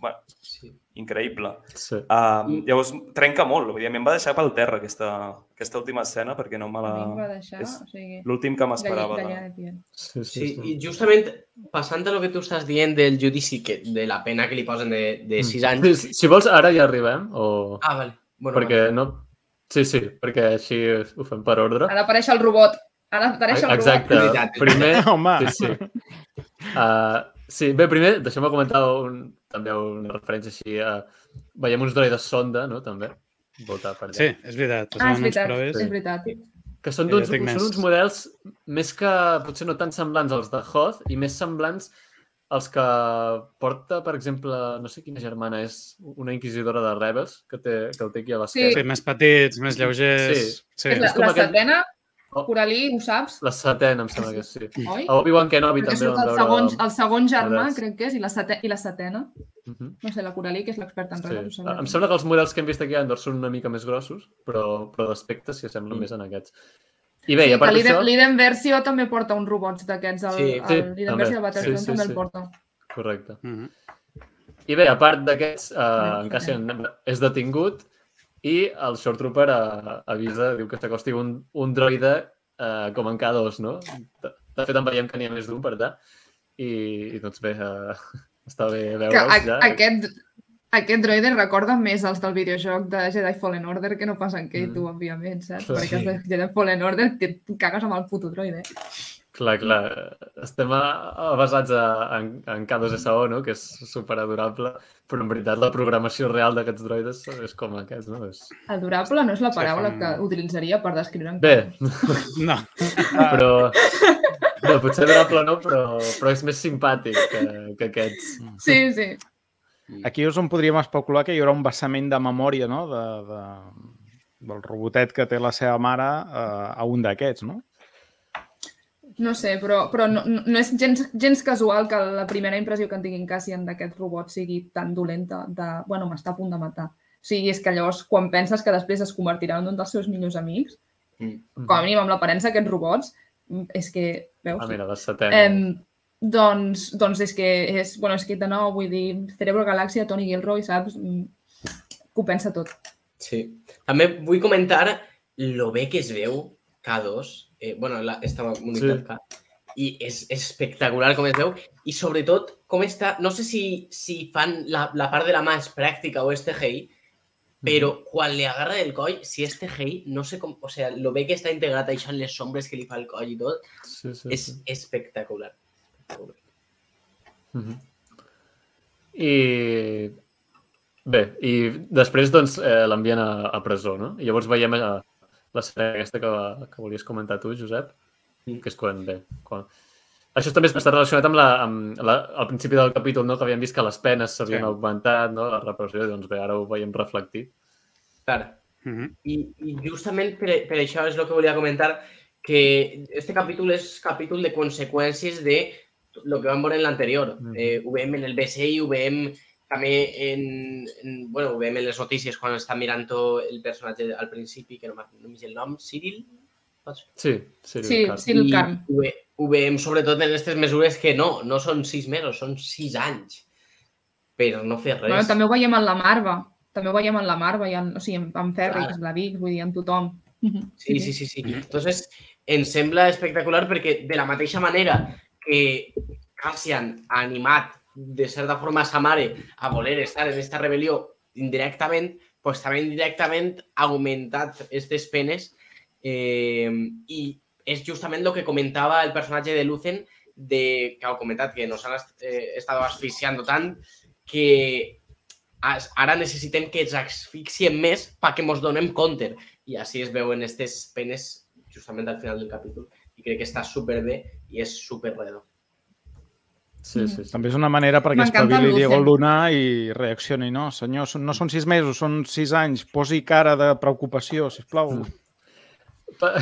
bueno, Sí. increïble. Sí. Uh, llavors, trenca molt. Vull dir, a mi em va deixar pel terra aquesta, aquesta última escena perquè no me la... deixar, és o sigui, L'últim que m'esperava. De... de. Sí, sí, Sí, sí. i justament passant a lo que tu estàs dient del judici, que, de la pena que li posen de, de 6 anys... Mm. Sí, si vols, ara ja arribem, o... Ah, vale. Bueno, perquè vale. no... Sí, sí, perquè així ho fem per ordre. Ha d'aparèixer el robot. Ha d'aparèixer el Exacte. Primer... Home, Sí, sí. Uh, sí, bé, primer, deixem-me comentar un, també una referència així a... Veiem uns droides sonda, no?, també, voltar per allà. Sí, és veritat. Ah, és són uns veritat, proves. és veritat. Que són, d'uns, tinc més. són uns models més que potser no tan semblants als de Hoth i més semblants els que porta, per exemple, no sé quina germana és, una inquisidora de Rebels, que, té, que el té aquí a l'esquerra. Sí, més petits, més lleugers... Sí. sí. És la, És com la aquest- setena. Coralí, ho saps? La setena, em sembla que sí. Oi? A Obi-Wan Kenobi Perquè també el veure... segon, el segon germà, Rebels. crec que és, i la, sete, i la setena. Mhm. No sé, la Coralí, que és l'experta en Sí. ho sabrà. Em sembla que els models que hem vist aquí a Andor són una mica més grossos, però, però d'aspecte s'hi assemblen Mm. més en aquests. I bé, sí, i a part d'això... l'Iden Versio també porta uns robots d'aquests. El, Sí, el, sí, l'Iden. Versio de Battlefront Sí, sí, també sí. el porta. Correcte. Mhm. I bé, a part d'aquests, eh, en Cassian és detingut i el Short Trooper eh, avisa, diu que s'acosti un, un droide eh, com en K2, no? De, de fet, en veiem que n'hi ha més d'un, per tant. I, i doncs bé, eh, està bé veure'ls ja. aquest, aquest droide recorda més els del videojoc de Jedi Fallen Order que no pas en K2, Mm. òbviament, saps? Clar. Perquè els de Jedi Fallen Order te cagues amb el puto droide. Clar, clar. Estem a, a basats a, en, en K2SO, no? que és superadorable, però en veritat la programació real d'aquests droides és com aquest, no? És... Adorable no és la Sí, paraula com- que utilitzaria per descriure en Bé, No, però... Bé, potser adorable no, però, però és més simpàtic que, que aquests. Sí, sí. Aquí és on podríem especular que hi haurà un vessament de memòria no? de, de, del robotet que té la seva mare eh, a un d'aquests, no? No sé, però, però no, no és gens, gens casual que la primera impressió que en tinguin Cassian d'aquest robot sigui tan dolenta de, bueno, m'està a punt de matar. O sigui, és que llavors, quan penses que després es convertirà en un dels seus millors amics, Mm. com a mínim amb l'aparença d'aquests robots, és que, veus? Ah, mira, la setena. Em, doncs, doncs és que és, bueno, és que de nou, vull dir, Cerebro Galàxia, Tony Gilroy, saps? Mm, Que ho pensa tot. Sí. També vull comentar lo bé que es veu K2. Eh, bueno, la, esta unitat Sí. K. I és, és espectacular com es veu. I sobretot, com està... No sé si, si fan la, la part de la mà és pràctica o és CGI, però quan li agarra el coll, si és CGI, no sé com... O sea, lo bé que està integrat això en les sombres que li fa el coll i tot, Sí, sí, és sí. espectacular. espectacular. Mhm. I bé, i després doncs eh, l'envien a, a presó, no? I llavors veiem eh, la sèrie aquesta que, que volies comentar tu, Josep, Mm. que és quan, bé, quan... Això també està relacionat amb, la, amb la, al principi del capítol, no? que havíem vist que les penes s'havien Sí. augmentat, no? la repressió, doncs bé, ara ho veiem reflectit. Clar. Mhm. I, i justament per, per això és el que volia comentar, que este capítol és capítol de conseqüències de lo que vam veure en l'anterior. Mhm. Eh, ho veiem en el BCI, ho veiem també en, en, bueno, ho veiem en les notícies quan està mirant el personatge al principi, que no no el nom, Cyril? Sí, sí. Clar. sí, el I carn. ho, ve, ho veiem sobretot en aquestes mesures que no, no són sis mesos, són sis anys per no fer res. Bueno, també ho veiem en la Marva. També ho veiem en la Marva, i en, o sigui, en, en Ferrix, Clar. la Vic, vull dir, en tothom. Sí, sí, sí, sí. Entonces, em sembla espectacular perquè de la mateixa manera que Cassian ha animat de certa forma sa mare a voler estar en esta rebel·lió indirectament, pues també indirectament ha augmentat aquestes penes eh, i és justament el que comentava el personatge de Lucen de, que heu comentat que nos han eh, estat asfixiant tant que ara necessitem que ens asfixiem més perquè ens donem compte i així es veuen aquestes penes justament al final del capítol i crec que està superbé i és super redó. Sí, sí, sí. També és una manera perquè espavili Diego. Luna i reaccioni. No, senyor, no són sis mesos, són sis anys. Posi cara de preocupació, sisplau. Mm. Pa-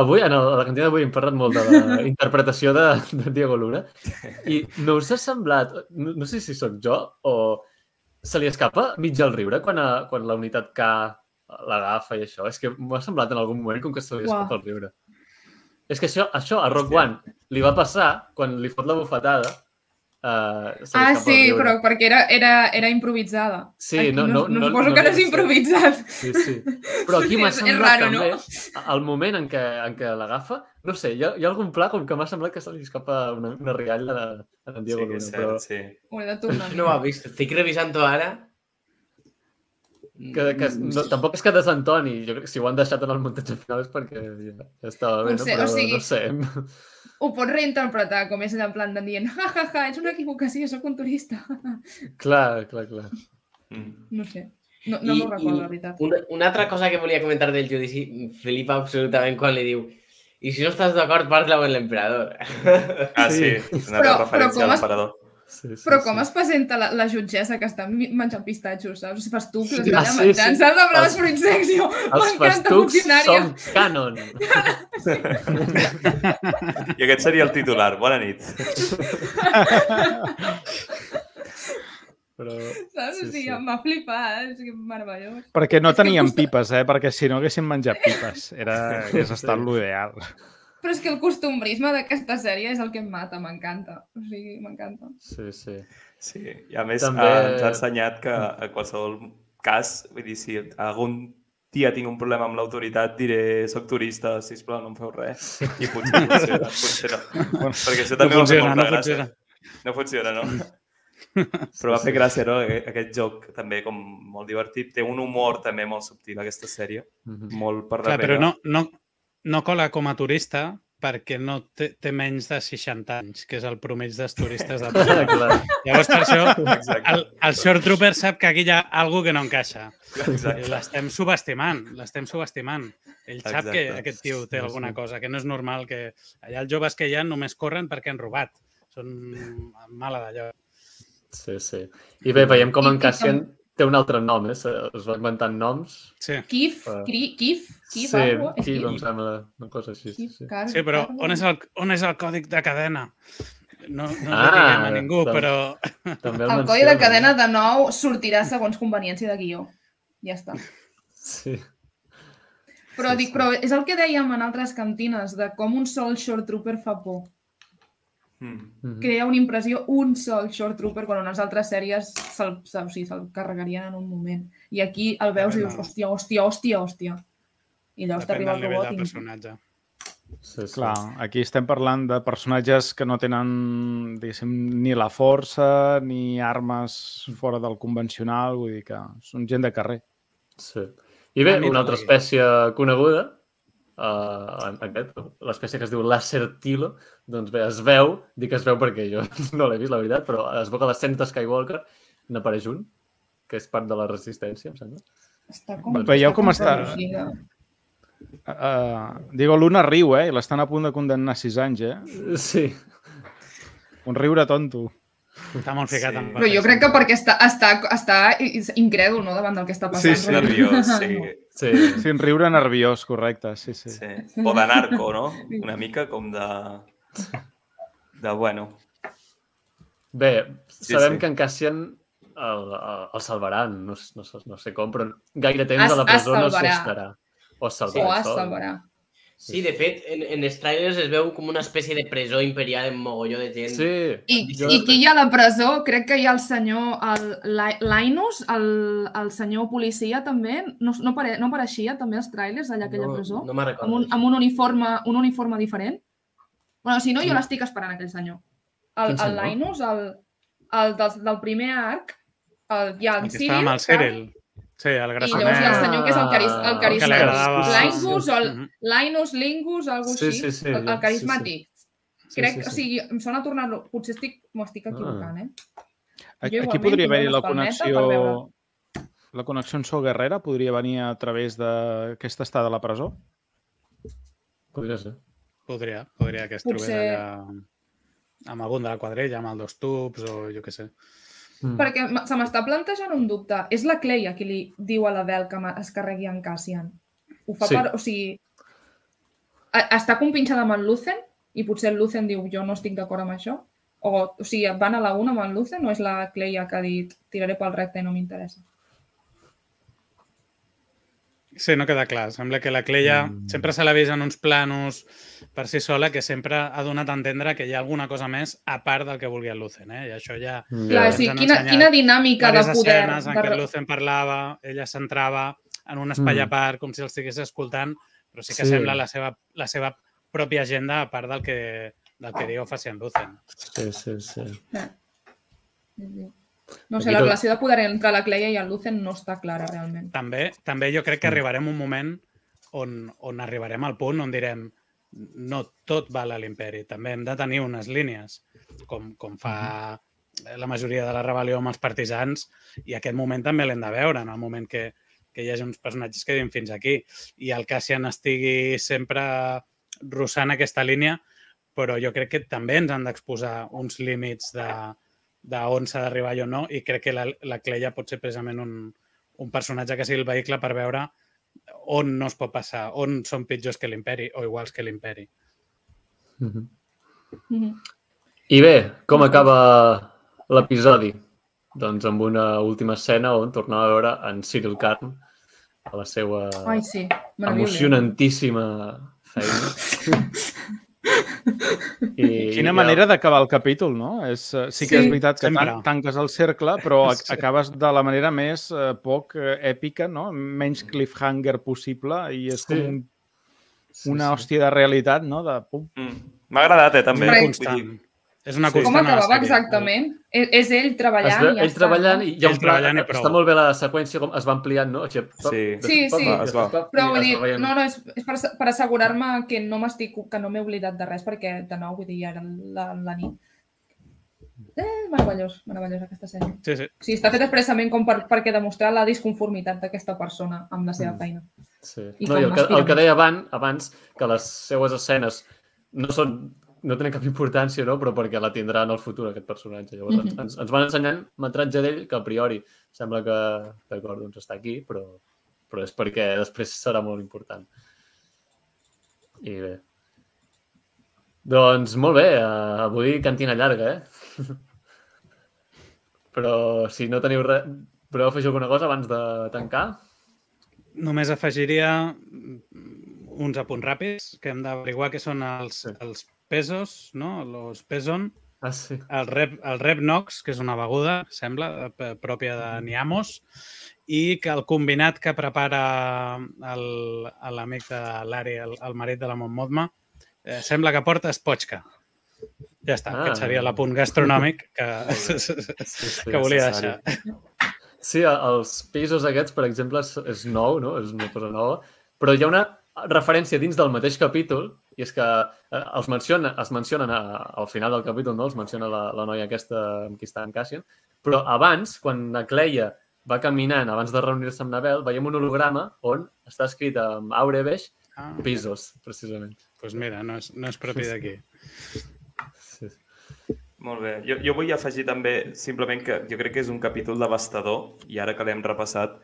Avui, en el, a la cantina d'avui, hem parlat molt de la interpretació de, de Diego Luna i no us ha semblat, no, no sé si sóc jo o se li escapa mig el riure quan, a, quan la unitat K l'agafa i això. És que m'ha semblat en algun moment com que se li Uau. escapa el riure. És que això, això a Rock One li va passar quan li fot la bufetada. Uh, Ah, sí, el però perquè era, era, era improvisada. Sí, Aquí no- no- no, no- suposo no que no és improvisat. Sí, sí. Però aquí m'ha És- és semblat raro, no? també, al moment en què, en què l'agafa, no sé, hi ha, hi ha algun pla com que m'ha semblat que se li escapa una, una rialla de, de en Sí, Diego que Luna, però sí. Ho he de tornar. No ho ha vist. Estic revisant-ho ara. que, que no, tampoc és que desentoni, jo crec que si ho han deixat en el muntatge final és perquè ja, ja estava bé, no? Potser, o però sigui- no sé. Ho pots reinterpretar com és en plan de dient ja, ja, ja, és una equivocació, sóc un turista. clar, clar, clar. Mm. No sé. No, no m'ho recordo, la veritat. Una, una altra cosa que volia comentar del judici, em flipa absolutament quan li diu i si no estàs d'acord, parla amb l'emperador. Ah, sí, Sí. una Però- altra però referència com a es- l'emperador. Sí, sí, Però com sí. es presenta la, la jutgessa que està menjant pistatxos, saps? Els festucs, Sí, ah, allà sí, menjant, sí. saps? En plan, Els- els funcionària. són canon. I aquest seria el titular. Bona nit. Però... Saps? Sí, Sí, sí, sí. M'ha flipat, és que meravellós. Perquè no És teníem costa- pipes, eh? Perquè si no haguéssim menjat pipes. Era, hagués estat Sí. l'ideal. Però és que el costumbrisme d'aquesta sèrie és el que em mata, m'encanta. O sigui, m'encanta. Sí, sí. Sí, i a més També- També... ens ha ensenyat que a qualsevol cas, vull dir, si algun dia tinc un problema amb l'autoritat, diré soc turista, sisplau, no em feu res. I potser funciona, potser no. Perquè això també No funciona, molta no gràcia. funciona. No funciona, no? Però va fer gràcia, no? Aqu- Aquest joc també com molt divertit. Té un humor també molt subtil, aquesta sèrie. Mhm. Molt per Clar, darrere. però no, no, no cola com a turista perquè no té, té menys de 60 anys, que és el promig dels turistes de Llavors, per això, Exacte. el, el short trooper sap que aquí hi ha algú que no encaixa. L'estem subestimant, l'estem subestimant. Ell sap que Exacte. aquest tio té alguna cosa, que no és normal que allà els joves que hi ha només corren perquè han robat. Són mala d'allò. sí, sí. I bé, veiem com I- en i Cassian té un altre nom, eh? Se- Es va inventant noms. Sí. Kif, Ah. Kri, Kif, Kif, sí, algo, és Kif, em Kif? sembla una cosa així. Sí, Kif, sí. Car- sí, però on és el, on és el còdic de cadena? No, no Ah, diguem a ningú, doncs- però També El menciona. codi de cadena de nou sortirà segons conveniència de guió. Ja està. Sí. Però Sí, dic, sí. però és el que dèiem en altres cantines, de com un sol short trooper fa por. Mm. Mhm. Crea una impressió un sol short trooper quan en les altres sèries se'l se, o sigui, se'l carregarien en un moment. I aquí el veus i dius, hòstia, hòstia, hòstia, hòstia. I llavors depèn t'arriba del el robot de i... personatge. Sí, sí. Clar, aquí estem parlant de personatges que no tenen, diguéssim, ni la força ni armes fora del convencional, vull dir que són gent de carrer. Sí. I bé, Una altra espècie coneguda, uh, aquest, l'espècie que es diu Lacertilo, doncs bé, es veu, dic es veu perquè jo no l'he vist, la veritat, però es veu que a l'escena de Skywalker n'apareix un, que és part de la resistència, em sembla. Està com, Veieu com està? protegida. Uh, Diego Luna riu, eh? I l'estan a punt de condemnar a sis anys, eh? Sí, Un riure tonto. Està molt ficat Sí. en Però jo crec que perquè està, està, està incrèdul no, davant del que està passant. Sí, sí. Nerviós, sí. sí. Sí, un riure nerviós, correcte, sí, sí. sí. O de narco, no? Una mica com de... De, bueno, Bé, Sí, sabem sí. que en Cassian el, el, el salvaran, no, no, no sé com, però gaire temps Es- a la es presó no salvarà. s'estarà. O es O salvarà. es sol. salvarà. Sí, de fet, en, en els trailers es veu com una espècie de presó imperial amb mogolló de gent. Sí. I, Jo- I qui hi ha a la presó? Crec que hi ha el senyor el, Li- Linus, el, el senyor policia també. No, no, apare, no apareixia també als trailers allà a aquella no, presó? No me'n amb, un, amb un, uniforme, un uniforme diferent? Bueno, si no, jo l'estic esperant, aquell senyor. El, Quin el senyor? Linus, el, el del, del primer arc, el, hi ha El el que estava amb el Cyril. Sí, el i grassonet. llavors hi ha el senyor que és el, caris, el Ah, carismàtic. o el Mhm. Linus, Lingus, algú Sí, així. sí, sí, el, ja, el sí, carismàtic. Sí, Crec, sí, o sí. sigui, em sona a tornar-lo... Potser estic, m'ho estic equivocant, eh? Aquí, Jo aquí podria haver-hi la connexió... La connexió en So Guerrera podria venir a través d'aquesta estada a la presó? Podria ser. Podria, podria que es trobés Potser- allà amb algun de la quadrella, amb el dos tubs o jo què sé. Mm. Perquè se m'està plantejant un dubte. És la Cleia qui li diu a la Bel que es carregui en Cassian. Ho fa Sí. per... O sigui... a- Està compinxada amb en Lucen i potser el Lucen diu jo no estic d'acord amb això? O, o sigui, van a la una amb en Lucen o és la Cleia que ha dit tiraré pel recte i no m'interessa? Sí, no queda clar. Sembla que la Cleia Mm. sempre se l'ha vist en uns planos per si sola que sempre ha donat a entendre que hi ha alguna cosa més a part del que vulgui el Lucen. Eh? I això ja... Clar, o sigui, han quina, quina dinàmica de poder. escenes en de... què el Lucen parlava, ella s'entrava en un espai Mm. a part, com si el estigués escoltant, però sí que Sí. sembla la seva, la seva pròpia agenda a part del que, del que diu faci en Lucen. Sí, sí, sí. No sé, la tot- relació de poder entre la Cleia i el Lucen no està clara realment. També, també jo crec que Mm. arribarem un moment on, on arribarem al punt on direm no tot val a l'imperi, també hem de tenir unes línies, com, com fa la majoria de la rebel·lió amb els partisans, i aquest moment també l'hem de veure, en el moment que, que hi hagi uns personatges que diuen fins aquí, i el Cassian estigui sempre rossant aquesta línia, però jo crec que també ens han d'exposar uns límits de, d'on s'ha d'arribar i on no, i crec que la, la Cleia pot ser precisament un, un personatge que sigui el vehicle per veure on no es pot passar, on són pitjors que l'imperi o iguals que l'imperi. Mm -hmm. Mhm. I bé, com acaba l'episodi? Doncs amb una última escena on tornava a veure en Cyril Karn a la seva Ai, sí, emocionantíssima feina. I, Quina manera d'acabar el capítol, no? És, eh, sí que Sí. és veritat que Sempre. tan, tanques el cercle, però ac- Sí. acabes de la manera més eh, poc eh, èpica, no? Menys cliffhanger possible i és Sí. com un, Sí, una sí. hòstia de realitat, no? De pum. Mm. M'ha agradat, eh, també. Vull constant. dir, És una Sí. Com acabava exactament? És, és ell Es treballant ve, i ja ell està. treballant i hi ha Ell un pla, i prou. està molt bé la seqüència, com es va ampliant, no? Sí. Sí, sí. després Es va. Però vull es dir, no, no, és, és per, per assegurar-me que no m'estic, que no m'he oblidat de res, perquè, de nou, vull dir, ja era la, la nit. Eh, meravellós, meravellós aquesta sèrie. Sí, sí. Sí, està fet expressament com per, perquè demostrar la disconformitat d'aquesta persona amb la seva Mm. feina. Sí. I No, i el que, el que deia abans, abans, que les seues escenes no són no tenen cap importància, no? però perquè la tindrà en el futur, aquest personatge. Llavors, ens, Mhm. ens, ens van ensenyant metratge d'ell que a priori sembla que, d'acord, doncs està aquí, però, però és perquè després serà molt important. I bé. Doncs molt bé, uh, avui cantina llarga, eh? però si no teniu res... Voleu afegir alguna cosa abans de tancar? Només afegiria mm, uns apunts ràpids que hem d'averiguar què són els, Sí. els pesos, no? Los peson, Ah, sí. el rep, el rep Nox, que és una beguda, sembla, eh, pròpia de Niamos, i que el combinat que prepara el- l'amic de l'Ari, el, el marit de la Montmotma, eh, sembla que porta espotxca. Ja està. Ah. aquest seria l'apunt gastronòmic que, Sí, sí, que volia necessari. deixar. Sí, els pisos aquests, per exemple, és, és nou, no? És una cosa nova, però hi ha una referència dins del mateix capítol, i és que eh, els menciona, es mencionen a, al final del capítol, no? Els menciona la, la noia aquesta amb qui està en Cassian, però abans, quan la Cleia va caminant, abans de reunir-se amb Nabel, veiem un holograma on està escrit amb aure beix Ah, pisos, precisament. doncs mira, no és, no és propi d'aquí. Sí. Molt bé. Jo, jo vull afegir també simplement que jo crec que és un capítol devastador i ara que l'hem repassat,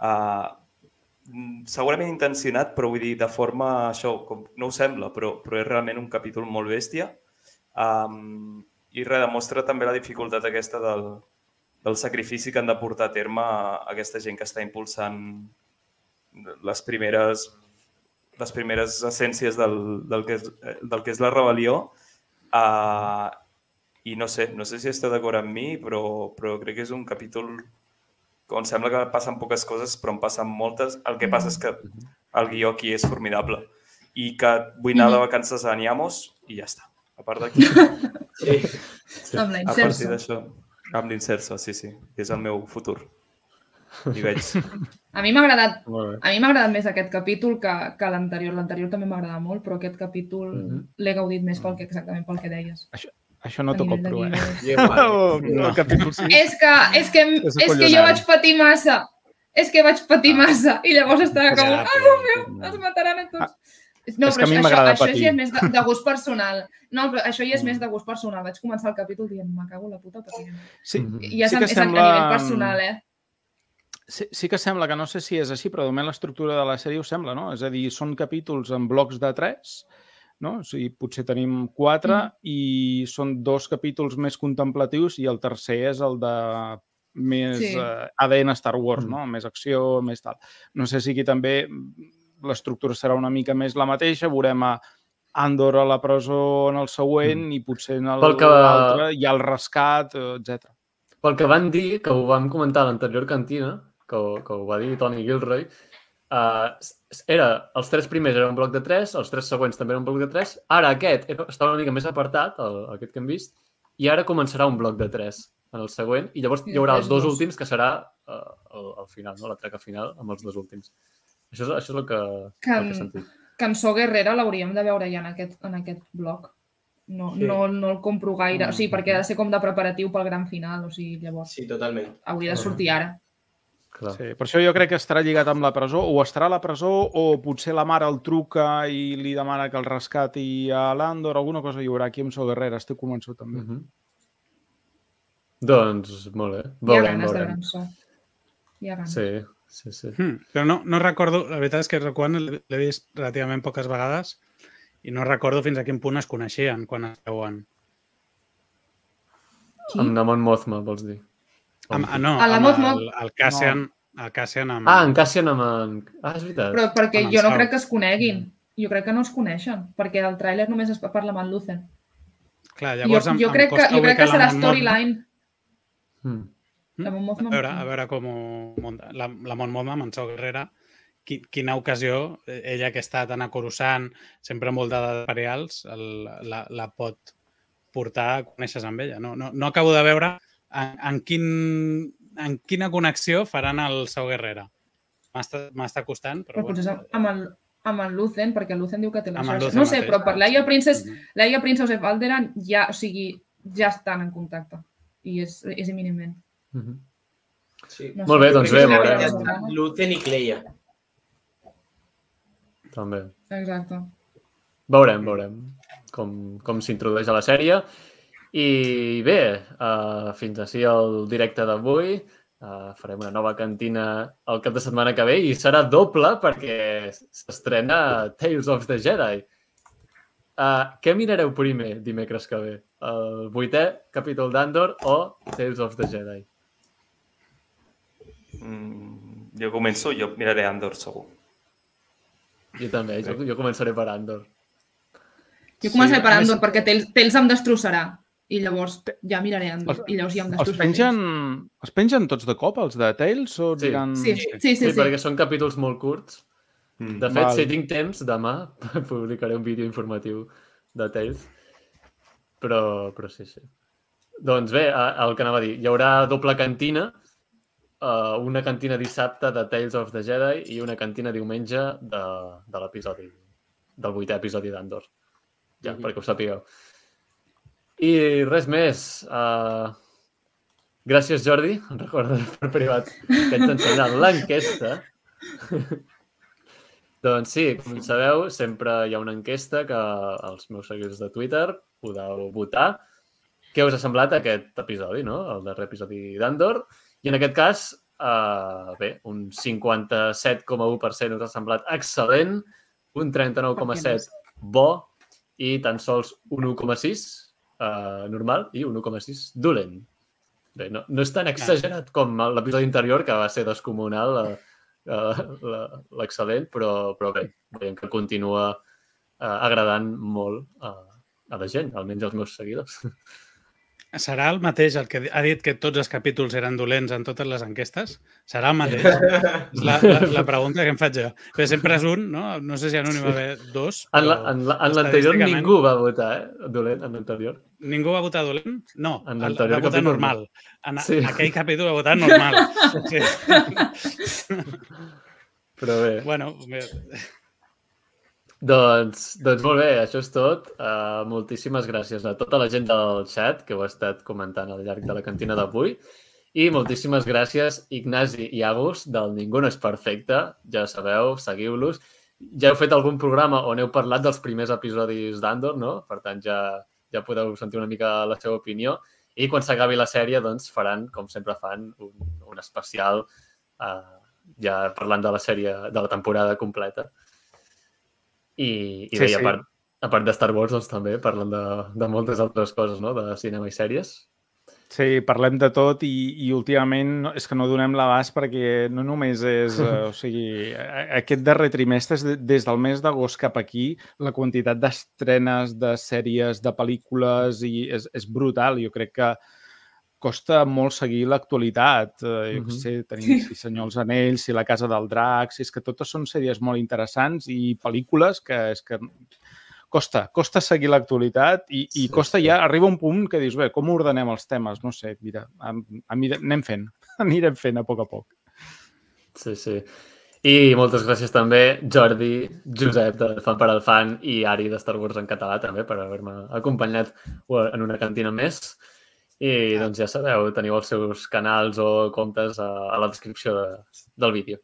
uh, segurament intencionat, però vull dir, de forma, això, com no ho sembla, però, però és realment un capítol molt bèstia. Um, I res, demostra també la dificultat aquesta del, del sacrifici que han de portar a terme aquesta gent que està impulsant les primeres, les primeres essències del, del, que, és, del que és la rebel·lió. Uh, I no sé, no sé si esteu d'acord amb mi, però, però crec que és un capítol on sembla que passen poques coses, però en passen moltes. El que passa és que el guió aquí és formidable i que vull anar de vacances a Niamos i ja està. A part d'aquí, Sí. Amb la a partir d'això, amb l'inserso, sí, sí, és el meu futur. I veig. A mi m'ha agradat. A mi m'ha agradat més aquest capítol que, que l'anterior. L'anterior també m'agrada molt, però aquest capítol Mhm. l'he gaudit més pel que, exactament pel que deies. Això no A t'ho compro, eh? No. el capítol 6. És que, és que, És que jo vaig patir massa. És que vaig patir massa. I llavors estava com, ah, Déu meu, ens mataran a tots. No, és que però a mi això, això patir. ja és més de, de gust personal. No, però això ja és Mm. més de gust personal. Vaig començar el capítol dient, me cago en la puta patint. Sí. I ja Sí és, que és, sembla- a nivell personal, eh? sí, sí que sembla que no sé si és així, però almenys l'estructura de la sèrie ho sembla, no? És a dir, són capítols en blocs de tres, no? O sigui, potser tenim quatre Mm. i són dos capítols més contemplatius i el tercer és el de més Sí. eh, ADN Star Wars, Mm. no? Més acció, més tal. No sé si aquí també l'estructura serà una mica més la mateixa, veurem a Andor a la presó en el següent i potser en Pel que- l'altre hi ha el rescat, etc. Pel que van dir, que ho vam comentar a l'anterior cantina, que, ho- que ho va dir Tony Gilroy, uh, era, els tres primers eren un bloc de tres, els tres següents també eren un bloc de tres, ara aquest era, està una mica més apartat, el, aquest que hem vist, i ara començarà un bloc de tres en el següent, i llavors hi haurà els dos últims, que serà uh, al, al final, no? la treca final, amb els dos últims. Això és, això és el que, Que el que he en- sentit. Cançó Guerrera l'hauríem de veure ja en aquest, en aquest bloc. No, Sí. no, no el compro gaire. O Mm. sigui, perquè ha de ser com de preparatiu pel gran final. O sigui, llavors Sí, totalment. hauria de sortir ara. Clar. Sí, per això jo crec que estarà lligat amb la presó, o estarà a la presó, o potser la mare el truca i li demana que el rescati a l'Andor, alguna cosa hi haurà aquí amb So Guerrera, estic convençut també. Mhm. Doncs, molt bé. Hi ha Veurem, ganes de veurem. veure això. Hi ha ganes. Sí, sí, sí. Hmm, però no, no recordo, la veritat és que Roquan l'he vist relativament poques vegades i no recordo fins a quin punt es coneixien quan es veuen. Qui? Amb Namon Mothma, vols dir? Amb, ah, no, A la amb Mothma- el, el Cassian, el Cassian amb... Ah, en Cassian amb en... Ah, és veritat. Però perquè el jo no crec que es coneguin. Jo crec que no es coneixen, perquè al tràiler només es parla amb en Lucen. Clar, Jo, llavors em, jo em crec que, costa jo crec que ubicar serà storyline. Mm. La A veure, a veure com ho munta. La, la Mon Mothma, amb en Sau Guerrera, qui, quina ocasió, eh, ella que està tan a Coruscant, sempre envoltada de imperials, el, la, la pot portar a conèixer amb ella. No, no, no acabo de veure en, en, quin, en quina connexió faran el Sau Guerrera. M'està costant, però, Però potser bueno. amb el, amb el Lucen, perquè el Lucen diu que té la xarxa. No sé, mateix. però per Leia Princess, Mhm. Leia Princess of Alderan ja, o sigui, ja estan en contacte. I és, és imminentment. Mhm. Sí. No Molt bé, doncs bé, veurem. Lucen i Cleia. També. Exacte. Veurem, veurem com, com s'introdueix a la sèrie. I bé, uh, fins així el directe d'avui. Uh, farem una nova cantina el cap de setmana que ve i serà doble perquè s'estrena Tales of the Jedi. Uh, què mirareu primer dimecres que ve? El vuitè capítol d'Andor o Tales of the Jedi? Mm, jo començo, jo miraré Andor segur. Jo també, jo, jo començaré per Andor. Jo començaré Sí, per a més- Andor perquè Tels, Tels em destrossarà. I llavors ja miraré Andor. I llavors ja em Els destrossarà. pengen, els pengen tots de cop, els de Tales, o Sí. diran... Sí, sí, sí. Sí, sí, sí. perquè són capítols molt curts. Mm. De fet, Val. si tinc temps, demà publicaré un vídeo informatiu de Tales. Però, però sí, sí. Doncs bé, el que anava a dir, hi haurà doble cantina, eh, una cantina dissabte de Tales of the Jedi i una cantina diumenge de, de l'episodi, del vuitè episodi d'Andor. Ja, Mhm. perquè ho sapigueu. I res més. Uh, gràcies, Jordi. Recorda per privat que ets ensenyat l'enquesta. doncs sí, com sabeu, sempre hi ha una enquesta que els meus seguidors de Twitter podeu votar. Què us ha semblat aquest episodi, no? El darrer episodi d'Andor. I en aquest cas, uh, bé, un 57,1% us ha semblat excel·lent, un 39,7% bo i tan sols un 1,6 uh, normal i un 1,6 dolent. Bé, no, no és tan exagerat com l'episodi anterior, que va ser descomunal uh, uh, l'excel·lent, però, però bé, veiem que continua uh, agradant molt uh, a la gent, almenys als meus seguidors. Serà el mateix el que ha dit que tots els capítols eren dolents en totes les enquestes? Serà el mateix? És la, la, la pregunta que em faig jo. Però sempre és un, no? No sé si en un hi va haver dos. En la- però en la- en l'anterior estadísticament- ningú va votar, eh? Dolent, en l'anterior. Ningú va votar dolent? No, En va votar capítol no. normal. En Sí. sí. aquell capítol va votar normal. Sí. Però bé, bueno, bé, Doncs, doncs molt bé, això és tot. Uh, moltíssimes gràcies a tota la gent del chat que ho ha estat comentant al llarg de la cantina d'avui. I moltíssimes gràcies, Ignasi i Agus, del Ningú no és perfecte. Ja sabeu, seguiu-los. Ja heu fet algun programa on heu parlat dels primers episodis d'Andor, no? Per tant, ja, ja podeu sentir una mica la seva opinió. I quan s'acabi la sèrie, doncs, faran, com sempre fan, un, un especial uh, ja parlant de la sèrie, de la temporada completa. I, i Sí, bé, sí. a part, a part de Star Wars, doncs també parlen de, de moltes altres coses, no? De cinema i sèries. Sí, parlem de tot i, i últimament no- és que no donem l'abast perquè no només és... Eh, o sigui, aquest darrer trimestre, des del mes d'agost cap aquí, la quantitat d'estrenes de sèries, de pel·lícules, i és, és brutal. Jo crec que costa molt seguir l'actualitat. Eh, jo Mhm. què sé, tenim si Senyor els Anells, si La Casa del Drac, si és que totes són sèries molt interessants i pel·lícules que és que costa, costa seguir l'actualitat i, i Sí, costa sí. ja, arriba un punt que dius, bé, com ordenem els temes? No sé, mira, a, a anem fent, anirem fent a poc a poc. Sí, sí. I moltes gràcies també, Jordi, Josep, de Fan per al Fan, i Ari, de Star Wars en català, també, per haver-me acompanyat en una cantina més. I doncs ja sabeu, teniu els seus canals o comptes a, a la descripció de, del vídeo.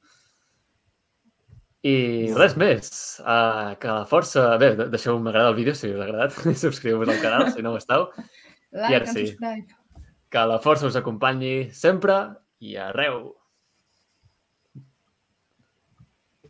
I res més. Uh, que la força... Bé, de- deixeu-me agradar el vídeo si us ha agradat. Subscriu-vos al canal si no ho esteu. Like ara and sí. subscribe. Que la força us acompanyi sempre i arreu.